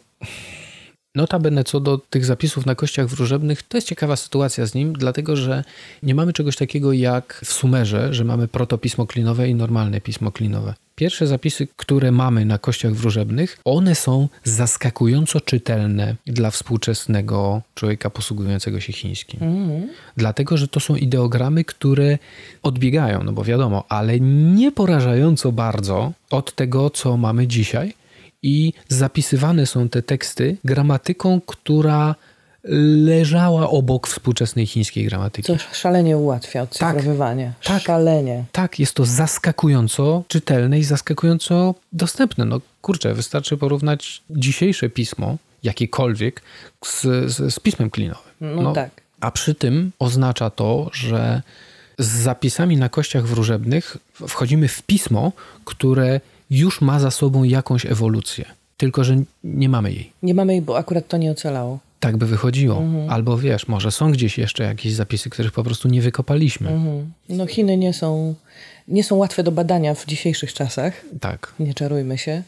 Speaker 3: Notabene co do tych zapisów na kościach wróżebnych, to jest ciekawa sytuacja z nim, dlatego że nie mamy czegoś takiego jak w Sumerze, że mamy protopismo klinowe i normalne pismo klinowe. Pierwsze zapisy, które mamy na kościach wróżebnych, one są zaskakująco czytelne dla współczesnego człowieka posługującego się chińskim. Dlatego, że to są ideogramy, które odbiegają, no bo wiadomo, ale nie porażająco bardzo od tego, co mamy dzisiaj. I zapisywane są te teksty gramatyką, która leżała obok współczesnej chińskiej gramatyki.
Speaker 5: Co szalenie ułatwia odcyfrowywanie.
Speaker 3: Tak.
Speaker 5: Szalenie.
Speaker 3: Tak, jest to zaskakująco czytelne i zaskakująco dostępne. No kurczę, wystarczy porównać dzisiejsze pismo, jakiekolwiek, z, z, z pismem klinowym.
Speaker 5: No tak.
Speaker 3: A przy tym oznacza to, że z zapisami na kościach wróżebnych wchodzimy w pismo, które już ma za sobą jakąś ewolucję. Tylko, że nie mamy jej.
Speaker 5: Nie mamy jej, bo akurat to nie ocalało.
Speaker 3: Tak by wychodziło. Albo wiesz, może są gdzieś jeszcze jakieś zapisy, których po prostu nie wykopaliśmy.
Speaker 5: Mhm. No Chiny nie są, nie są łatwe do badania w dzisiejszych czasach.
Speaker 3: Tak,
Speaker 5: Nie czarujmy się.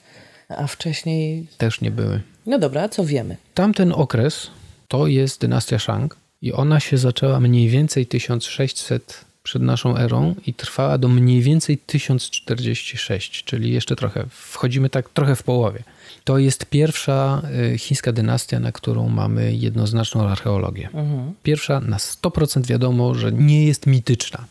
Speaker 5: A wcześniej...
Speaker 3: też nie były.
Speaker 5: No dobra, a co wiemy?
Speaker 3: Tamten okres to jest dynastia Shang i ona się zaczęła mniej więcej 1600 przed naszą erą i trwała do mniej więcej 1046, czyli jeszcze trochę. Wchodzimy tak trochę w połowie. To jest pierwsza y, chińska dynastia, na którą mamy jednoznaczną archeologię. Pierwsza na 100% wiadomo, że nie jest mityczna,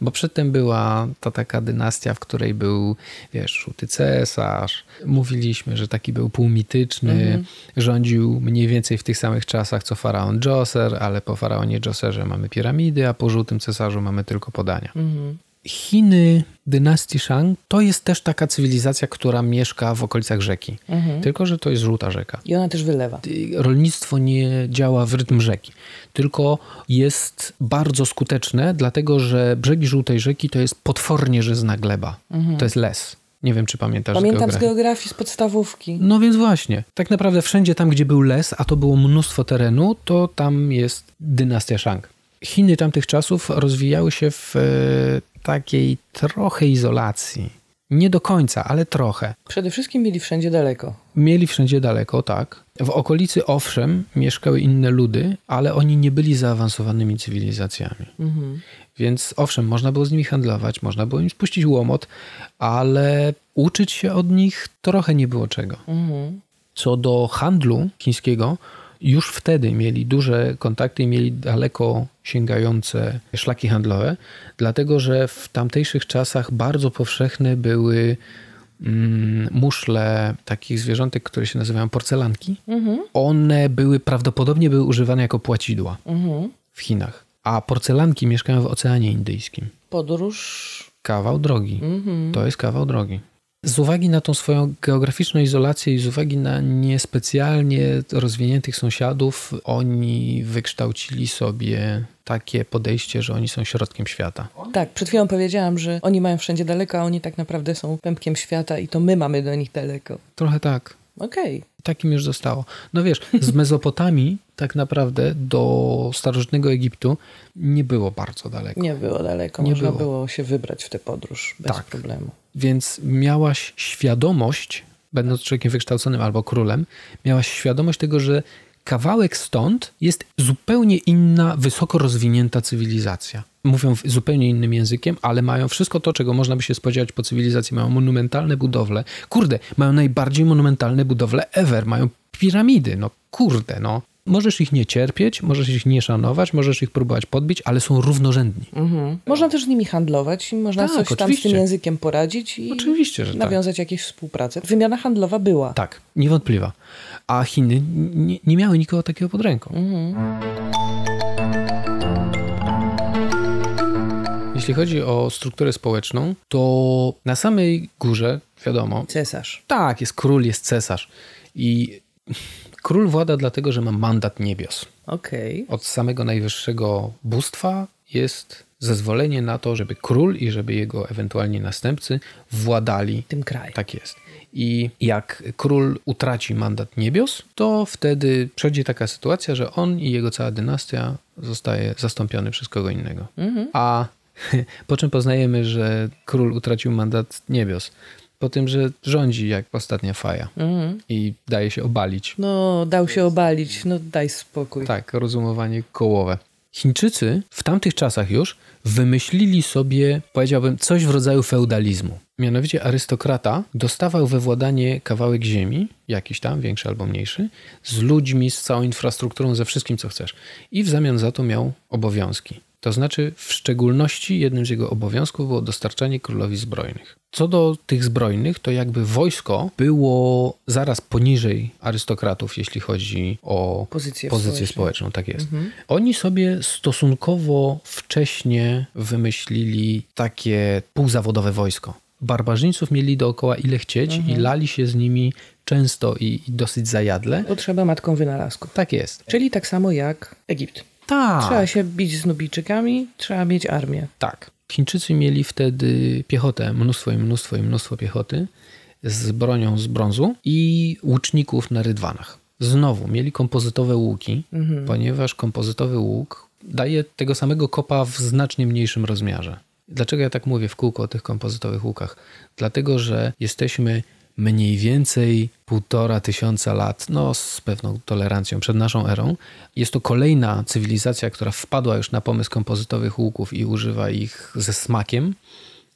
Speaker 3: bo przedtem była ta taka dynastia, w której był, wiesz, szuty cesarz. Mówiliśmy, że taki był półmityczny, rządził mniej więcej w tych samych czasach co faraon Djoser, ale po faraonie Djoserze mamy piramidy, a po żółtym cesarzu mamy tylko podania. Chiny dynastii Shang to jest też taka cywilizacja, która mieszka w okolicach rzeki. Tylko, że to jest żółta rzeka.
Speaker 5: I ona też wylewa.
Speaker 3: Rolnictwo nie działa w rytm rzeki, tylko jest bardzo skuteczne, dlatego że brzegi żółtej rzeki to jest potwornie żyzna gleba. To jest les. Nie wiem, czy pamiętasz
Speaker 5: Pamiętam z
Speaker 3: geografię.
Speaker 5: geografii, z podstawówki.
Speaker 3: No więc właśnie. Tak naprawdę wszędzie tam, gdzie był les, a to było mnóstwo terenu, to tam jest dynastia Shang. Chiny tamtych czasów rozwijały się w e, takiej trochę izolacji. Nie do końca, ale trochę.
Speaker 5: Przede wszystkim mieli wszędzie daleko.
Speaker 3: Mieli wszędzie daleko, tak. W okolicy, owszem, mieszkały inne ludy, ale oni nie byli zaawansowanymi cywilizacjami. Więc owszem, można było z nimi handlować, można było im spuścić łomot, ale uczyć się od nich trochę nie było czego. Co do handlu chińskiego, już wtedy mieli duże kontakty i mieli daleko sięgające szlaki handlowe, dlatego że w tamtejszych czasach bardzo powszechne były mm, muszle takich zwierzątek, które się nazywają porcelanki. One były prawdopodobnie były używane jako płacidła w Chinach, a porcelanki mieszkają w Oceanie Indyjskim.
Speaker 5: Podróż.
Speaker 3: Kawał drogi. To jest kawał drogi. Z uwagi na tą swoją geograficzną izolację i z uwagi na niespecjalnie rozwiniętych sąsiadów, oni wykształcili sobie takie podejście, że oni są środkiem świata.
Speaker 5: Tak, przed chwilą powiedziałam, że oni mają wszędzie daleko, a oni tak naprawdę są pępkiem świata i to my mamy do nich daleko.
Speaker 3: Trochę tak.
Speaker 5: Okej.
Speaker 3: Takim już zostało. No wiesz, z Mezopotamii tak naprawdę do starożytnego Egiptu nie było bardzo daleko.
Speaker 5: Nie było daleko.
Speaker 3: Nie
Speaker 5: Można
Speaker 3: było.
Speaker 5: było. się wybrać w tę podróż bez
Speaker 3: Tak.
Speaker 5: problemu.
Speaker 3: Więc miałaś świadomość, będąc człowiekiem wykształconym albo królem, miałaś świadomość tego, że kawałek stąd jest zupełnie inna, wysoko rozwinięta cywilizacja. Mówią w- zupełnie innym językiem, ale mają wszystko to, czego można by się spodziewać po cywilizacji. Mają monumentalne budowle. Kurde, mają najbardziej monumentalne budowle ever. Mają piramidy. No kurde, no. Możesz ich nie cierpieć, możesz ich nie szanować, możesz ich próbować podbić, ale są równorzędni.
Speaker 5: Można też z nimi handlować i można
Speaker 3: Tak,
Speaker 5: coś tam z
Speaker 3: oczywiście.
Speaker 5: tym językiem poradzić i
Speaker 3: Oczywiście, że tak.
Speaker 5: nawiązać jakieś współpracę. Wymiana handlowa była.
Speaker 3: Tak, niewątpliwa. A Chiny nie, nie miały nikogo takiego pod ręką. Jeśli chodzi o strukturę społeczną, to na samej górze, wiadomo,
Speaker 5: Cesarz.
Speaker 3: tak, jest król, jest cesarz. I król włada dlatego, że ma mandat niebios.
Speaker 5: Okej.
Speaker 3: Od samego najwyższego bóstwa jest zezwolenie na to, żeby król i żeby jego ewentualnie następcy władali
Speaker 5: Tym kraju.
Speaker 3: tak jest. I jak król utraci mandat niebios, to wtedy przychodzi taka sytuacja, że on i jego cała dynastia zostaje zastąpiony przez kogo innego. A po czym poznajemy, że król utracił mandat niebios? po tym, że rządzi jak ostatnia faja
Speaker 5: Mhm.
Speaker 3: i daje się obalić.
Speaker 5: No, dał się obalić, no daj spokój.
Speaker 3: Tak, rozumowanie kołowe. Chińczycy w tamtych czasach już wymyślili sobie, powiedziałbym, coś w rodzaju feudalizmu. Mianowicie arystokrata dostawał we władanie kawałek ziemi, jakiś tam, większy albo mniejszy, z ludźmi, z całą infrastrukturą, ze wszystkim, co chcesz. I w zamian za to miał obowiązki. To znaczy, w szczególności jednym z jego obowiązków było dostarczanie królowi zbrojnych. Co do tych zbrojnych, to jakby wojsko było zaraz poniżej arystokratów, jeśli chodzi o
Speaker 5: Pozycję
Speaker 3: pozycję
Speaker 5: społeczną.
Speaker 3: społeczną. Tak jest. Oni sobie stosunkowo wcześnie wymyślili takie półzawodowe wojsko. Barbarzyńców mieli dookoła ile chcieć i lali się z nimi często i, i dosyć zajadle.
Speaker 5: Potrzeba matką wynalazku.
Speaker 3: Tak jest.
Speaker 5: Czyli tak samo jak Egipt.
Speaker 3: Tak.
Speaker 5: Trzeba się bić z Nubijczykami, trzeba mieć armię.
Speaker 3: Tak. Chińczycy mieli wtedy piechotę, mnóstwo i mnóstwo i mnóstwo piechoty z bronią z brązu i łuczników na rydwanach. Znowu mieli kompozytowe łuki, ponieważ kompozytowy łuk daje tego samego kopa w znacznie mniejszym rozmiarze. Dlaczego ja tak mówię w kółko o tych kompozytowych łukach? Dlatego, że jesteśmy mniej więcej półtora tysiąca lat, no z pewną tolerancją przed naszą erą. Jest to kolejna cywilizacja, która wpadła już na pomysł kompozytowych łuków i używa ich ze smakiem,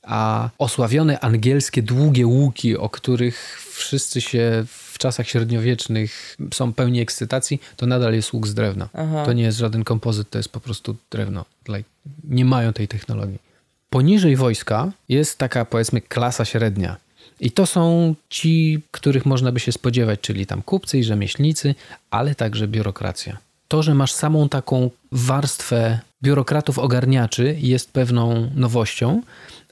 Speaker 3: a osławione angielskie długie łuki, o których wszyscy się w czasach średniowiecznych są pełni ekscytacji, to nadal jest łuk z drewna.
Speaker 5: Aha.
Speaker 3: To nie jest żaden kompozyt, to jest po prostu drewno. Like, nie mają tej technologii. Poniżej wojska jest taka powiedzmy klasa średnia. I to są ci, których można by się spodziewać, czyli tam kupcy i rzemieślnicy, ale także biurokracja. To, że masz samą taką warstwę biurokratów ogarniaczy jest pewną nowością,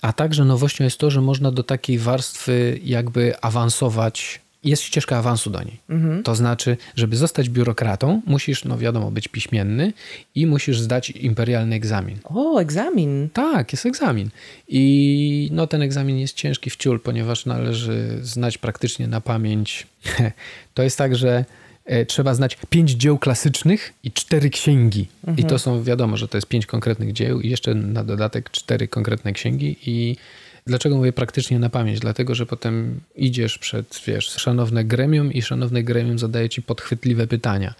Speaker 3: a także nowością jest to, że można do takiej warstwy jakby awansować. Jest ścieżka awansu do niej. To znaczy, żeby zostać biurokratą, musisz, no wiadomo, być piśmienny i musisz zdać imperialny egzamin.
Speaker 5: O, egzamin.
Speaker 3: Tak, jest egzamin. I no, ten egzamin jest ciężki w ciul, ponieważ należy znać praktycznie na pamięć. To jest tak, że e, trzeba znać pięć dzieł klasycznych i cztery księgi. I to są, wiadomo, że to jest pięć konkretnych dzieł i jeszcze na dodatek cztery konkretne księgi. I dlaczego mówię praktycznie na pamięć? Dlatego, że potem idziesz przed, wiesz, szanowne gremium i szanowne gremium zadaje ci podchwytliwe pytania.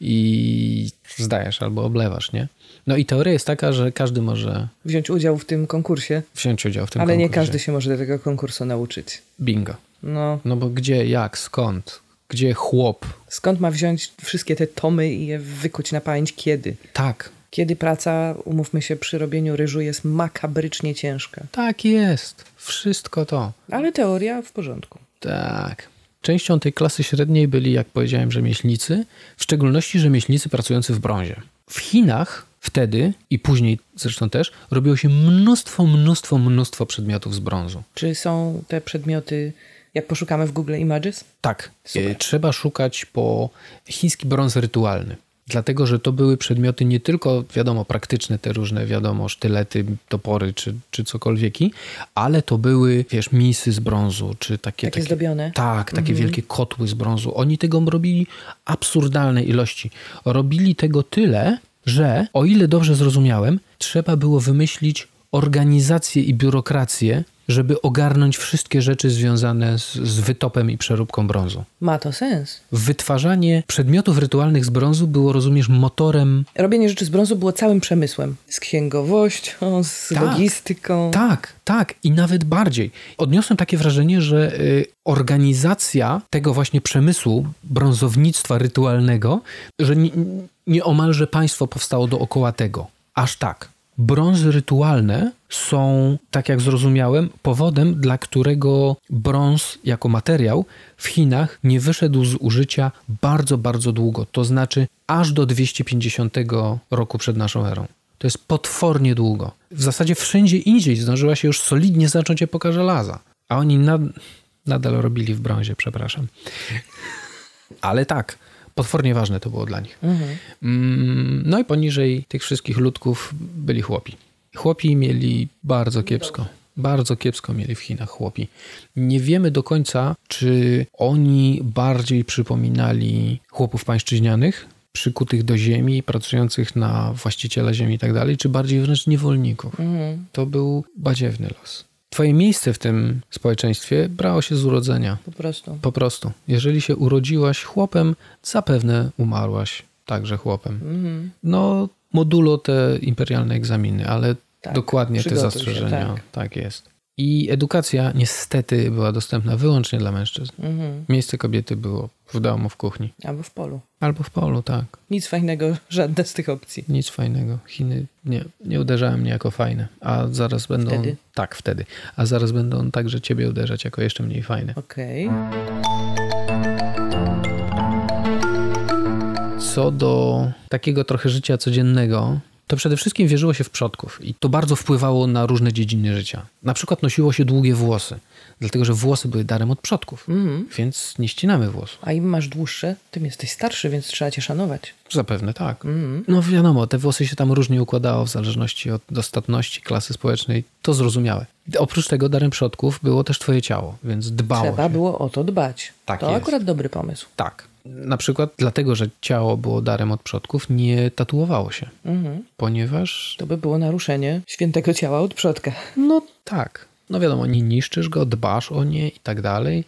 Speaker 3: I zdajesz albo oblewasz, nie? No i teoria jest taka, że każdy może
Speaker 5: Wziąć udział w tym konkursie,
Speaker 3: wziąć udział w tym
Speaker 5: ale nie
Speaker 3: konkursie.
Speaker 5: każdy się może do tego konkursu nauczyć.
Speaker 3: Bingo.
Speaker 5: No,
Speaker 3: No bo gdzie, jak, skąd? Gdzie chłop?
Speaker 5: skąd ma wziąć wszystkie te tomy i je wykuć na pamięć kiedy?
Speaker 3: Tak,
Speaker 5: Kiedy praca, umówmy się, przy robieniu ryżu jest makabrycznie ciężka.
Speaker 3: tak jest. Wszystko to.
Speaker 5: Ale teoria w porządku.
Speaker 3: Tak. Częścią tej klasy średniej byli, jak powiedziałem, rzemieślnicy, w szczególności rzemieślnicy pracujący w brązie. W Chinach wtedy i później zresztą też robiło się mnóstwo, mnóstwo, mnóstwo przedmiotów z brązu.
Speaker 5: Czy są te przedmioty, jak poszukamy w Google Images?
Speaker 3: Tak,
Speaker 5: Super.
Speaker 3: e, trzeba szukać po chiński brąz rytualny. Dlatego, że to były przedmioty nie tylko, wiadomo, praktyczne, te różne, wiadomo, sztylety, topory czy, czy cokolwieki, ale to były, wiesz, misy z brązu, czy takie...
Speaker 5: Takie zdobione?
Speaker 3: Tak, takie wielkie kotły z brązu. Oni tego robili absurdalne ilości. Robili tego tyle, że, o ile dobrze zrozumiałem, trzeba było wymyślić organizację i biurokrację, żeby ogarnąć wszystkie rzeczy związane z, z wytopem i przeróbką brązu.
Speaker 5: Ma to sens.
Speaker 3: Wytwarzanie przedmiotów rytualnych z brązu było, rozumiesz, motorem.
Speaker 5: Robienie rzeczy z brązu było całym przemysłem. Z księgowością, z
Speaker 3: Tak.
Speaker 5: logistyką.
Speaker 3: Tak, tak i nawet bardziej. Odniosłem takie wrażenie, że y, organizacja tego właśnie przemysłu brązownictwa rytualnego, że nie, nieomalże państwo powstało dookoła tego. Aż tak. Brązy rytualne są, tak jak zrozumiałem, powodem, dla którego brąz jako materiał w Chinach nie wyszedł z użycia bardzo, bardzo długo. To znaczy aż do 250 roku przed naszą erą. To jest potwornie długo. W zasadzie wszędzie indziej zdążyła się już solidnie zacząć epoka żelaza. A oni nad, nadal robili w brązie, przepraszam. Ale tak, potwornie ważne to było dla nich. Mm, No i poniżej tych wszystkich ludków byli chłopi. Chłopi mieli bardzo kiepsko. Bardzo kiepsko mieli w Chinach chłopi. Nie wiemy do końca, czy oni bardziej przypominali chłopów pańszczyźnianych, przykutych do ziemi, pracujących na właściciela ziemi i tak dalej, czy bardziej wręcz niewolników. To był badziewny los. Twoje miejsce w tym społeczeństwie brało się z urodzenia.
Speaker 5: Po prostu.
Speaker 3: Po prostu. Jeżeli się urodziłaś chłopem, zapewne umarłaś także chłopem.
Speaker 5: Mhm.
Speaker 3: No, modulo te imperialne egzaminy, ale
Speaker 5: Tak,
Speaker 3: dokładnie te
Speaker 5: przygotuj się,
Speaker 3: zastrzeżenia.
Speaker 5: tak.
Speaker 3: tak jest. I edukacja niestety była dostępna wyłącznie dla mężczyzn.
Speaker 5: Mhm.
Speaker 3: Miejsce kobiety było w domu, w kuchni.
Speaker 5: Albo w polu.
Speaker 3: Albo w polu, tak.
Speaker 5: Nic fajnego, żadne z tych opcji.
Speaker 3: Nic fajnego. Chiny nie, nie uderzały mnie jako fajne. A zaraz będą...
Speaker 5: Wtedy?
Speaker 3: Tak, wtedy. A zaraz będą także ciebie uderzać jako jeszcze mniej fajne.
Speaker 5: Okej.
Speaker 3: Co do takiego trochę życia codziennego, to przede wszystkim wierzyło się w przodków i to bardzo wpływało na różne dziedziny życia. Na przykład nosiło się długie włosy, dlatego że włosy były darem od przodków,
Speaker 5: Mhm.
Speaker 3: więc nie ścinamy włosów.
Speaker 5: A im masz dłuższe, tym jesteś starszy, więc trzeba cię szanować.
Speaker 3: Zapewne tak.
Speaker 5: Mhm.
Speaker 3: No wiadomo, te włosy się tam różnie układało w zależności od dostatności klasy społecznej. To zrozumiałe. Oprócz tego darem przodków było też twoje ciało, więc dbało
Speaker 5: Trzeba
Speaker 3: się.
Speaker 5: było o to dbać.
Speaker 3: Tak
Speaker 5: to
Speaker 3: jest.
Speaker 5: akurat dobry pomysł.
Speaker 3: Tak. Na przykład dlatego, że ciało było darem od przodków, nie tatuowało się,
Speaker 5: Mhm.
Speaker 3: ponieważ
Speaker 5: To by było naruszenie świętego ciała od przodka.
Speaker 3: No tak. No wiadomo, nie niszczysz go, dbasz o nie i tak dalej.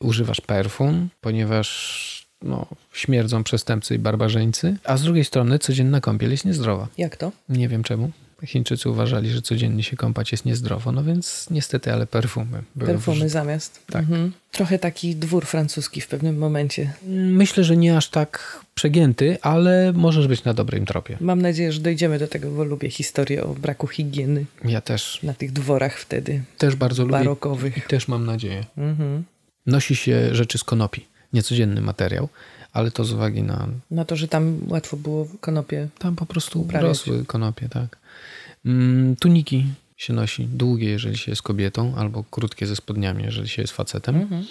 Speaker 3: Używasz perfum, ponieważ no, śmierdzą przestępcy i barbarzyńcy. A z drugiej strony codzienna kąpiel jest niezdrowa.
Speaker 5: Jak to?
Speaker 3: Nie wiem czemu. Chińczycy uważali, że codziennie się kąpać jest niezdrowo, no więc niestety, ale perfumy były
Speaker 5: Perfumy zamiast.
Speaker 3: Tak.
Speaker 5: Mhm. Trochę taki dwór francuski w pewnym momencie.
Speaker 3: Myślę, że nie aż tak przegięty, ale możesz być na dobrym tropie.
Speaker 5: Mam nadzieję, że dojdziemy do tego, bo lubię historię o braku higieny
Speaker 3: Ja też,
Speaker 5: na tych dworach wtedy
Speaker 3: też bardzo lubię
Speaker 5: barokowych.
Speaker 3: i też mam nadzieję.
Speaker 5: Mhm.
Speaker 3: Nosi się rzeczy z konopi. Niecodzienny materiał, ale to z uwagi na
Speaker 5: Na to, że tam łatwo było konopie.
Speaker 3: Tam po prostu
Speaker 5: Uprawiać.
Speaker 3: rosły konopie, tak. Mm, tuniki się nosi długie, jeżeli się jest kobietą, albo krótkie ze spodniami, jeżeli się jest facetem.
Speaker 5: Mhm.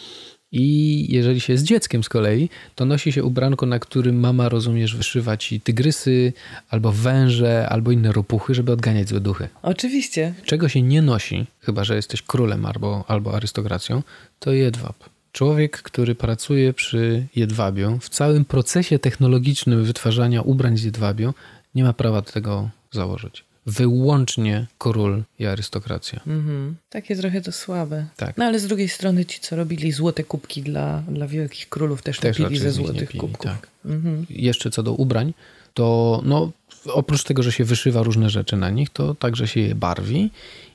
Speaker 3: I jeżeli się jest dzieckiem z kolei, to nosi się ubranko, na którym mama, rozumiesz, wyszywa ci tygrysy, albo węże, albo inne ropuchy, żeby odganiać złe duchy.
Speaker 5: Oczywiście.
Speaker 3: Czego się nie nosi, chyba że jesteś królem albo, albo arystokracją, to jedwab. Człowiek, który pracuje przy jedwabiu, w całym procesie technologicznym wytwarzania ubrań z jedwabiu, nie ma prawa tego założyć. Wyłącznie król i arystokracja.
Speaker 5: Mhm. Takie trochę to słabe.
Speaker 3: Tak.
Speaker 5: No ale z drugiej strony ci, co robili złote kubki dla, dla wielkich królów, też,
Speaker 3: Też
Speaker 5: nie pili
Speaker 3: raczej
Speaker 5: ze złotych
Speaker 3: pili,
Speaker 5: kubków.
Speaker 3: tak.
Speaker 5: Mhm.
Speaker 3: Jeszcze co do ubrań, to no, oprócz tego, że się wyszywa różne rzeczy na nich, to także się je barwi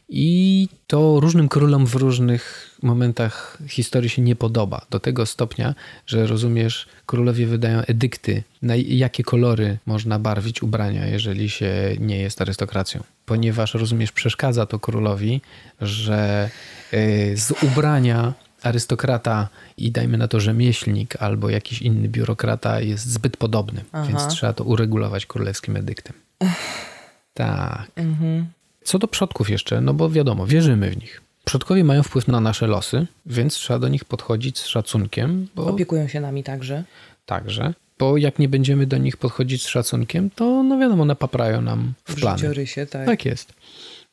Speaker 3: i to różnym królom w różnych momentach historii się nie podoba. Do tego stopnia, że rozumiesz, królowie wydają edykty, na jakie kolory można barwić ubrania, jeżeli się nie jest arystokracją. Ponieważ, rozumiesz, przeszkadza to królowi, że y, z ubrania arystokrata i dajmy na to rzemieślnik albo jakiś inny biurokrata jest zbyt podobny,
Speaker 5: Aha.
Speaker 3: więc trzeba to uregulować królewskim edyktem. Tak.
Speaker 5: Mhm.
Speaker 3: Co do przodków jeszcze, no bo wiadomo, wierzymy w nich. Przodkowie mają wpływ na nasze losy, więc trzeba do nich podchodzić z szacunkiem, bo
Speaker 5: Opiekują się nami także.
Speaker 3: także, bo jak nie będziemy do nich podchodzić z szacunkiem, to no wiadomo, napaprają nam w
Speaker 5: W
Speaker 3: plany.
Speaker 5: życiorysie, tak.
Speaker 3: Tak jest.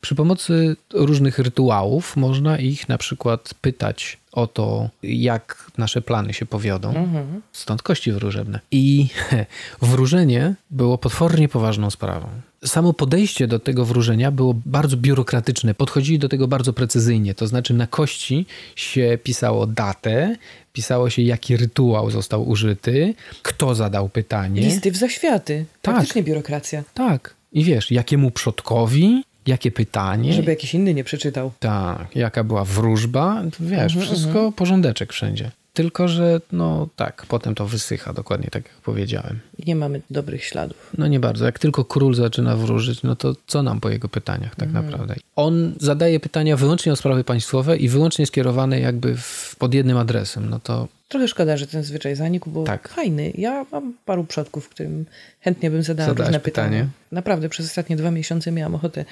Speaker 3: Przy pomocy różnych rytuałów można ich na przykład pytać o to, jak nasze plany się powiodą.
Speaker 5: Mhm.
Speaker 3: Stąd kości wróżebne. I wróżenie było potwornie poważną sprawą. Samo podejście do tego wróżenia było bardzo biurokratyczne. Podchodzili do tego bardzo precyzyjnie. To znaczy, na kości się pisało datę, pisało się, jaki rytuał został użyty, kto zadał pytanie.
Speaker 5: Listy w zaświaty.
Speaker 3: Tak.
Speaker 5: Praktycznie biurokracja.
Speaker 3: Tak. I wiesz, jakiemu przodkowi, jakie pytanie.
Speaker 5: Żeby jakiś inny nie przeczytał.
Speaker 3: Tak, jaka była wróżba, wiesz,
Speaker 5: Mhm,
Speaker 3: wszystko porządeczek wszędzie. Tylko, że no tak, potem to wysycha, dokładnie tak jak powiedziałem.
Speaker 5: Nie mamy dobrych śladów.
Speaker 3: No nie bardzo. Jak tylko król zaczyna wróżyć, no to co nam po jego pytaniach tak naprawdę? On zadaje pytania wyłącznie o sprawy państwowe i wyłącznie skierowane jakby w, pod jednym adresem. No to
Speaker 5: Trochę szkoda, że ten zwyczaj zanikł, bo
Speaker 3: Tak.
Speaker 5: fajny. Ja mam paru przodków, którym chętnie bym zadała
Speaker 3: Zadałaś
Speaker 5: różne
Speaker 3: pytanie?
Speaker 5: pytania. Naprawdę, przez ostatnie dwa miesiące miałam ochotę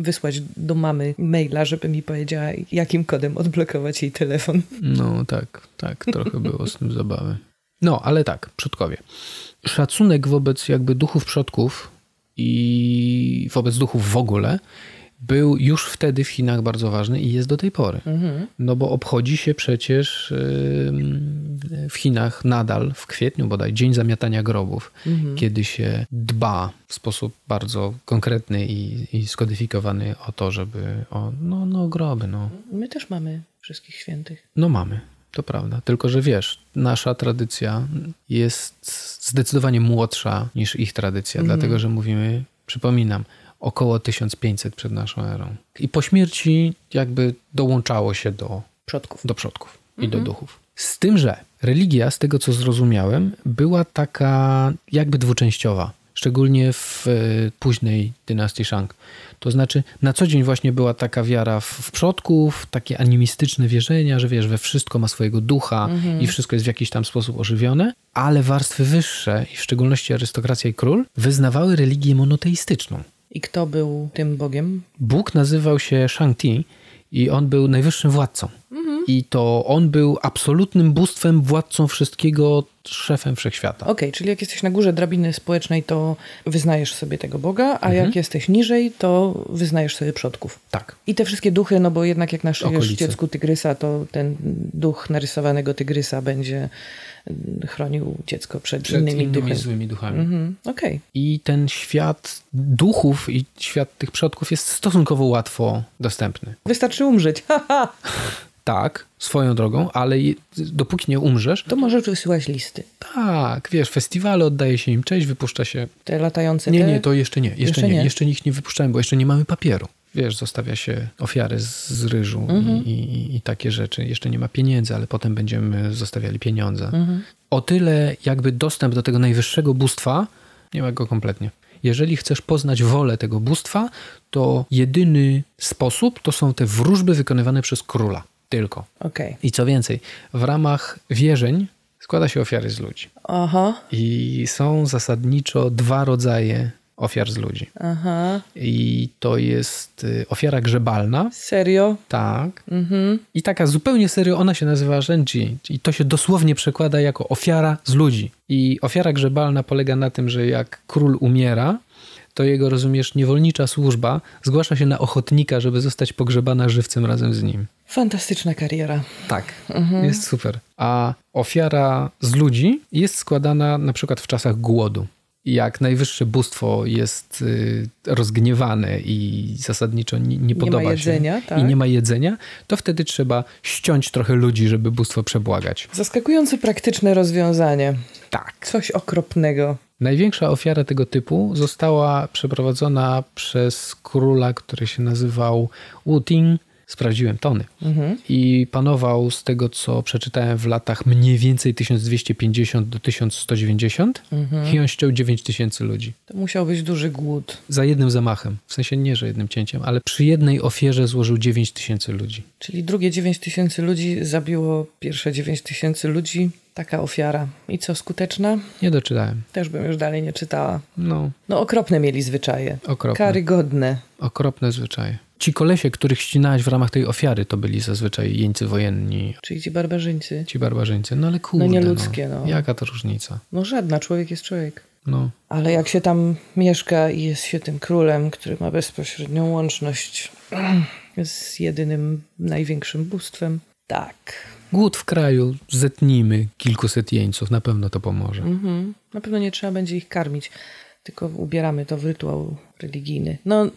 Speaker 5: wysłać do mamy maila, żeby mi powiedziała, jakim kodem odblokować jej telefon.
Speaker 3: no tak, tak, trochę było z tym zabawy. No, ale tak, przodkowie. Szacunek wobec jakby duchów przodków i wobec duchów w ogóle był już wtedy w Chinach bardzo ważny i jest do tej pory.
Speaker 5: Mhm.
Speaker 3: No bo obchodzi się przecież w Chinach nadal w kwietniu bodaj Dzień Zamiatania Grobów,
Speaker 5: Mhm.
Speaker 3: kiedy się dba w sposób bardzo konkretny i, i skodyfikowany o to, żeby o, no, no groby, no.
Speaker 5: My też mamy wszystkich świętych.
Speaker 3: No mamy, to prawda. Tylko, że wiesz, nasza tradycja jest zdecydowanie młodsza niż ich tradycja, dlatego, że mówimy, przypominam, około 1500 przed naszą erą. I po śmierci jakby dołączało się do,
Speaker 5: Przodków.
Speaker 3: do przodków i do duchów. Z tym, że religia, z tego co zrozumiałem, była taka jakby dwuczęściowa. Szczególnie w e, późnej dynastii Shang. To znaczy, na co dzień właśnie była taka wiara w, w przodków, takie animistyczne wierzenia, że wiesz, we wszystko ma swojego ducha i wszystko jest w jakiś tam sposób ożywione, ale warstwy wyższe, i w szczególności arystokracja i król, wyznawały religię monoteistyczną.
Speaker 5: I kto był tym Bogiem?
Speaker 3: Bóg nazywał się Shang-Ti i on był najwyższym władcą. I to on był absolutnym bóstwem, władcą wszystkiego, szefem wszechświata.
Speaker 5: Okej, czyli jak jesteś na górze drabiny społecznej, to wyznajesz sobie tego Boga, a
Speaker 3: Mhm.
Speaker 5: jak jesteś niżej, to wyznajesz sobie przodków.
Speaker 3: Tak.
Speaker 5: I te wszystkie duchy, no bo jednak jak
Speaker 3: Okolice.
Speaker 5: dziecku tygrysa, to ten duch narysowanego tygrysa będzie chronił dziecko przed,
Speaker 3: Przed
Speaker 5: innymi,
Speaker 3: innymi,
Speaker 5: duchami.
Speaker 3: złymi duchami.
Speaker 5: Mhm, Okej.
Speaker 3: I ten świat duchów i świat tych przodków jest stosunkowo łatwo dostępny.
Speaker 5: Wystarczy umrzeć. Haha.
Speaker 3: Tak, swoją drogą, ale dopóki nie umrzesz,
Speaker 5: To możesz wysyłać listy.
Speaker 3: tak, wiesz, festiwale oddaje się im cześć, wypuszcza się
Speaker 5: Te latające
Speaker 3: Nie,
Speaker 5: te...
Speaker 3: nie, to jeszcze nie. Jeszcze,
Speaker 5: Jeszcze
Speaker 3: nie.
Speaker 5: nie.
Speaker 3: Jeszcze ich nie wypuszczałem, bo jeszcze nie mamy papieru. Wiesz, zostawia się ofiary z, ryżu
Speaker 5: Mhm.
Speaker 3: i, i, i takie rzeczy. Jeszcze nie ma pieniędzy, ale potem będziemy zostawiali pieniądze.
Speaker 5: Mhm.
Speaker 3: O tyle jakby dostęp do tego najwyższego bóstwa nie ma go kompletnie. Jeżeli chcesz poznać wolę tego bóstwa, to jedyny sposób to są te wróżby wykonywane przez króla. Tylko.
Speaker 5: Okej.
Speaker 3: I co więcej, w ramach wierzeń składa się ofiary z ludzi.
Speaker 5: Aha,
Speaker 3: I są zasadniczo dwa rodzaje ofiar z ludzi.
Speaker 5: aha.
Speaker 3: I to jest y, ofiara grzebalna,
Speaker 5: Serio?
Speaker 3: tak.
Speaker 5: Mhm.
Speaker 3: I taka zupełnie serio, ona się nazywa Renji. I to się dosłownie przekłada jako ofiara z ludzi. I ofiara grzebalna polega na tym, że jak król umiera, to jego, rozumiesz, niewolnicza służba zgłasza się na ochotnika, żeby zostać pogrzebana żywcem razem z nim.
Speaker 5: Fantastyczna kariera.
Speaker 3: Tak, jest super. A ofiara z ludzi jest składana na przykład w czasach głodu. Jak najwyższe bóstwo jest y, rozgniewane i zasadniczo nie, nie
Speaker 5: ma
Speaker 3: podoba
Speaker 5: jedzenia,
Speaker 3: się
Speaker 5: tak?
Speaker 3: i nie ma jedzenia, to wtedy trzeba ściąć trochę ludzi, żeby bóstwo przebłagać.
Speaker 5: Zaskakująco praktyczne rozwiązanie.
Speaker 3: Tak.
Speaker 5: Coś okropnego.
Speaker 3: Największa ofiara tego typu została przeprowadzona przez króla, który się nazywał Wu Ting. Sprawdziłem tony.
Speaker 5: Mhm.
Speaker 3: I panował z tego, co przeczytałem w latach mniej więcej 1250 do 1190
Speaker 5: Mhm.
Speaker 3: i on ściął 9000 ludzi.
Speaker 5: To musiał być duży głód.
Speaker 3: Za jednym zamachem. W sensie nie, że jednym cięciem, ale przy jednej ofierze złożył 9000 ludzi.
Speaker 5: Czyli drugie 9 tysięcy ludzi zabiło pierwsze 9 tysięcy ludzi. Taka ofiara. I co, skuteczna?
Speaker 3: Nie doczytałem.
Speaker 5: Też bym już dalej nie czytała.
Speaker 3: No,
Speaker 5: No okropne mieli zwyczaje.
Speaker 3: okropne.
Speaker 5: Karygodne.
Speaker 3: Okropne zwyczaje. Ci kolesie, których ścinałeś w ramach tej ofiary, to byli zazwyczaj jeńcy wojenni,
Speaker 5: Czyli ci barbarzyńcy.
Speaker 3: ci barbarzyńcy. No ale kurde,
Speaker 5: No nieludzkie, no.
Speaker 3: Jaka to różnica?
Speaker 5: No żadna, człowiek jest człowiek.
Speaker 3: No,
Speaker 5: Ale jak się tam mieszka i jest się tym królem, który ma bezpośrednią łączność z jedynym największym bóstwem, tak.
Speaker 3: Głód w kraju, zetnijmy kilkuset jeńców, na pewno to pomoże.
Speaker 5: Mhm. Na pewno nie trzeba będzie ich karmić, tylko ubieramy to w rytuał religijny. No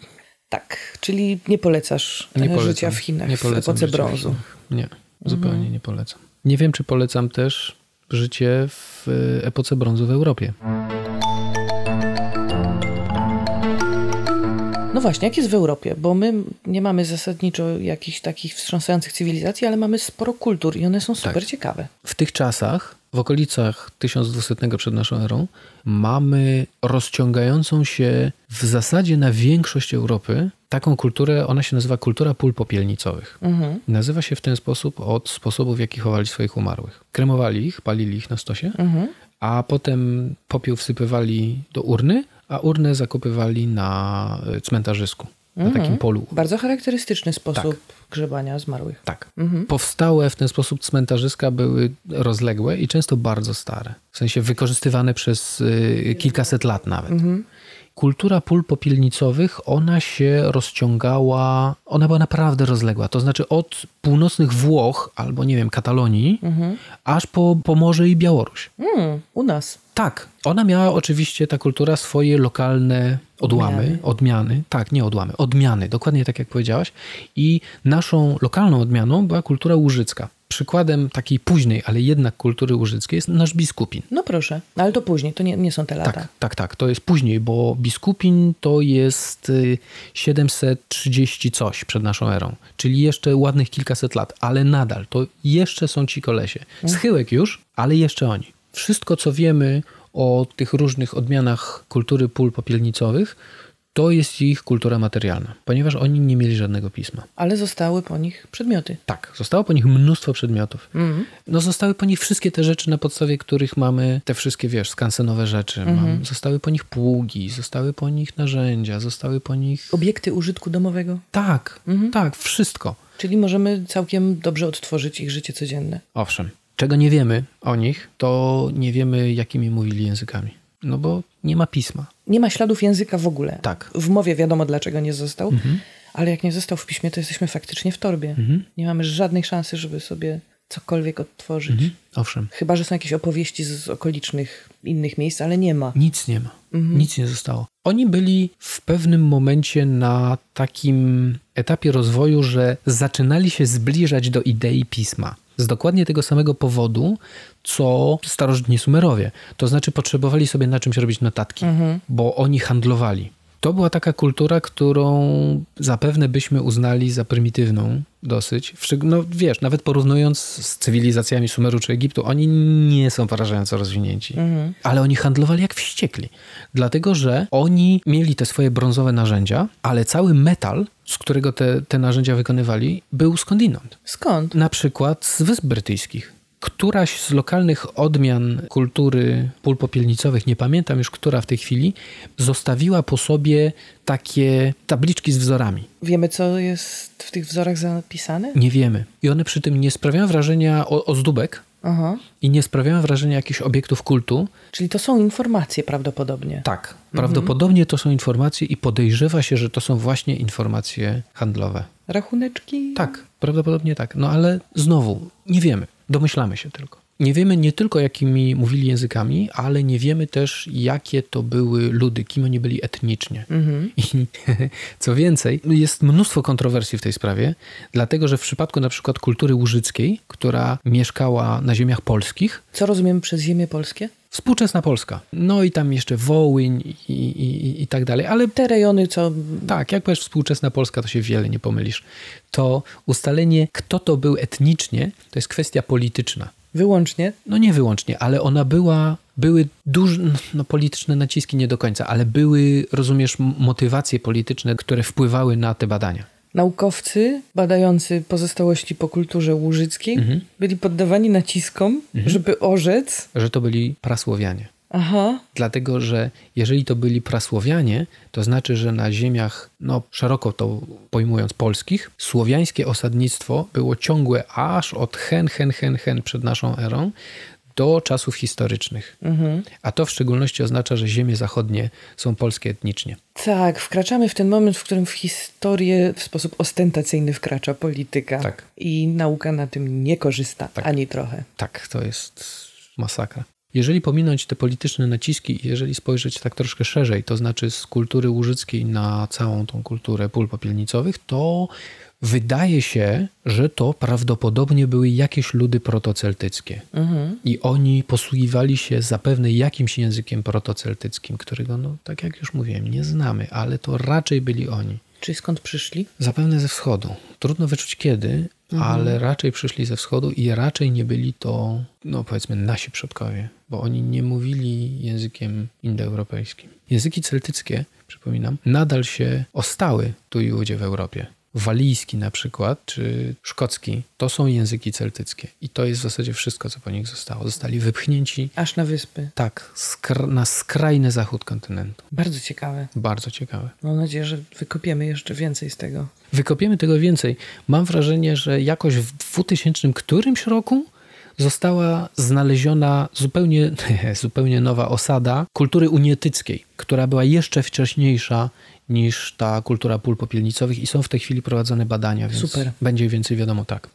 Speaker 5: tak, czyli nie polecasz
Speaker 3: Nie
Speaker 5: e,
Speaker 3: polecam.
Speaker 5: życia w Chinach
Speaker 3: Nie
Speaker 5: w
Speaker 3: polecam
Speaker 5: epoce
Speaker 3: w
Speaker 5: brązu. Mhm.
Speaker 3: Chinach. Nie, zupełnie nie polecam. Nie wiem, czy polecam też życie w e, epoce brązu w Europie.
Speaker 5: No właśnie, jak jest w Europie? Bo my nie mamy zasadniczo jakichś takich wstrząsających cywilizacji, ale mamy sporo kultur i one są super
Speaker 3: Tak.
Speaker 5: ciekawe.
Speaker 3: W tych czasach, w okolicach 1200 przed naszą erą, mamy rozciągającą się w zasadzie na większość Europy taką kulturę, ona się nazywa kultura pól popielnicowych.
Speaker 5: Mhm.
Speaker 3: Nazywa się w ten sposób od sposobów, w jaki chowali swoich umarłych. Kremowali ich, palili ich na stosie,
Speaker 5: Mhm.
Speaker 3: a potem popiół wsypywali do urny, a urnę zakopywali na y, cmentarzysku, na takim polu.
Speaker 5: Bardzo charakterystyczny sposób grzebania zmarłych.
Speaker 3: Tak.
Speaker 5: Mhm.
Speaker 3: Powstałe w ten sposób cmentarzyska były rozległe i często bardzo stare. W sensie wykorzystywane przez y, kilkaset lat nawet.
Speaker 5: Mhm.
Speaker 3: kultura pól popielnicowych, ona się rozciągała, ona była naprawdę rozległa. To znaczy od północnych Włoch albo, nie wiem, Katalonii, aż po Pomorze i Białoruś.
Speaker 5: Mm, u nas.
Speaker 3: Tak, ona miała oczywiście ta kultura swoje lokalne odłamy,
Speaker 5: Odmiany.
Speaker 3: odmiany. Tak, nie odłamy, odmiany, dokładnie tak jak powiedziałaś. I naszą lokalną odmianą była kultura łużycka. Przykładem takiej późnej, ale jednak kultury łużyckiej jest nasz biskupin.
Speaker 5: No proszę, ale to później, to nie, nie są te lata.
Speaker 3: Tak, tak, tak. To jest później, bo biskupin to jest y, 730 coś przed naszą erą, czyli jeszcze ładnych kilkaset lat, ale nadal to jeszcze są ci kolesie. Schyłek już, ale jeszcze oni. Wszystko, co wiemy o tych różnych odmianach kultury pól popielnicowych, to jest ich kultura materialna, ponieważ oni nie mieli żadnego pisma.
Speaker 5: Ale zostały po nich przedmioty.
Speaker 3: Tak, zostało po nich mnóstwo przedmiotów.
Speaker 5: Mhm.
Speaker 3: No zostały po nich wszystkie te rzeczy, na podstawie których mamy te wszystkie, wiesz, skansenowe rzeczy.
Speaker 5: Mhm.
Speaker 3: Mam, zostały po nich pługi, zostały po nich narzędzia, zostały po nich...
Speaker 5: Obiekty użytku domowego.
Speaker 3: Tak,
Speaker 5: Mhm.
Speaker 3: tak, wszystko.
Speaker 5: Czyli możemy całkiem dobrze odtworzyć ich życie codzienne.
Speaker 3: Owszem. Czego nie wiemy o nich, to nie wiemy, jakimi mówili językami. No bo nie ma pisma.
Speaker 5: Nie ma śladów języka w ogóle.
Speaker 3: Tak.
Speaker 5: W mowie wiadomo dlaczego nie został, ale jak nie został w piśmie, to jesteśmy faktycznie w torbie. Nie mamy żadnej szansy, żeby sobie cokolwiek odtworzyć.
Speaker 3: Mhm. Owszem.
Speaker 5: Chyba, że są jakieś opowieści z, z okolicznych innych miejsc, ale nie ma.
Speaker 3: Nic nie ma. Nic nie zostało. Oni byli w pewnym momencie na takim etapie rozwoju, że zaczynali się zbliżać do idei pisma. Z dokładnie tego samego powodu, co starożytni Sumerowie. To znaczy potrzebowali sobie na czymś robić notatki, bo oni handlowali. To była taka kultura, którą zapewne byśmy uznali za prymitywną dosyć. No wiesz, nawet porównując z cywilizacjami Sumeru czy Egiptu, oni nie są porażająco rozwinięci. Ale oni handlowali jak wściekli. Dlatego, że oni mieli te swoje brązowe narzędzia, ale cały metal, z którego te, te narzędzia wykonywali, był skądinąd.
Speaker 5: Skąd?
Speaker 3: Na przykład z Wysp Brytyjskich. Któraś z lokalnych odmian kultury pól popielnicowych, nie pamiętam już która w tej chwili, zostawiła po sobie takie tabliczki z wzorami.
Speaker 5: Wiemy, co jest w tych wzorach zapisane?
Speaker 3: Nie wiemy. I one przy tym nie sprawiają wrażenia ozdóbek
Speaker 5: Aha.
Speaker 3: i nie sprawiają wrażenia jakichś obiektów kultu.
Speaker 5: Czyli to są informacje prawdopodobnie.
Speaker 3: Tak. Prawdopodobnie to są informacje i podejrzewa się, że to są właśnie informacje handlowe.
Speaker 5: Rachuneczki?
Speaker 3: Tak, prawdopodobnie tak. No ale znowu, nie wiemy. Domyślamy się tylko. Nie wiemy nie tylko, jakimi mówili językami, ale nie wiemy też, jakie to były ludy, kim oni byli etnicznie. I co więcej, jest mnóstwo kontrowersji w tej sprawie, dlatego że w przypadku na przykład kultury łużyckiej, która mieszkała na ziemiach polskich,
Speaker 5: Co rozumiemy przez ziemie polskie?
Speaker 3: Współczesna Polska, no i tam jeszcze Wołyń i, i, i, tak dalej, ale
Speaker 5: Te rejony, co
Speaker 3: tak, jak powiesz współczesna Polska, to się wiele nie pomylisz. To ustalenie, kto to był etnicznie, to jest kwestia polityczna.
Speaker 5: wyłącznie
Speaker 3: No nie wyłącznie, ale ona była, były duże, no polityczne naciski nie do końca, ale były, rozumiesz, motywacje polityczne, które wpływały na te badania.
Speaker 5: Naukowcy badający pozostałości po kulturze łużyckiej byli poddawani naciskom, żeby orzec.
Speaker 3: Że to byli prasłowianie.
Speaker 5: Aha,
Speaker 3: Dlatego, że jeżeli to byli prasłowianie, to znaczy, że na ziemiach, no szeroko to pojmując polskich, słowiańskie osadnictwo było ciągłe aż od hen, hen, hen, hen przed naszą erą do czasów historycznych. A to w szczególności oznacza, że ziemie zachodnie są polskie etnicznie.
Speaker 5: tak, wkraczamy w ten moment, w którym w historię w sposób ostentacyjny wkracza polityka.
Speaker 3: Tak.
Speaker 5: I nauka na tym nie korzysta
Speaker 3: Tak.
Speaker 5: ani trochę.
Speaker 3: Tak, to jest masakra. Jeżeli pominąć te polityczne naciski i jeżeli spojrzeć tak troszkę szerzej, to znaczy z kultury łużyckiej na całą tą kulturę pól popielnicowych, to wydaje się, że to prawdopodobnie były jakieś ludy protoceltyckie. I oni posługiwali się zapewne jakimś językiem protoceltyckim, którego, no, tak jak już mówiłem, nie znamy, ale to raczej byli oni.
Speaker 5: Czyli skąd przyszli?
Speaker 3: Zapewne ze wschodu. Trudno wyczuć kiedy, ale raczej przyszli ze wschodu i raczej nie byli to, no powiedzmy, nasi przodkowie, bo oni nie mówili językiem indoeuropejskim. Języki celtyckie, przypominam, nadal się ostały tu i ówdzie w Europie. Walijski na przykład, czy szkocki, to są języki celtyckie. I to jest w zasadzie wszystko, co po nich zostało. Zostali wypchnięci,
Speaker 5: Aż na wyspy.
Speaker 3: tak, skr- na skrajny zachód kontynentu.
Speaker 5: Bardzo ciekawe.
Speaker 3: Bardzo ciekawe.
Speaker 5: Mam nadzieję, że wykopiemy jeszcze więcej z tego.
Speaker 3: Wykopiemy tego więcej. Mam wrażenie, że jakoś w 2000 którymś roku została znaleziona zupełnie, zupełnie nowa osada kultury unietyckiej, która była jeszcze wcześniejsza niż ta kultura pól popielnicowych i są w tej chwili prowadzone badania, więc
Speaker 5: Super.
Speaker 3: będzie więcej wiadomo tak.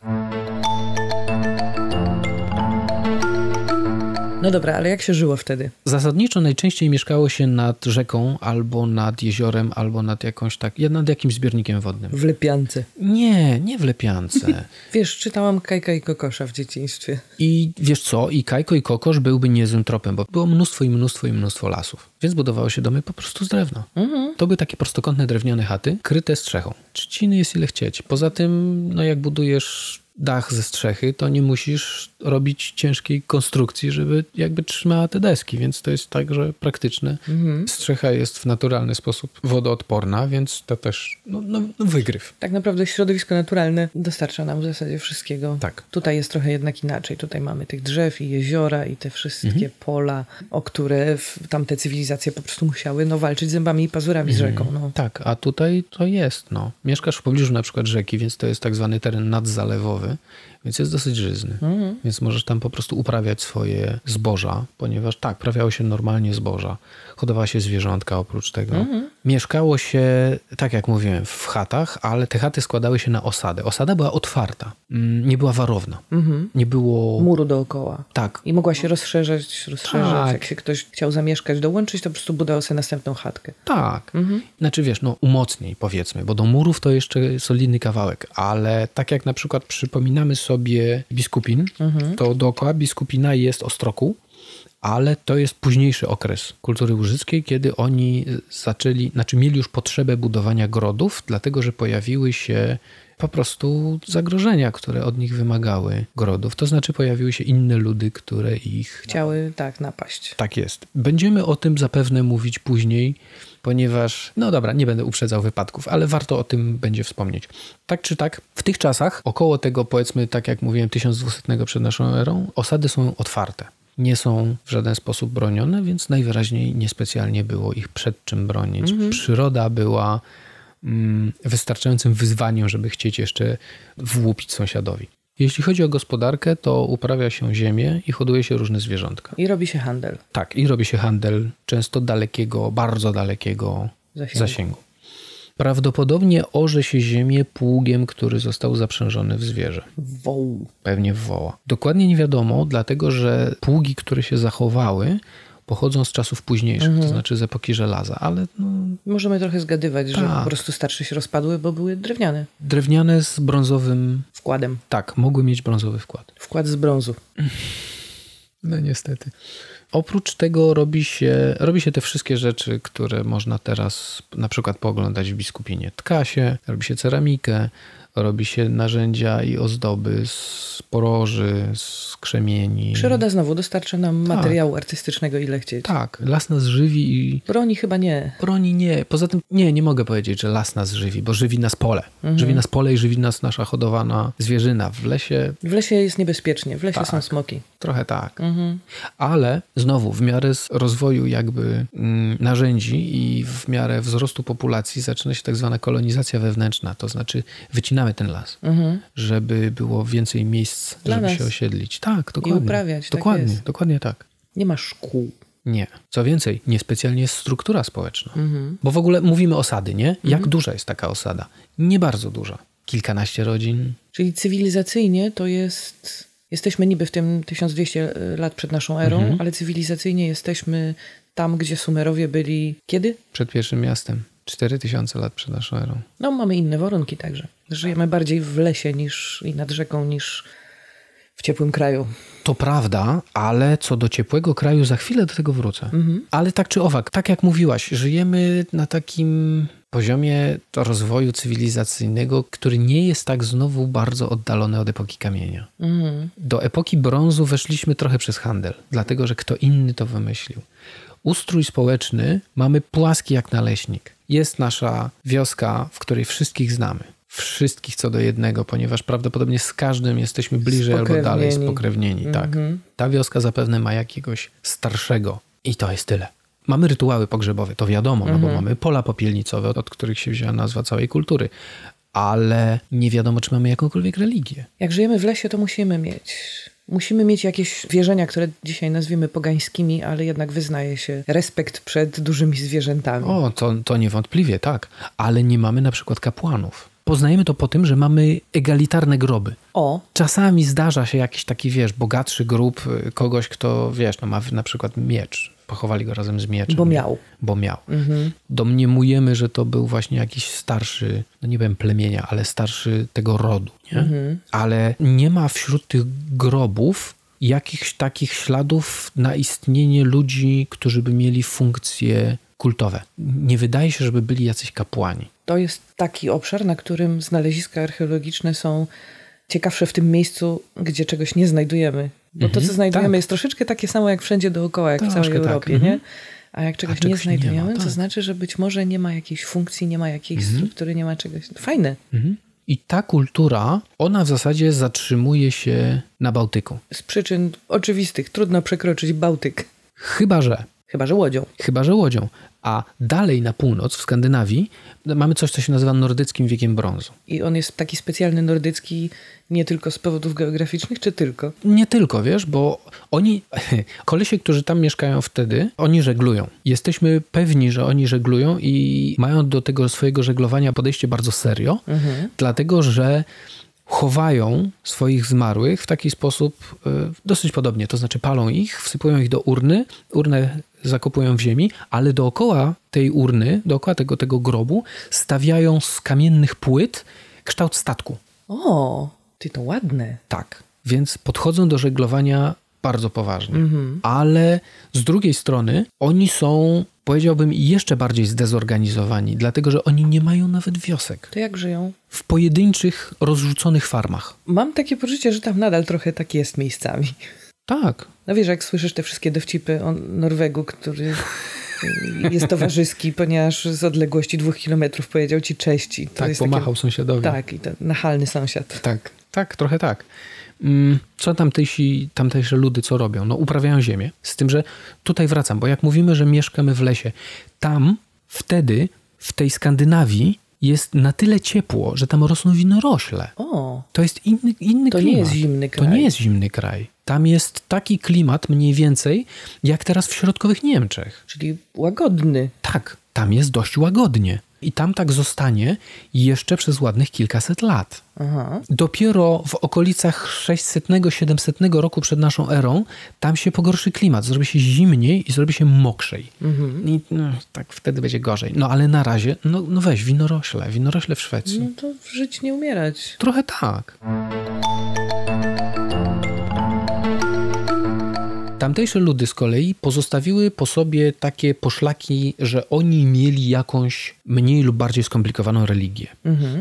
Speaker 5: No dobra, ale jak się żyło wtedy?
Speaker 3: Zasadniczo najczęściej mieszkało się nad rzeką, albo nad jeziorem, albo nad jakąś tak, nad jakimś zbiornikiem wodnym.
Speaker 5: W Lepiance.
Speaker 3: Nie, nie w Lepiance.
Speaker 5: Wiesz, czytałam Kajka i Kokosza w dzieciństwie.
Speaker 3: I wiesz co, i Kajko i Kokosz byłby niezłym tropem, bo było mnóstwo i mnóstwo i mnóstwo lasów. Więc budowało się domy po prostu z drewna. To były takie prostokątne drewniane chaty, kryte strzechą. Trzciny jest ile chcieć. Poza tym, no jak budujesz dach ze strzechy, to nie musisz robić ciężkiej konstrukcji, żeby jakby trzymała te deski, więc to jest także praktyczne. Strzecha jest w naturalny sposób wodoodporna, więc to też no, no, no wygryw.
Speaker 5: Tak naprawdę środowisko naturalne dostarcza nam w zasadzie wszystkiego.
Speaker 3: Tak.
Speaker 5: Tutaj jest trochę jednak inaczej. Tutaj mamy tych drzew i jeziora i te wszystkie
Speaker 3: Mhm.
Speaker 5: pola, o które tamte cywilizacje po prostu musiały no, walczyć zębami i pazurami z rzeką. No.
Speaker 3: Tak, a tutaj to jest. No. Mieszkasz w pobliżu na przykład rzeki, więc to jest tak zwany teren nadzalewowy, Yeah. Więc jest dosyć żyzny. Więc możesz tam po prostu uprawiać swoje zboża, ponieważ tak, prawiało się normalnie zboża. Hodowała się zwierzątka oprócz tego. Mieszkało się, tak jak mówiłem, w chatach, ale te chaty składały się na osadę. Osada była otwarta, mm, nie była warowna. Nie było...
Speaker 5: Muru dookoła.
Speaker 3: Tak,
Speaker 5: I mogła się rozszerzać, rozszerzać.
Speaker 3: Tak.
Speaker 5: Jak się ktoś chciał zamieszkać, dołączyć, to po prostu budował sobie następną chatkę.
Speaker 3: Tak. Znaczy wiesz, no umocniej powiedzmy, bo do murów to jeszcze solidny kawałek, ale tak jak na przykład przypominamy sobie biskupin, to dookoła biskupina jest Ostroku, ale to jest późniejszy okres kultury łużyckiej, kiedy oni zaczęli, znaczy mieli już potrzebę budowania grodów, dlatego że pojawiły się po prostu zagrożenia, które od nich wymagały grodów. To znaczy pojawiły się inne ludy, które ich
Speaker 5: Chciały, tak, napaść.
Speaker 3: tak jest. Będziemy o tym zapewne mówić później, ponieważ, no dobra, nie będę uprzedzał wypadków, ale warto o tym będzie wspomnieć. Tak czy tak, w tych czasach, około tego powiedzmy, tak jak mówiłem, 1200 przed naszą erą, osady są otwarte. Nie są w żaden sposób bronione, więc najwyraźniej niespecjalnie było ich przed czym bronić. Przyroda była mm, wystarczającym wyzwaniem, żeby chcieć jeszcze włupić sąsiadowi. Jeśli chodzi o gospodarkę, to uprawia się ziemię i hoduje się różne zwierzątka.
Speaker 5: I robi się handel.
Speaker 3: Tak, i robi się handel często dalekiego, bardzo dalekiego
Speaker 5: Zasięgu.
Speaker 3: zasięgu. Prawdopodobnie orze się ziemię pługiem, który został zaprzężony w zwierzę.
Speaker 5: Woł.
Speaker 3: Pewnie w woła. Dokładnie nie wiadomo, dlatego że pługi, które się zachowały, pochodzą z czasów późniejszych,
Speaker 5: Mhm.
Speaker 3: to znaczy z epoki żelaza, ale no,
Speaker 5: Możemy trochę zgadywać, że
Speaker 3: Tak.
Speaker 5: po prostu starsze się rozpadły, bo były drewniane.
Speaker 3: drewniane z brązowym.
Speaker 5: Wkładem.
Speaker 3: Tak, mogły mieć brązowy wkład.
Speaker 5: Wkład z brązu.
Speaker 3: No niestety. Oprócz tego robi się, robi się te wszystkie rzeczy, które można teraz na przykład pooglądać w biskupinie. Tka się, robi się ceramikę, robi się narzędzia i ozdoby z poroży, z krzemieni.
Speaker 5: Przyroda znowu dostarcza nam materiału artystycznego ile chcieć.
Speaker 3: Tak, las nas żywi i
Speaker 5: Broni chyba nie.
Speaker 3: broni nie. Poza tym nie, nie mogę powiedzieć, że las nas żywi, bo żywi nas pole.
Speaker 5: Mhm.
Speaker 3: Żywi nas pole i żywi nas nasza hodowana zwierzyna. W lesie
Speaker 5: W lesie jest niebezpiecznie, w lesie
Speaker 3: Tak.
Speaker 5: są smoki.
Speaker 3: trochę tak.
Speaker 5: Mhm.
Speaker 3: Ale znowu, w miarę rozwoju jakby mm, narzędzi i w miarę wzrostu populacji zaczyna się tak zwana kolonizacja wewnętrzna, to znaczy wycinamy ten las, żeby było więcej miejsc,
Speaker 5: Dla
Speaker 3: żeby
Speaker 5: nas.
Speaker 3: się osiedlić. Tak, dokładnie.
Speaker 5: uprawiać, tak
Speaker 3: Dokładnie,
Speaker 5: jest.
Speaker 3: dokładnie tak.
Speaker 5: Nie ma szkół.
Speaker 3: Nie. Co więcej, niespecjalnie jest struktura społeczna.
Speaker 5: Mhm.
Speaker 3: Bo w ogóle mówimy osady, nie? Jak duża jest taka osada? Nie bardzo duża. Kilkanaście rodzin.
Speaker 5: Czyli cywilizacyjnie to jest. Jesteśmy niby w tym 1200 lat przed naszą erą,
Speaker 3: Mhm.
Speaker 5: ale cywilizacyjnie jesteśmy tam, gdzie Sumerowie byli. Kiedy?
Speaker 3: Przed pierwszym miastem. 4000 lat przed naszą erą.
Speaker 5: No, mamy inne warunki także. Żyjemy bardziej w lesie niż i nad rzeką niż w ciepłym kraju.
Speaker 3: To prawda, ale co do ciepłego kraju, za chwilę do tego wrócę. Ale tak czy owak, tak jak mówiłaś, żyjemy na takim poziomie rozwoju cywilizacyjnego, który nie jest tak znowu bardzo oddalony od epoki kamienia. Do epoki brązu weszliśmy trochę przez handel, dlatego że kto inny to wymyślił. Ustrój społeczny mamy płaski jak naleśnik. Jest nasza wioska, w której wszystkich znamy. Wszystkich co do jednego, ponieważ prawdopodobnie z każdym jesteśmy bliżej albo dalej
Speaker 5: Spokrewnieni.
Speaker 3: Tak. Ta wioska zapewne ma jakiegoś starszego i to jest tyle. Mamy rytuały pogrzebowe, to wiadomo, no bo mamy pola popielnicowe, od których się wzięła nazwa całej kultury, ale nie wiadomo, czy mamy jakąkolwiek religię.
Speaker 5: Jak żyjemy w lesie, to musimy mieć Musimy mieć jakieś wierzenia, które dzisiaj nazwiemy pogańskimi, ale jednak wyznaje się respekt przed dużymi zwierzętami.
Speaker 3: O, to, to niewątpliwie, tak. Ale nie mamy na przykład kapłanów. Poznajemy to po tym, że mamy egalitarne groby.
Speaker 5: O,
Speaker 3: Czasami zdarza się jakiś taki, wiesz, bogatszy grób y, kogoś, kto, wiesz, no ma na przykład miecz. Pochowali go razem z mieczem.
Speaker 5: Bo miał.
Speaker 3: Bo miał. Domniemujemy, że to był właśnie jakiś starszy, no nie wiem, plemienia, ale starszy tego rodu, nie? Ale nie ma wśród tych grobów jakichś takich śladów na istnienie ludzi, którzy by mieli funkcje kultowe. Nie wydaje się, żeby byli jacyś kapłani.
Speaker 5: to jest taki obszar, na którym znaleziska archeologiczne są ciekawsze w tym miejscu, gdzie czegoś nie znajdujemy. Bo to, co znajdujemy,
Speaker 3: tak.
Speaker 5: jest troszeczkę takie samo jak wszędzie dookoła, jak w
Speaker 3: Troszkę
Speaker 5: całej
Speaker 3: tak,
Speaker 5: Europie,
Speaker 3: mhm.
Speaker 5: nie? A jak czegoś,
Speaker 3: czegoś
Speaker 5: nie
Speaker 3: nie ma,
Speaker 5: znajdujemy, to
Speaker 3: tak.
Speaker 5: znaczy, że być może nie ma jakiejś funkcji, nie ma jakiejś
Speaker 3: Mhm.
Speaker 5: struktury, nie ma czegoś. Fajne.
Speaker 3: Mhm. I ta kultura, ona w zasadzie zatrzymuje się na Bałtyku.
Speaker 5: Z przyczyn oczywistych trudno przekroczyć Bałtyk.
Speaker 3: Chyba, że
Speaker 5: Chyba, że łodzią.
Speaker 3: Chyba, że łodzią. A dalej na północ, w Skandynawii, mamy coś, co się nazywa nordyckim wiekiem brązu.
Speaker 5: I on jest taki specjalny nordycki nie tylko z powodów geograficznych, czy tylko?
Speaker 3: Nie tylko, wiesz, bo oni, kolesie, którzy tam mieszkają wtedy, oni żeglują. Jesteśmy pewni, że oni żeglują i mają do tego swojego żeglowania podejście bardzo serio, dlatego że chowają swoich zmarłych w taki sposób y, dosyć podobnie. To znaczy palą ich, wsypują ich do urny, urnę zakopują w ziemi, ale dookoła tej urny, dookoła tego, tego grobu stawiają z kamiennych płyt kształt statku.
Speaker 5: O, ty to ładne.
Speaker 3: Tak, więc podchodzą do żeglowania bardzo poważnie. Ale z drugiej strony oni są, powiedziałbym, jeszcze bardziej zdezorganizowani, dlatego że oni nie mają nawet wiosek.
Speaker 5: To jak żyją?
Speaker 3: W pojedynczych, rozrzuconych farmach.
Speaker 5: Mam takie poczucie, że tam nadal trochę tak jest miejscami.
Speaker 3: Tak,
Speaker 5: No wiesz, jak słyszysz te wszystkie dowcipy o Norwegu, który jest towarzyski, ponieważ z odległości dwóch kilometrów powiedział ci cześć. I to
Speaker 3: tak pomachał sąsiadowi.
Speaker 5: Takie, tak, i to nachalny sąsiad.
Speaker 3: Tak, tak, trochę tak. Mm, Co tamtejsi, tamtejsze ludy co robią? No uprawiają ziemię. Z tym, że tutaj wracam, bo jak mówimy, że mieszkamy w lesie, tam wtedy w tej Skandynawii jest na tyle ciepło, że tam rosną winorośle.
Speaker 5: O,
Speaker 3: To jest inny, inny
Speaker 5: To nie
Speaker 3: klimat.
Speaker 5: jest zimny
Speaker 3: To
Speaker 5: kraj.
Speaker 3: nie jest zimny kraj. Tam jest taki klimat mniej więcej jak teraz w środkowych Niemczech.
Speaker 5: czyli łagodny.
Speaker 3: Tak, tam jest dość łagodnie. I tam tak zostanie jeszcze przez ładnych kilkaset lat.
Speaker 5: Aha.
Speaker 3: Dopiero w okolicach 600-700 roku przed naszą erą tam się pogorszy klimat, zrobi się zimniej i zrobi się mokrzej. I no, tak wtedy będzie gorzej. No ale na razie, no, no weź winorośle, winorośle w Szwecji.
Speaker 5: No to żyć nie umierać.
Speaker 3: Trochę tak. Tamtejsze ludy z kolei pozostawiły po sobie takie poszlaki, że oni mieli jakąś mniej lub bardziej skomplikowaną religię.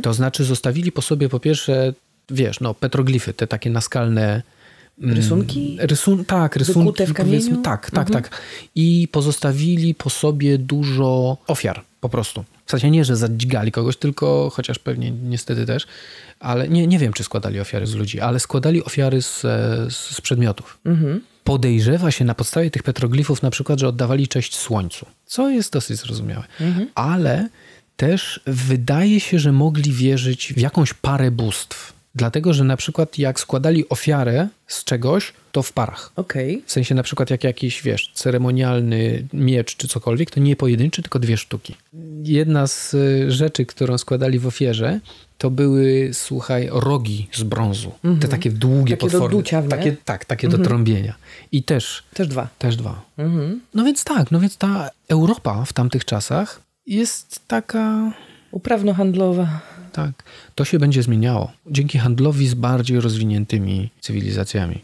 Speaker 3: To znaczy zostawili po sobie po pierwsze, wiesz, no petroglify, te takie naskalne mm,
Speaker 5: Rysunki?
Speaker 3: Rysun tak, rysunki.
Speaker 5: W kamieniu?
Speaker 3: tak, tak, tak. I pozostawili po sobie dużo ofiar, po prostu. W sensie nie, że zadźgali kogoś, tylko, chociaż pewnie niestety też, ale nie, nie wiem, czy składali ofiary z ludzi, ale składali ofiary z, z, z przedmiotów. Podejrzewa się na podstawie tych petroglifów na przykład, że oddawali cześć słońcu, co jest dosyć zrozumiałe. Ale też wydaje się, że mogli wierzyć w jakąś parę bóstw. Dlatego, że na przykład jak składali ofiarę z czegoś, to w parach.
Speaker 5: Okej.
Speaker 3: W sensie na przykład jak jakiś, wiesz, ceremonialny miecz czy cokolwiek, to nie pojedynczy, tylko dwie sztuki. Jedna z y, rzeczy, którą składali w ofierze, to były, słuchaj, rogi z brązu. Te takie długie
Speaker 5: Takie do
Speaker 3: potwory.
Speaker 5: ducia,
Speaker 3: takie, tak, takie do trąbienia. I też,
Speaker 5: Też dwa.
Speaker 3: też dwa.
Speaker 5: Mhm.
Speaker 3: No więc tak, no więc ta Europa w tamtych czasach jest taka...
Speaker 5: Uprawno-handlowa.
Speaker 3: Tak, to się będzie zmieniało dzięki handlowi z bardziej rozwiniętymi cywilizacjami.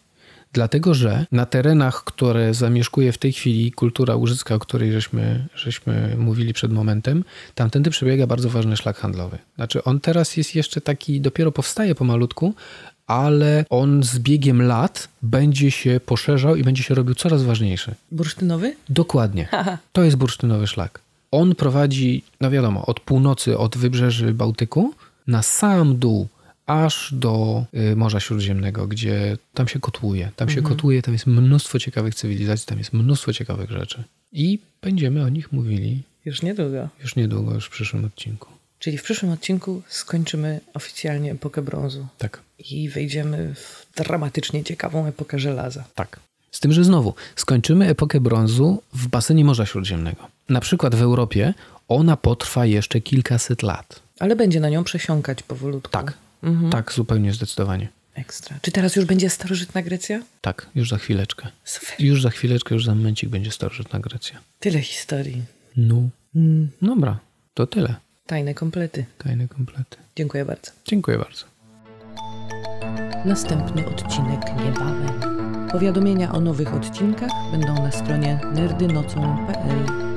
Speaker 3: Dlatego, że na terenach, które zamieszkuje w tej chwili kultura łużycka, o której żeśmy, żeśmy mówili przed momentem, tamtędy przebiega bardzo ważny szlak handlowy. Znaczy, on teraz jest jeszcze taki, dopiero powstaje pomalutku, ale on z biegiem lat będzie się poszerzał i będzie się robił coraz ważniejszy.
Speaker 5: Bursztynowy?
Speaker 3: Dokładnie. To jest bursztynowy szlak. On prowadzi, no wiadomo, od północy, od wybrzeży Bałtyku na sam dół, aż do y, Morza Śródziemnego, gdzie tam się kotłuje. Tam się kotłuje, tam jest mnóstwo ciekawych cywilizacji, tam jest mnóstwo ciekawych rzeczy. I będziemy o nich mówili
Speaker 5: Już niedługo.
Speaker 3: już niedługo, już w przyszłym odcinku.
Speaker 5: Czyli w przyszłym odcinku skończymy oficjalnie epokę brązu
Speaker 3: Tak.
Speaker 5: i wejdziemy w dramatycznie ciekawą epokę żelaza.
Speaker 3: Tak. Z tym, że znowu skończymy epokę brązu w basenie Morza Śródziemnego. Na przykład w Europie ona potrwa jeszcze kilkaset lat.
Speaker 5: Ale będzie na nią przesiąkać powolutku.
Speaker 3: Tak.
Speaker 5: Mhm.
Speaker 3: Tak, zupełnie zdecydowanie.
Speaker 5: Ekstra. Czy teraz już będzie starożytna Grecja?
Speaker 3: Tak, już za chwileczkę.
Speaker 5: Super.
Speaker 3: Już za chwileczkę, już za momencik będzie starożytna Grecja.
Speaker 5: Tyle historii.
Speaker 3: No.
Speaker 5: Mm.
Speaker 3: Dobra, to tyle.
Speaker 5: Tajne komplety.
Speaker 3: Tajne komplety.
Speaker 5: Dziękuję bardzo.
Speaker 3: Dziękuję bardzo.
Speaker 5: Następny odcinek niebawem. Powiadomienia o nowych odcinkach będą na stronie nerdynocą.pl